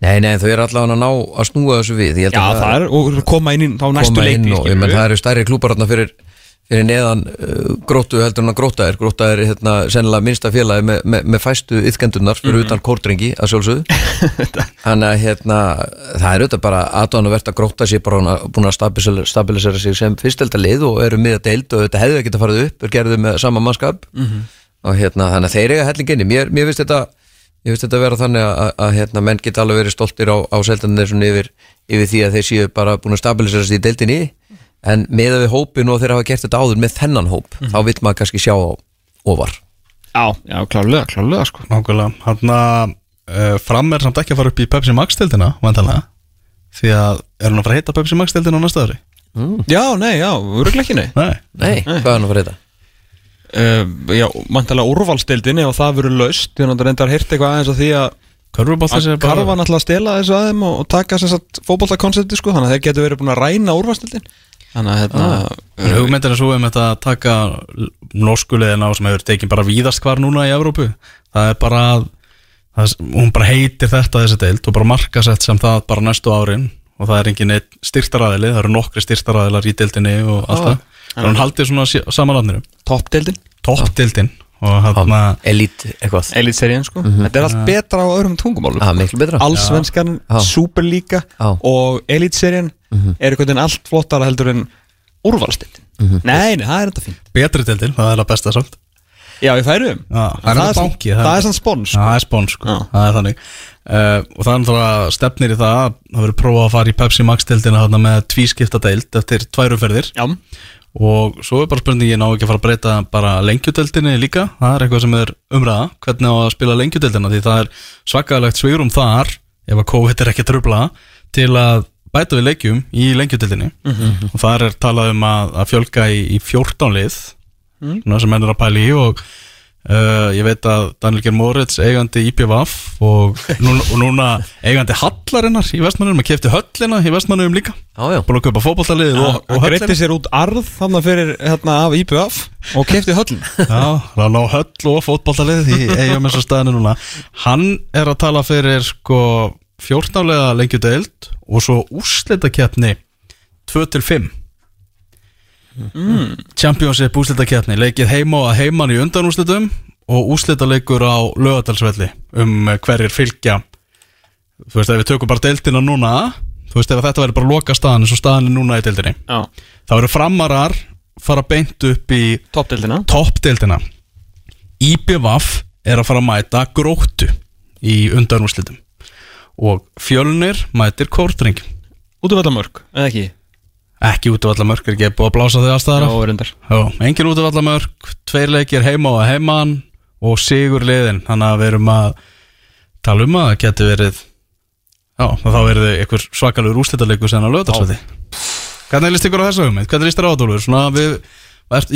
Nei, nei, þau eru allavega að ná að snúa þessu við. Ég held Já, að það er, og koma inn í þá næstu leikni fyrir, neðan uh, gróttu heldur en að gróta er. Gróta er hérna sennilega minnsta félagi með, með, með fæstu yðkendunar fyrir Mhm. utan kórdrengi að sjálfsögðu. [LAUGHS] Þannig að hérna það er auðvitað bara aðdánuvert að gróta sér bara búin að stabilisera, stabilisera sig sem fyrstelda lið og eru miða deild og þetta hefðu ekki að farið upp er gerðu með sama mannskap. Mhm. og hérna þannig að þeir eiga hellinginni mér, mér finnst þetta Ég finnst þetta að vera þannig að, að, hérna, menn geta alveg verið stoltir á, á seldanir yfir, yfir því að þeir séu bara búin að stabilisera sig í deildinni en meða við hópin og þeir hafa gert þetta áður með þennan hóp þá vill maður kannski sjá á ofar. Já, já, klálega, klálega sko. Nákvæmlega, hann að uh, fram er samt ekki að fara upp í Pepsi Max deildina vantanlega, því að er hann að fara að heita Pepsi Max deildina á næsta ári? Já, nei, já, öruglega ekki nei. Nei, Nei, hvað er hann að fara þetta? uh, Já, mantalega úrvalstildinni og það verður laust. Því að reyndar heyrt eitthvað aðeins á því að að Karfa náttúrulega að stela þessu að þeim og, og taka sem sagt fótboltakonsepti sko Þannig að þeir getur verið búin að ræna úrvalstildin Þannig að hérna En hugmyndin er svo um þetta að taka norskulegina á sem hefur tekið bara víðast hvar núna í Evrópu. Það er bara að það, er- hún bara heitir þetta þessi deild og bara markasett sem það bara næstu árin. Og það er engin eitt styrtaræðili það eru nokkri styrtaræðilar í deildinni og allt það. Þannig að hún haldið svona samanlafninu Toppdeildin? Toppdeildin. Og hann Elít eitthvað. Elitserien sko. Þetta er allt betra á öðrum tungumálum. Það er miklu betra. Allsvenskan, Já. Og Elitserien er einhvern veginn allt flottara heldur en úrvalstildin Nei, nei, það er þetta fín betri deildin, það er að besta samt. Já, ég færi um Já, það er það, banki, það, það er- sann spons Já, það er spóns sko, Já. það er þannig. Uh, og það er náttúrulega stefnir í það að það verður prófað að fara í Pepsi Max deildina þarna með tvískipta deild eftir tværuferðir Já, og svo er bara spurningin á ekki að fara að breyta bara lengjudeldinni líka. Það er eitthvað sem er umræða, hvernig á að spila lengjudeldina því það er svakalegt svigrum þar ef að COVID er ekki að trubla til að bæta við leikjum í lengjudeldinni og þar er talað um að, að fjölga í, í 14 lið svona sem menn er að pæla í og Uh, ég veit að Daniel Geir Moritz eigandi IPVaf og núna, og núna eigandi Hallarinnar í Vestmannum að kefti höllina í Vestmannum líka Já, já búin að kaupa fótballtalið og, og og höllina greitti sér út arð þannig fyrir hérna af IPF og kefti höllin Já, það ná höll og fótballtalið í og staðinu núna Hann er að tala fyrir sko 14 lega lengju deild og svo úrslitakeppni 2-5 mm. Championship úrslitakeppni leikið heima og heiman í undanúrslitum og úrslitaleikur á lögadalsvelli um hverjir fylgja. Þú veist, ef við tökum bara deildina núna Þú veist, ef þetta verður bara loka staðan eins og staðan er núna í deildinni Já, þá eru framarar fara beint upp í toppdeildina. toppdeildina. IBVF er að fara að mæta gróttu í undanúrslitum og fjölnir mætir kórdring Út af allamörk, eða ekki? ekki út af allar mörk, er ekki búið að blása þau aðstæðara Já, Já, engin út af allar mörk, tveir leikir heima og heiman og sigur liðin þannig að við erum að tala um að það geti verið já, þá verið einhver svakalur úrslitaleikur sem á lögdagsvæði Hvernig líst ykkur á þessu hugmynd? Hvernig líst þér á þetta, Úlfur? Svona við,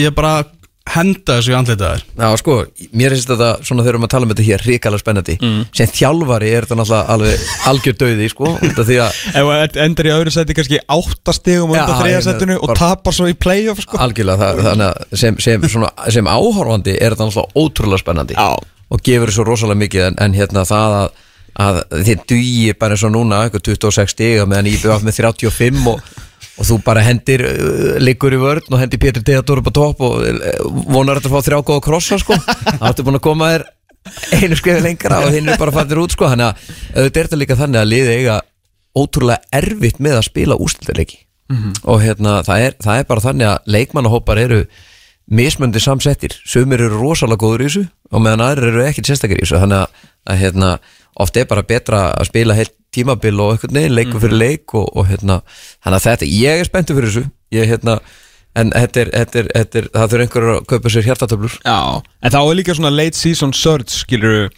ég er bara að henda þessu í andlitaðir Já, sko, mér finnst þetta svona þegar við erum að tala um þetta hér ríkala spennandi. Sem þjálfari er þetta náttúrulega alveg algjör döði, sko af því að Ef þú endur í öðru seti kannski áttastigum Já, undan ég þriðasettinu og tapar svo í playoff sko. Algjörlega það, þannig að sem, sem, svona, sem áhorfandi er þetta náttúrulega ótrúlega spennandi. Já. og gefur þessu rosalega mikið en, en hérna það að, að þið dugi bara eins og núna eitthvað 26 stiga meðan IBF með 35 og, og þú bara hendir uh, liggur í vörn og hendir Pétur Teator upp á topp og uh, vonar þetta að fá þrjá góða krossa sko. Þá ertu búin að koma þér einu skrifi lengra og hinn er bara fættir út sko. Þannig að auðvitað er þetta líka þannig að liði eiga ótrúlega erfitt með að spila úrslutleiki og hérna það er, það er bara þannig að leikmannahópar eru mismöndi samsettir. Sumir eru rosalega góður í þessu og meðan aðrir eru ekkert sérstakir í þessu. Þannig að, að hérna, oft er bara betra að spila heilt tímabil og eitthvað neginn leiku fyrir leik og, og hérna, þannig að þetta, ég er spenntur fyrir þessu. Ég hérna, en þetta er, þetta er, þetta er það þurfa einhverjur að kaupa sér hjartatöflur. Já, en þá er líka svona late season surge skilur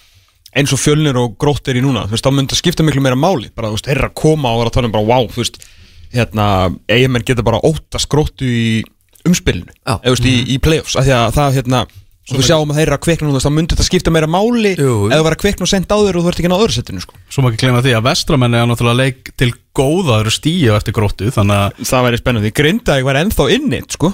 eins og fjölnir og grótt er í núna þú veist, þá myndi að skipta miklu meira máli. Bara, þú veist, þeirra að koma og vera að tala um bara, wow, þú veist hérna, eigamenn geta bara óttast gróttu í umspilinu. Eða, þú veist, í, í playoffs, af því að það, hérna og við sjáum að þeir eru að kvikna nú, þú veist, þá myndi þetta skipta meira máli Jú. ef það var að kvikna og senda á þér og þú ert ekki að ná öðru setinu sko. Svo má ekki glemma því að vestramenni er náttúrulega leik til góða eru stíu eftir gróttu Þannig að, það væri spennandi, Grindavík var ennþá innit sko.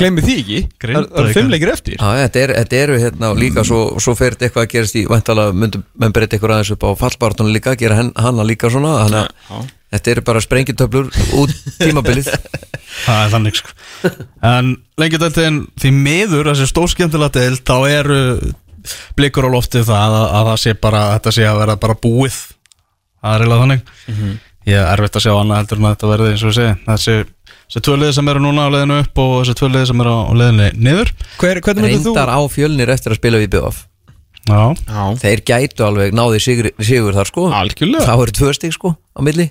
glemmi því ekki, það það Grindavík. eru fimm leikir eftir. Já, þetta, er, þetta eru hérna og líka svo, svo fer þetta eitthvað að gerast í vantala myndum menn breyta eitthvað aðeins upp á fallbartunum líka gera henn, hana líka svona þannig að þetta eru bara sprengitöflur út tímabilið. [LAUGHS] Það er þannig sko. En lengjadöldin því miður þessi stórskemmtilega deild þá eru blikur á loftið það að, að það sé bara þetta sé að vera bara búið það er eiginlega þannig. Ég er erfitt að sjá annað heldur en að þetta verði eins og ég segi. Þessi, þessi tvö liði sem eru núna á leiðinu upp og þessi tvö liði sem eru á leiðinu niður. Hver, hvernig myndir þú? reyndar á fjölnir eftir að spila við BF Já, Já, þeir gætu alveg náði sigur, sigur þar sko. Algjörlega. Það eru tvö stík sko á milli.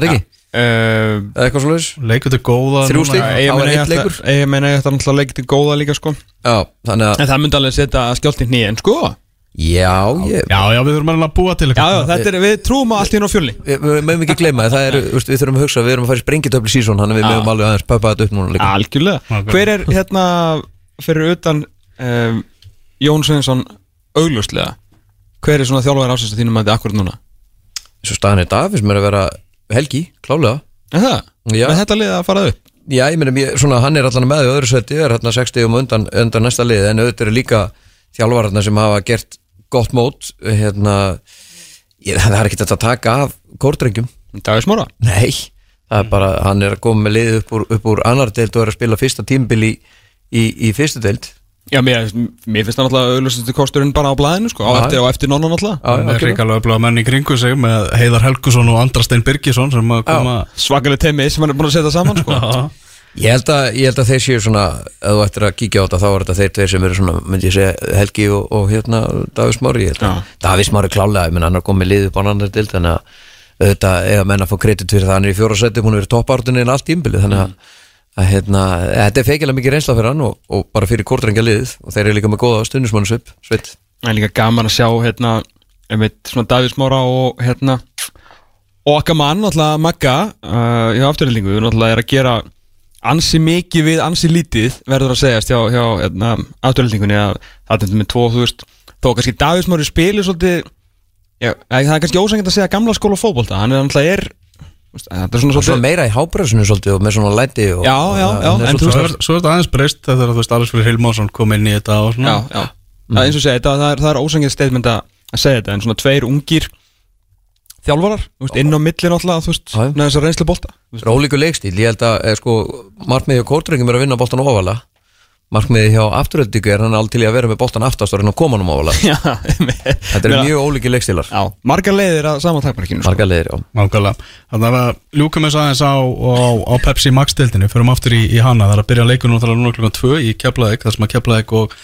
Er ekki? uh, eða eitthvað svo leiðis? leikur til góða Þrjú var meina einn ég ætla- leikur. ég meina ég náttúrulega að leikja til góða líka sko. Já, þannig að En það myndi alveg setja skjálti hnýjan sko já, ég, Já, já, við þurfum að búa til Já, eitthvað já, þetta er, við trúum á allt í hérna á fjölni við mögum ekki gleyma það er, við þurfum að hugsa, við erum að fara í sprengitöfli sísón þannig að við mögum alveg aðeins pöpa þetta upp núna líka Algjörlega. Hver er hérna fyrir utan um, Jón Sveinsson augljóslega Hver er svona þjálfæðar ásins að þínum að þetta akkurat núna? og staðan er finnst mér að vera helgi, klálega Er það? Með þetta liða að fara upp? Já, ég meina, ég- svona, hann er allan með er hérna 60 um undan, undan næsta lið, en auðvitað eru líka þjálfararna sem hafa gert gott mót, hérna, ég, það er ekki þetta að taka af kórdrengjum, Dagur Smára nei, það er bara, hann er að koma með lið upp úr, upp úr annar deild og er að spila fyrsta tímbil í, í, í fyrstu deild. Já, mér, mér finnst það náttúrulega augljósastu kosturinn bara á blæðinu sko Á eftir, á eftir nonna náttúrulega með ok. ríkalega öfluga menn í kringu sig með Heiðar Helgusson og Andrastein Birgisson sem að koma Svakalega temmi sem hann er búin að setja saman sko. Ég held, að, ég held að þeir séu svona, ef þú ættir að kíkja á þetta, þá er þetta þeir tveir sem eru svona, myndi ég segja, Helgi og, og hérna Davís Mári, að. Davís Mári klálega, ég menn hann er komið lið upp á annar dild, þannig að auðvitað eiga menn að fá kredit fyrir það, hann er í fjóra seti, hún er verið toppártunni en allt tímbilið, þannig að, að hérna, þetta er feikilega mikið reynsla fyrir hann og, og bara fyrir kórdrengja liðið og þeir eru líka með góða stundismannsvip, sveit. Það er líka gaman að sjá hérna Davíð Smára og hérna okkar mann, náttúrulega Magga uh, hjá afturhildingu, náttúrulega er að gera ansi mikið við ansi lítið verður að segjast hjá, hjá hérna, afturhildingunni að það er með tvo, þú veist þó kannski Davíð Smári spilir svolítið já, það er kannski ósængið að segja gamla skóla fótbolta, hann er náttúrulega er veist, þetta er svona svolítið meira í hábröðsunu svolítið og með svona læti og, Já, já, já, en svolítið- þú er, svo er þetta aðeins breyst þegar þú veist Alex Fyrir Hilmásson kom inn í þetta og svona já, já. Það er eins og segja, þetta, það er, það er ósængið statement að segja þetta, en svona tveir ungir þjálfarar, þú veist, inn á milli náttúrulega, þú veist, já. með þessar reynslu er ólíku leikstíl, ég held að eh, sko, markmiði hjá kórdrengum er að vinna boltan ofalega. Markmiði hjá afturöldingu er hann alveg til í að vera með boltan aftast og reyna að koma hann um ofalega. [LAUGHS] Já, Þetta eru mjög ólíki leikstílar. Já, margar leiðir að saman takmarkinu sko. Marga leiðir, já. Nákvæmlega. Þannig að ljúkum við aðeins á, á, á Pepsi Max-dildinni Förum aftur í, í hana. Það er að byrja leikur nú núna klukkan 2 í Keflavík þar sem að Keflavík og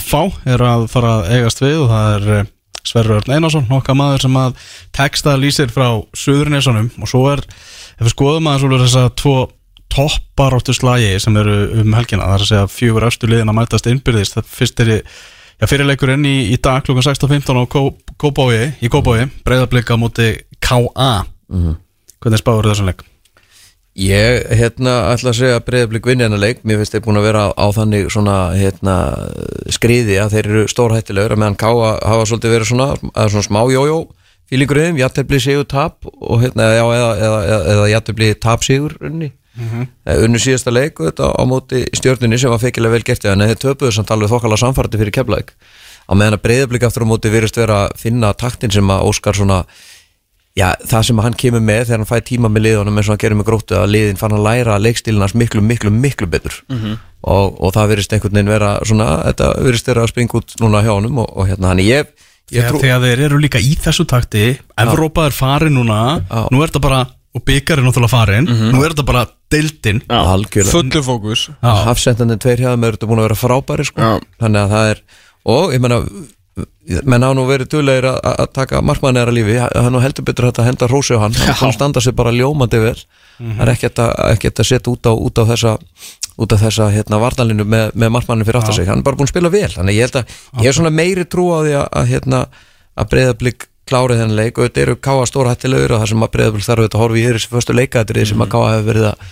FH er að fara að eigast við og það er eh, Sverrir Örn Einarsson, nokkað maður sem að texta lýsir frá Suðurnesunum og svo er, ef við skoðum aðeins úr þess að tvo toppar áttu slagi sem eru um helgina það er að segja fjögur östu liðin að mætast innbyrðist það fyrst er í Já, fyrirleikurinn í, í dag klukkan 16.15 á Kó- Kópavogi, í Kópavogi breyðablika múti K.A. Hvernig spáður þessum leik? Ég, hérna, ætla að segja að breyðablík vinni hennar leik. Mér finnst þeir búin að vera á þannig svona, hérna, skriði að þeir eru stórhættilegur að meðan Káa hafa svolítið verið svona, að svona smá jójó fílingur um, jættefli sigur tap og hérna, já, eða, eða, eða, eða jættefli tap sigur unni mm unnu síðasta leik þetta, á móti stjórnunni sem var feikilega vel gert en þeir töpuðu samt alveg þokkala samfærdi fyrir keflæk á meðan að breyðablík aftur á móti virðist vera að finna taktin sem að Óskar svona Já, það sem hann kemur með þegar hann fæði tíma með liðunum eins og hann gerir með gróttu að liðin fann að læra leikstílinans miklu, miklu, miklu betur. Og, og það verðist einhvern veginn vera svona, þetta verðist vera að springa út núna hjá honum og, og hérna hann ég, ég Þegar, trú, þegar þeir eru líka í þessu takti Evrópa er farin núna Já. Nú er þetta bara, og byggar er náttúrulega farin Nú er þetta bara deildin. Fullu fókus. Hafsendandi tveir hjá þeim eru þetta búin að vera frábæri sko. Þannig að það er og ég menna menn hafa nú verið duðlegir að að taka markmannæra lífi, hann nú heldur betur að henda rósi á hann, hann að standa sig bara ljómandi vel. Það er ekkert að, ekkert að setja út út á þessa þessa hérna, varnalinu með, með markmannin fyrir aftur sig, hann er bara búin að spila vel. Þannig að ég held að, ég hef svona meiri trú á því að, að hérna, að breyðablík klárið þennan leik. Og þetta eru káa stóra hættilegur og það sem að breyðablík þarf að horfa í þessi fyrstu leikaðrið sem að káa hefur verið að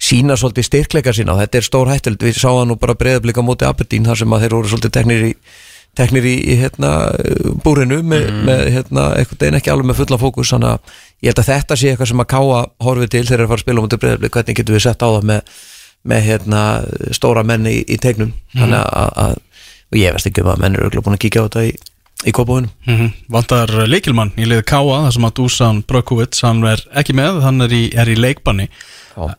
sína svolítið styrkleika sína. Og þetta er stór hættild, við það nú bara breyðablika móti Aberdeen þar sem að þeir voru svolítið teknir í teknir í, í hérna, búrinu með, með hérna, eitthvað einn ekki alveg með fulla fókus þannig að ég held að þetta sé eitthvað sem að káa horfið til þegar þeir eru að fara að spila mútið breyðablik hvernig getum við sett á það með, með hérna, stóra menni í, í tegnum þannig að, að og ég veist ekki um að menn eru búin að kíkja á þetta í, í kópáinu mm Vantar leikilmann í liði Káa þar sem að Dusan Brökovits hann er ekki með, hann er í, er í leikbanni. Já.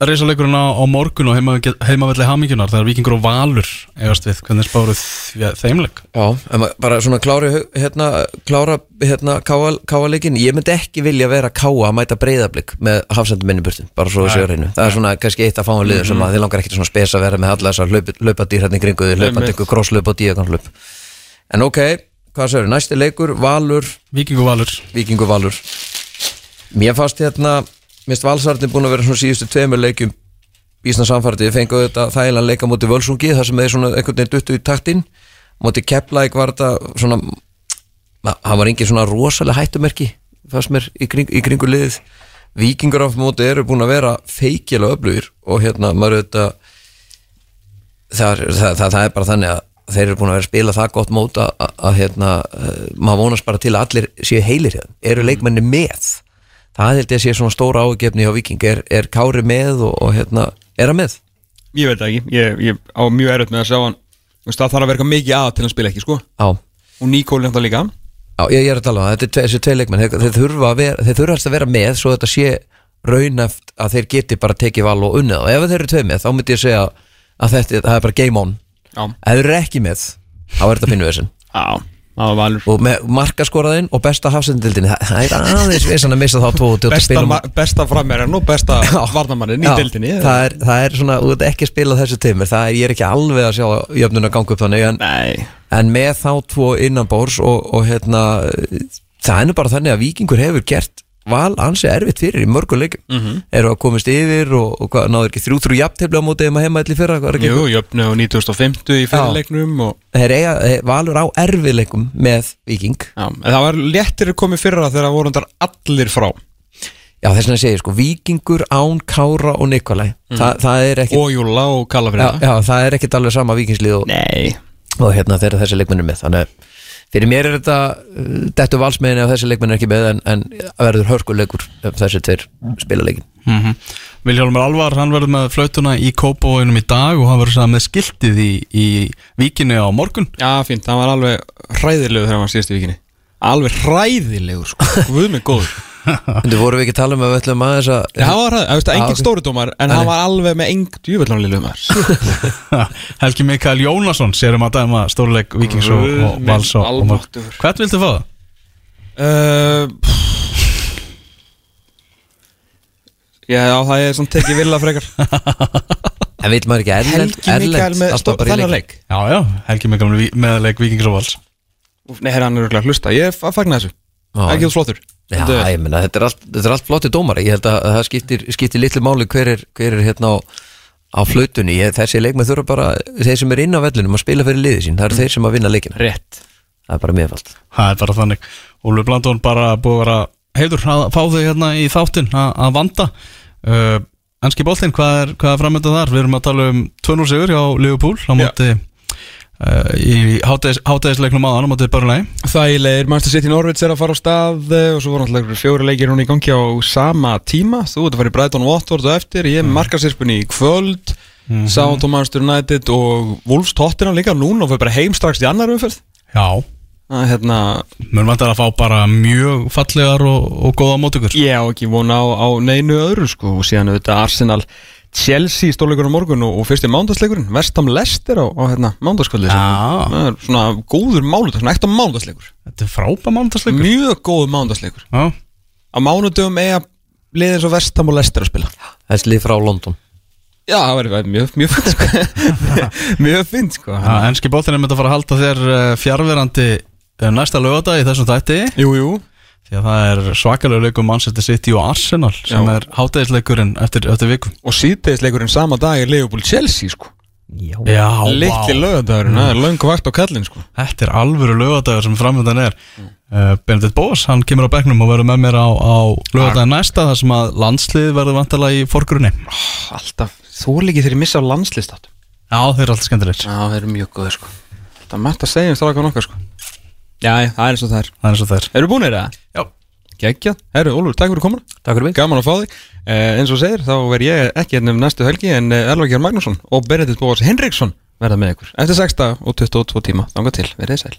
En reysaleikurinn á, morgun og heima, heimavelli hamingjunar þegar Víkingur og Valur eigast við, hvernig spáruð þeimleik? Já, en bara svona klári hérna, klára hérna káaleikin, ég myndi ekki vilja vera káa að mæta breyðablик með hafsendum minni burtin, bara svo við séu reynu það er svona kannski eitt af fáum liður sem að þið langar ekkert svona spes að vera með alla þessar hlaup, hlaupadýr hérna í kringu því, hlaupandi ykkur krosslaup og díaganhlaup en ok, hvað séu, næsti leikur Valur, Víkingur Valur. Víkingur Valur minnst Valsarðin búin að vera svona síðustu tveimur leikjum Ísna samfærdi, við fengum þetta þægilega leika móti völsungi, þar sem þeir svona einhvern veginn duttu í taktin, móti Keflæk var þetta svona það var engin svona rosalega hættumerki fannst mér í, kring, í kringu liðið. Víkingur af móti eru búin að vera feikilega öflugir og hérna maður þetta það, það, það, það er bara þannig að þeir eru búin að vera að spila það gott mót að, að, hérna, uh, maður vonast bara til að allir séu heilir hérna, eru leikmenni með það held ég að sé svona stóra ágefni hjá Viking, er, er Kári með og, og hérna, er hann með? Ég veit ekki, ég, ég á mjög erfitt með að sjá hann. Það þarf að verka mikið að til að spila ekki sko. Já, Og er þetta líka. Já ég, ég er að tala um það, þetta er þessi tvei leikmenn. Þeir, þeir þurfa vera, þeir þurfa að vera með svo þetta sé raunæft að þeir geti bara tekið val og unnið og ef þeir eru tvei með þá myndi ég segja að þetta það er bara game on. Já, ef þeir eru ekki með, þá er þetta pinnu og með markaskoraðinn og besta hafsendildinni. Það, það er aðeins vissan að missa þá tvo og til að Besta, besta frammerjan og besta varnamannin í Já, deildinni það er, það er svona, þú veit ekki að spila þessu tímur það er, ég er ekki alveg að sjá jöfnun að ganga upp þannig en, Nei, en með þá tvo innanbórs og, og hérna það er nú bara þannig að Víkingur hefur gert val ansi erfitt fyrir í mörgu leikum Mhm. eru að komast yfir og, og hvað, náður ekki þrjú þrjú jafntefli á móti heima heima allir fyrra jú, jöfnu á 1950 í fyrirleiknum og þeir eiga, þeir- valur á erfiðleikum með Víking. Já, en það var léttir að í fyrra þegar voru þar allir frá. Já þess vegna segir sko Víkingur án Kára og Nikolai. Þa, það er ekki og Júla og já, Kallafriða já, það er ekkit alveg sama Víkingslið og, Nei, og hérna þeirra þessi leikmennir með þannig að fyrir mér er þetta uh, dettu valsmeginni að þessi leikmenn er ekki með en, en verður hörkuleikur ef þessi tveir spila leikin mm -hmm. Viljálmur Alvar, hann verður með flautuna í Kópavóinum í dag og hann verður með skiltið í, í víkinni á morgun. Já fínt, það var alveg hræðilegur þegar hann var síðast í vikinni Alveg hræðilegur sko, guð mig góður Þú voru við ekki að tala um að við ætlum aðeins að var hræðilegur, það veist, Já, engin ok. stóridómar En hann var alveg með eng djúvöldlanlega maður. [LAUGHS] Helgi Mikael Jónasson sérum að dæma stórleik Víkings og, Vals og. Hvern viltu fá það? uh, Já, það er svona tekið vilja frekar. [LAUGHS] En vil maður ekki erlend, Helgi Mikael með þannig leik? Já, já, Helgi Mikael með, leik Víkings og Vals. Nei, herra, hann er að hlusta, ég fa- fagna þessu. Ekki þú flottur Já, er- ég meina, þetta er allt, þetta er allt flotti dómar Ég held að það skiptir, skiptir litlu máli hver er, hver er hérna á, á flautunni. Ég, Þessi leikmenn þurfa bara, þeir sem er inn á vellinum að spila fyrir liði sín, það eru þeir sem að vinna leikina. Rétt. Það er bara meðfald Það er bara þannig. Úlfur Blandón bara búið að vera heiður að fá þau hérna í þáttinn að að vanda. Uh, Enski boltinn, hvað er, hvað er framönda þar? Við erum að tala um 2-0 sigur hjá Liverpool á móti uh, í hátæðis, hátæðisleiknum aðan á móti Börnlegi Þægilegir, Manchester City Norwich er að fara á stað eh, og svo voru náttúrulega fjóri leikir hún í gangi á sama tíma. Þú ert að fara í Brighton Watford og eftir ég er mm. markarsirspunni í kvöld mm -hmm. Southampton Manchester United og Wolves Tottenham líka núna og fyrir bara heim strax í annar umferð. Já, að hérna, mér vantar að fá bara mjög fallegar og, og góða mótökur ég á ekki vona á, á neinu öðru sko og síðan auðvitað Arsenal Chelsea stórleikur á morgun og, og fyrsti mándagsleikurinn Vestam Leicester á, á hérna, mándagskvöldi Já. það er svona góður mánudag, svona ekta mándagsleikur Þetta er frábæð mánudagsleikur. Mjög góður mándagsleikur Já, á mánudöfum eiga liðið svo Vestam og Leicester að spila. Þessi lið frá London. Já, það verður mjög, mjög fint sko. [LAUGHS] Mjög fint sko. Boltinn er með að fara að halda þér uh, fjárverandi uh, næsta lögada í þessum þætti. Jú, jú því að það er svakalega leikum Manchester City og Arsenal sem Já. er hátæðisleikurinn eftir, eftir viku. Og síðdegisleikurinn sama dag er Leopold Chelsea sko. Já, Já, Litli vá. lögadagurinn, það er löng vakt á kallin sko. Þetta er alvöru lögadagur sem framöndan er. Uh, Benedikt Bós, hann kemur á bekknum og verður með mér á, á lögadagin næsta þar sem að landslið verður vantarlega í forgrunni. Alltaf, þú líki þegar ég missa á landslist áttum Já, þeir eru alltaf skemmtilegir. Já, þeir eru mjög góðir sko. Það er mætt að segja um strákan okkar sko Já, það er eins og það er. Það er eins og þeir Eru búinir það? Já. Gekkja, herru, Ólfur, takk fyrir komuna. Takk fyrir mig. Gaman að fá þig. Eh, Eins og segir, þá verð ég ekki hérna um næstu helgi En eh, Elvar Gjörn Magnússon og Benedikt Bóas Henriksson verða með ykkur. Eftir 6 daga og 22 tíma. Þanga til, verðið sæl